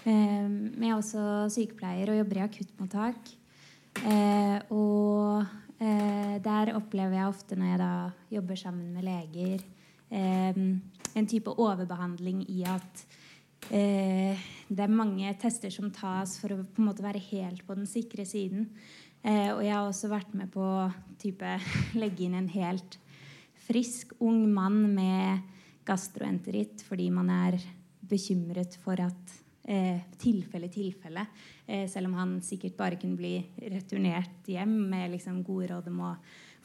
Men jeg er også sykepleier og jobber i akuttmottak. Og der opplever jeg ofte når jeg da jobber sammen med leger, en type overbehandling i at det er mange tester som tas for å på en måte være helt på den sikre siden. og jeg har også vært med på å legge inn en helt frisk, ung mann med gastroenteritt fordi man er bekymret for at eh, tilfelle tilfelle. Eh, selv om han sikkert bare kunne bli returnert hjem med liksom, gode råd om å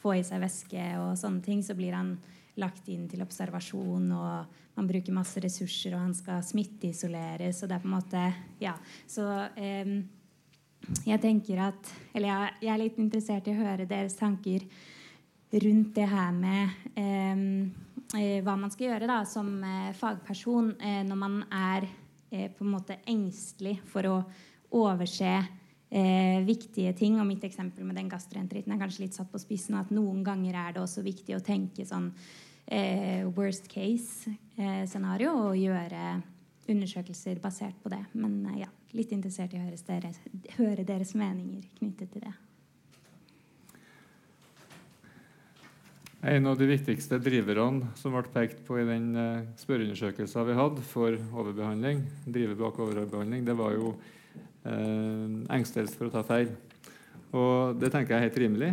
få i seg væske og sånne ting, så blir han lagt inn til observasjon, og man bruker masse ressurser, og han skal smitteisoleres, og det er på en måte Ja. Så eh, jeg tenker at Eller jeg, jeg, er litt interessert i å høre deres tanker rundt det her med eh, hva man skal gjøre da, som eh, fagperson eh, når man er eh, på en måte engstelig for å overse eh, viktige ting. Og mitt eksempel med den gastroenteritten er kanskje litt satt på spissen. At noen ganger er det også viktig å tenke sånn eh, worst case-scenario og gjøre undersøkelser basert på det. Men ja, litt interessert i å høre deres, høre deres meninger knyttet til det. En av de viktigste driverne som ble pekt på i den uh, spørreundersøkelsen vi hadde for overbehandling, driver bak overbehandling, det var jo eh, engstelse for å ta feil. Og Det tenker jeg er helt rimelig.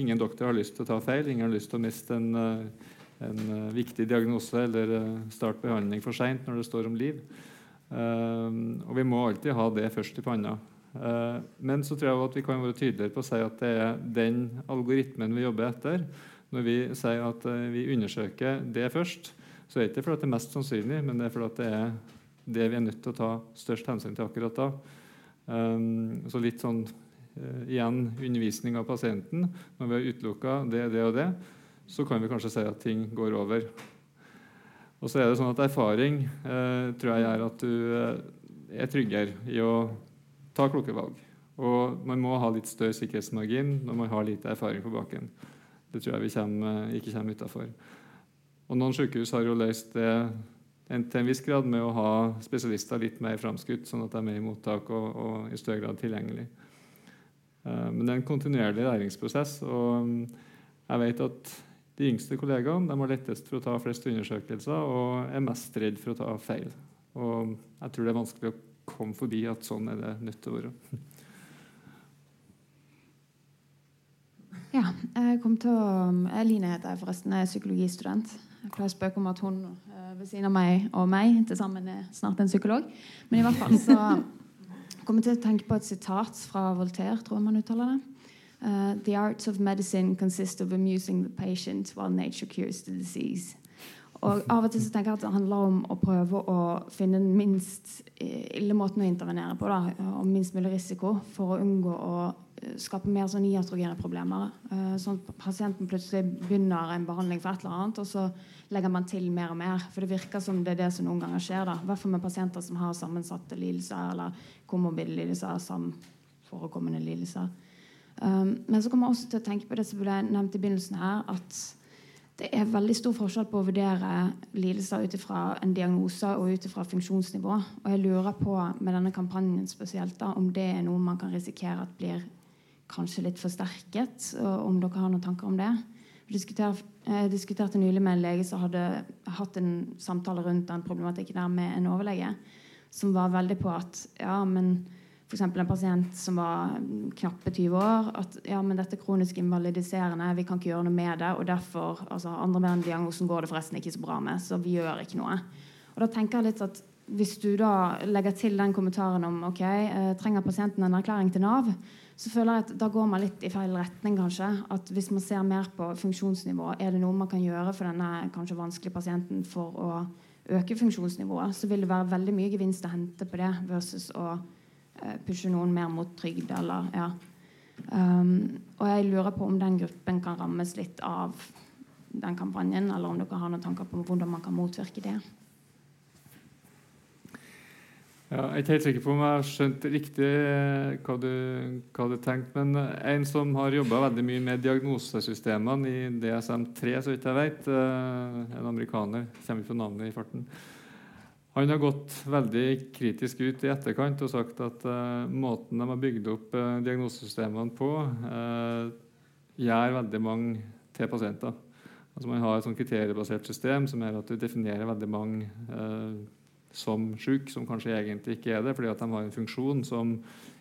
Ingen doktor har lyst til å ta feil. Ingen har lyst til å miste en, uh, en viktig diagnose eller starte behandling for seint når det står om liv. og Vi må alltid ha det først i panna. men så tror jeg at vi kan være tydeligere på å si at det er den algoritmen vi jobber etter når vi sier at eh, vi undersøker det først, så er det ikke fordi det er mest sannsynlig, men det er fordi det er det vi er nødt til å ta størst hensyn til akkurat da. Um, så litt sånn uh, igjen undervisning av pasienten. Når vi har utelukka det, det og det, så kan vi kanskje si at ting går over. Og så er det sånn at Erfaring uh, tror jeg gjør at du er tryggere i å ta kloke valg. Og man må ha litt større sikkerhetsmargin når man har lite erfaring på baken. Det tror jeg vi kommer, eh, ikke kommer utafor. Noen sykehus har jo løst det til en viss grad med å ha spesialister litt mer framskutt, sånn at de er i mottak og, og i større grad tilgjengelig. Uh, men det er en kontinuerlig læringsprosess. og um, jeg vet at de yngste kollegaene har lettest for å ta flest undersøkelser og er mest redd for å ta feil. Og jeg tror det er vanskelig å komme forbi at sånn er det nødt til å være. Ja, jeg kom til å Eline heter jeg forresten. Jeg er psykologistudent. Jeg pleier å spøke om at hun eh, ved siden av meg og meg til sammen er snart en psykolog. Men i hvert fall så kom jeg til å tenke på et sitat fra Voltaire, tror jeg man uttaler det. Uh, the arts of medicine consist of amusing the patient while nature cures the disease. Og Av og til så tenker jeg at det handler om å prøve å finne den minst eh, ille måten å intervenere på. Da, og minst mulig risiko for å unngå å skape mer sånn iatrogene problemer. Uh, sånn at pasienten plutselig begynner en behandling for et eller annet, og så legger man til mer og mer. For det virker som det er det som noen ganger skjer. da. I hvert fall med pasienter som har sammensatte lidelser eller komorbide lidelser, samforekommende lidelser. Men så kommer jeg også til å tenke på det som ble nevnt i begynnelsen her, at det er veldig stor forskjell på å vurdere lidelser ut ifra en diagnose og ut ifra funksjonsnivå. Og jeg lurer på med denne kampanjen spesielt da, om det er noe man kan risikere at blir kanskje litt forsterket. og Om dere har noen tanker om det? Jeg diskuterte nylig med en lege som hadde hatt en samtale rundt den problematikken der med en overlege, som var veldig på at ja, men f.eks. en pasient som var knappe 20 år. At ja, men dette er kronisk invalidiserende, vi kan ikke gjøre noe med det. Og derfor, altså andre med den diagnosen går det forresten ikke så bra med, så vi gjør ikke noe. Og da tenker jeg litt at Hvis du da legger til den kommentaren om ok, eh, trenger pasienten en erklæring til Nav, så føler jeg at da går man litt i feil retning, kanskje. At hvis man ser mer på funksjonsnivå, er det noe man kan gjøre for denne kanskje vanskelige pasienten for å øke funksjonsnivået, så vil det være veldig mye gevinst å hente på det versus å pushe noen mer mot trygd eller ja. Um, og jeg lurer på om den gruppen kan rammes litt av den kampanjen, eller om dere har noen tanker på hvordan man kan motvirke det. Ja, jeg er ikke helt sikker på om jeg har skjønt riktig eh, hva du, hva du tenkte. Men en som har jobba veldig mye med diagnosesystemene i DSM-3, så vidt jeg vet, eh, en amerikaner, kommer ikke på navnet i farten, han har gått veldig kritisk ut i etterkant og sagt at uh, måten de har bygd opp uh, diagnosesystemene på, uh, gjør veldig mange til pasienter. Altså Man har et sånn kriteriebasert system som gjør at du definerer veldig mange som syk, som kanskje egentlig ikke er det, fordi at de har en funksjon som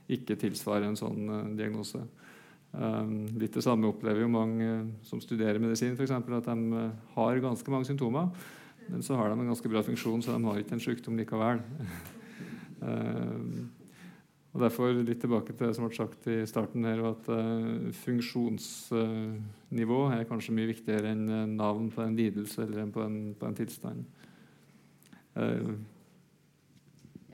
ikke tilsvarer en sånn diagnose. Um, litt det samme opplever jo mange som studerer medisin, eksempel, at de har ganske mange symptomer, men så har de en ganske bra funksjon, så de har ikke en sykdom likevel. og Derfor litt tilbake til det som ble sagt i starten her, at uh, funksjonsnivå er kanskje mye viktigere enn uh, navn på en lidelse eller på en, på en tilstand.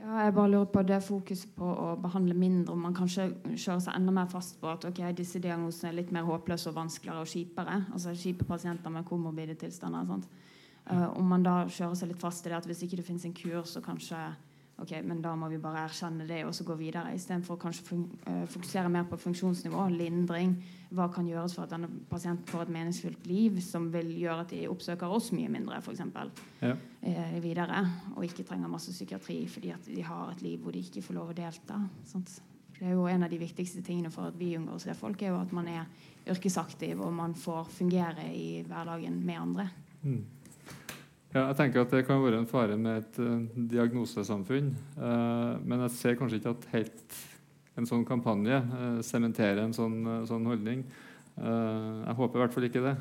Ja, jeg bare lurer på det fokuset på å behandle mindre, om man kanskje kjører seg enda mer fast på at okay, disse diagnosene er litt mer håpløse og vanskeligere og kjipere. Altså kjipe pasienter med komorbide tilstander. Om man da kjører seg litt fast i det at hvis ikke det finnes en kur, så kanskje ok, men da må vi bare erkjenne det og så gå videre. Istedenfor kanskje fun uh, fokusere mer på funksjonsnivå, lindring. Hva kan gjøres for at denne pasienten får et meningsfullt liv som vil gjøre at de oppsøker oss mye mindre, f.eks. Ja. Uh, videre. Og ikke trenger masse psykiatri fordi at de har et liv hvor de ikke får lov å delta. Sant? Det er jo En av de viktigste tingene for at vi unngår å se folk, er jo at man er yrkesaktiv og man får fungere i hverdagen med andre. Mm. Ja, jeg tenker at Det kan være en fare med et uh, diagnosesamfunn. Uh, men jeg ser kanskje ikke at helt en sånn kampanje eh, sementerer uh, en sånn, sånn holdning. jeg håper i hvert fall ikke det.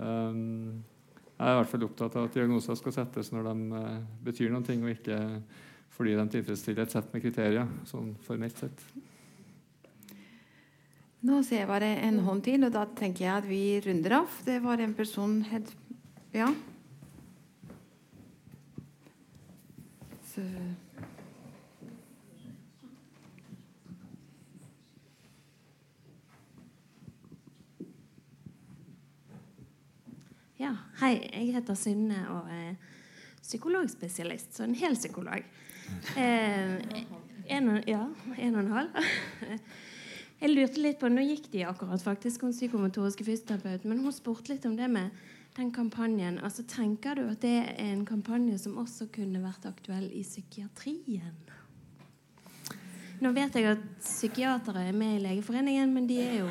jeg er i hvert fall opptatt av at diagnoser skal settes når de betyr noe, og ikke fordi de tilfredsstiller et sett med kriterier. sånn formelt sett. Nå ser jeg bare en hånd til, og da tenker jeg at vi runder av. Det var en person helt Ja. Ja, hei. Jeg heter Synne og er psykologspesialist, så en hel psykolog. Eh, en, ja, en og en halv. Jeg lurte litt på, Nå gikk de akkurat faktisk om psykomotoriske fysioterapeut, men hun spurte litt om det med den kampanjen. Altså, Tenker du at det er en kampanje som også kunne vært aktuell i psykiatrien? Nå vet jeg at psykiatere er med i Legeforeningen, men de er jo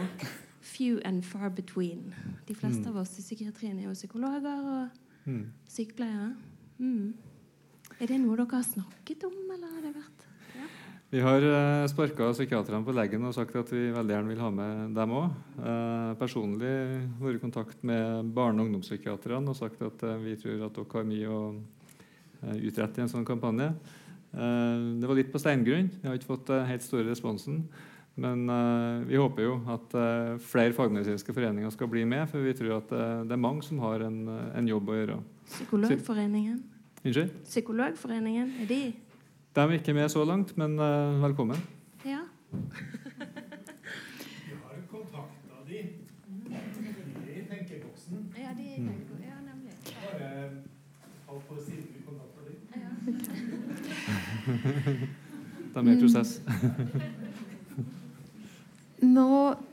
few and far between. De fleste mm. av oss i psykiatrien er jo psykologer og mm. sykepleiere. Mm. Er det noe dere har snakket om, eller har det vært vi har eh, sparka psykiaterne på leggen og sagt at vi veldig gjerne vil ha med dem òg. Eh, personlig vært i kontakt med barne- og ungdomspsykiaterne og sagt at uh, vi tror at dere har mye å uh, utrette i en sånn kampanje. det var litt på steingrunn. Vi har ikke fått helt store responsen. Men vi håper jo at flere fagmedisinske foreninger skal bli med, for vi tror at det er mange som har en, en jobb å gjøre. Psykologforeningen? Unnskyld? Psykologforeningen, er de de er ikke med så langt, men uh, velkommen. Ja. Vi har kontakta de. De er i tenkeboksen. Ja, de er i tenkeboksen. Ja, nemlig. Bare halvt på siden vi kontakta de. De er i prosess. Nå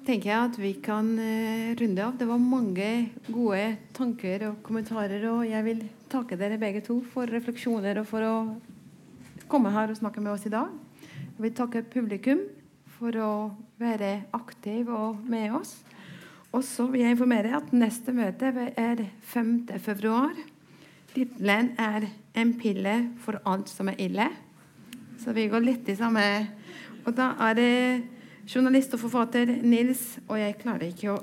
tenker jeg at vi kan uh, runde av. Det var mange gode tanker og kommentarer. Og jeg vil takke dere begge to for refleksjoner og for å komme her og snakke med oss i dag. Jeg vil takke publikum for å være aktiv og med oss. Og så vil jeg informere at neste møte er 5. februar. Tittelen er 'En pille for alt som er ille'. Så vi går litt i samme Og da er det journalist og forfatter Nils og jeg klarer ikke å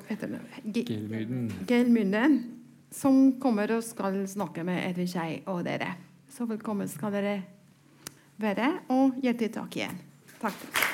Geir Mynden. Som kommer og skal snakke med Edvin Skei og dere. Så velkommen skal dere være og hjertelig tak igjen. Takk.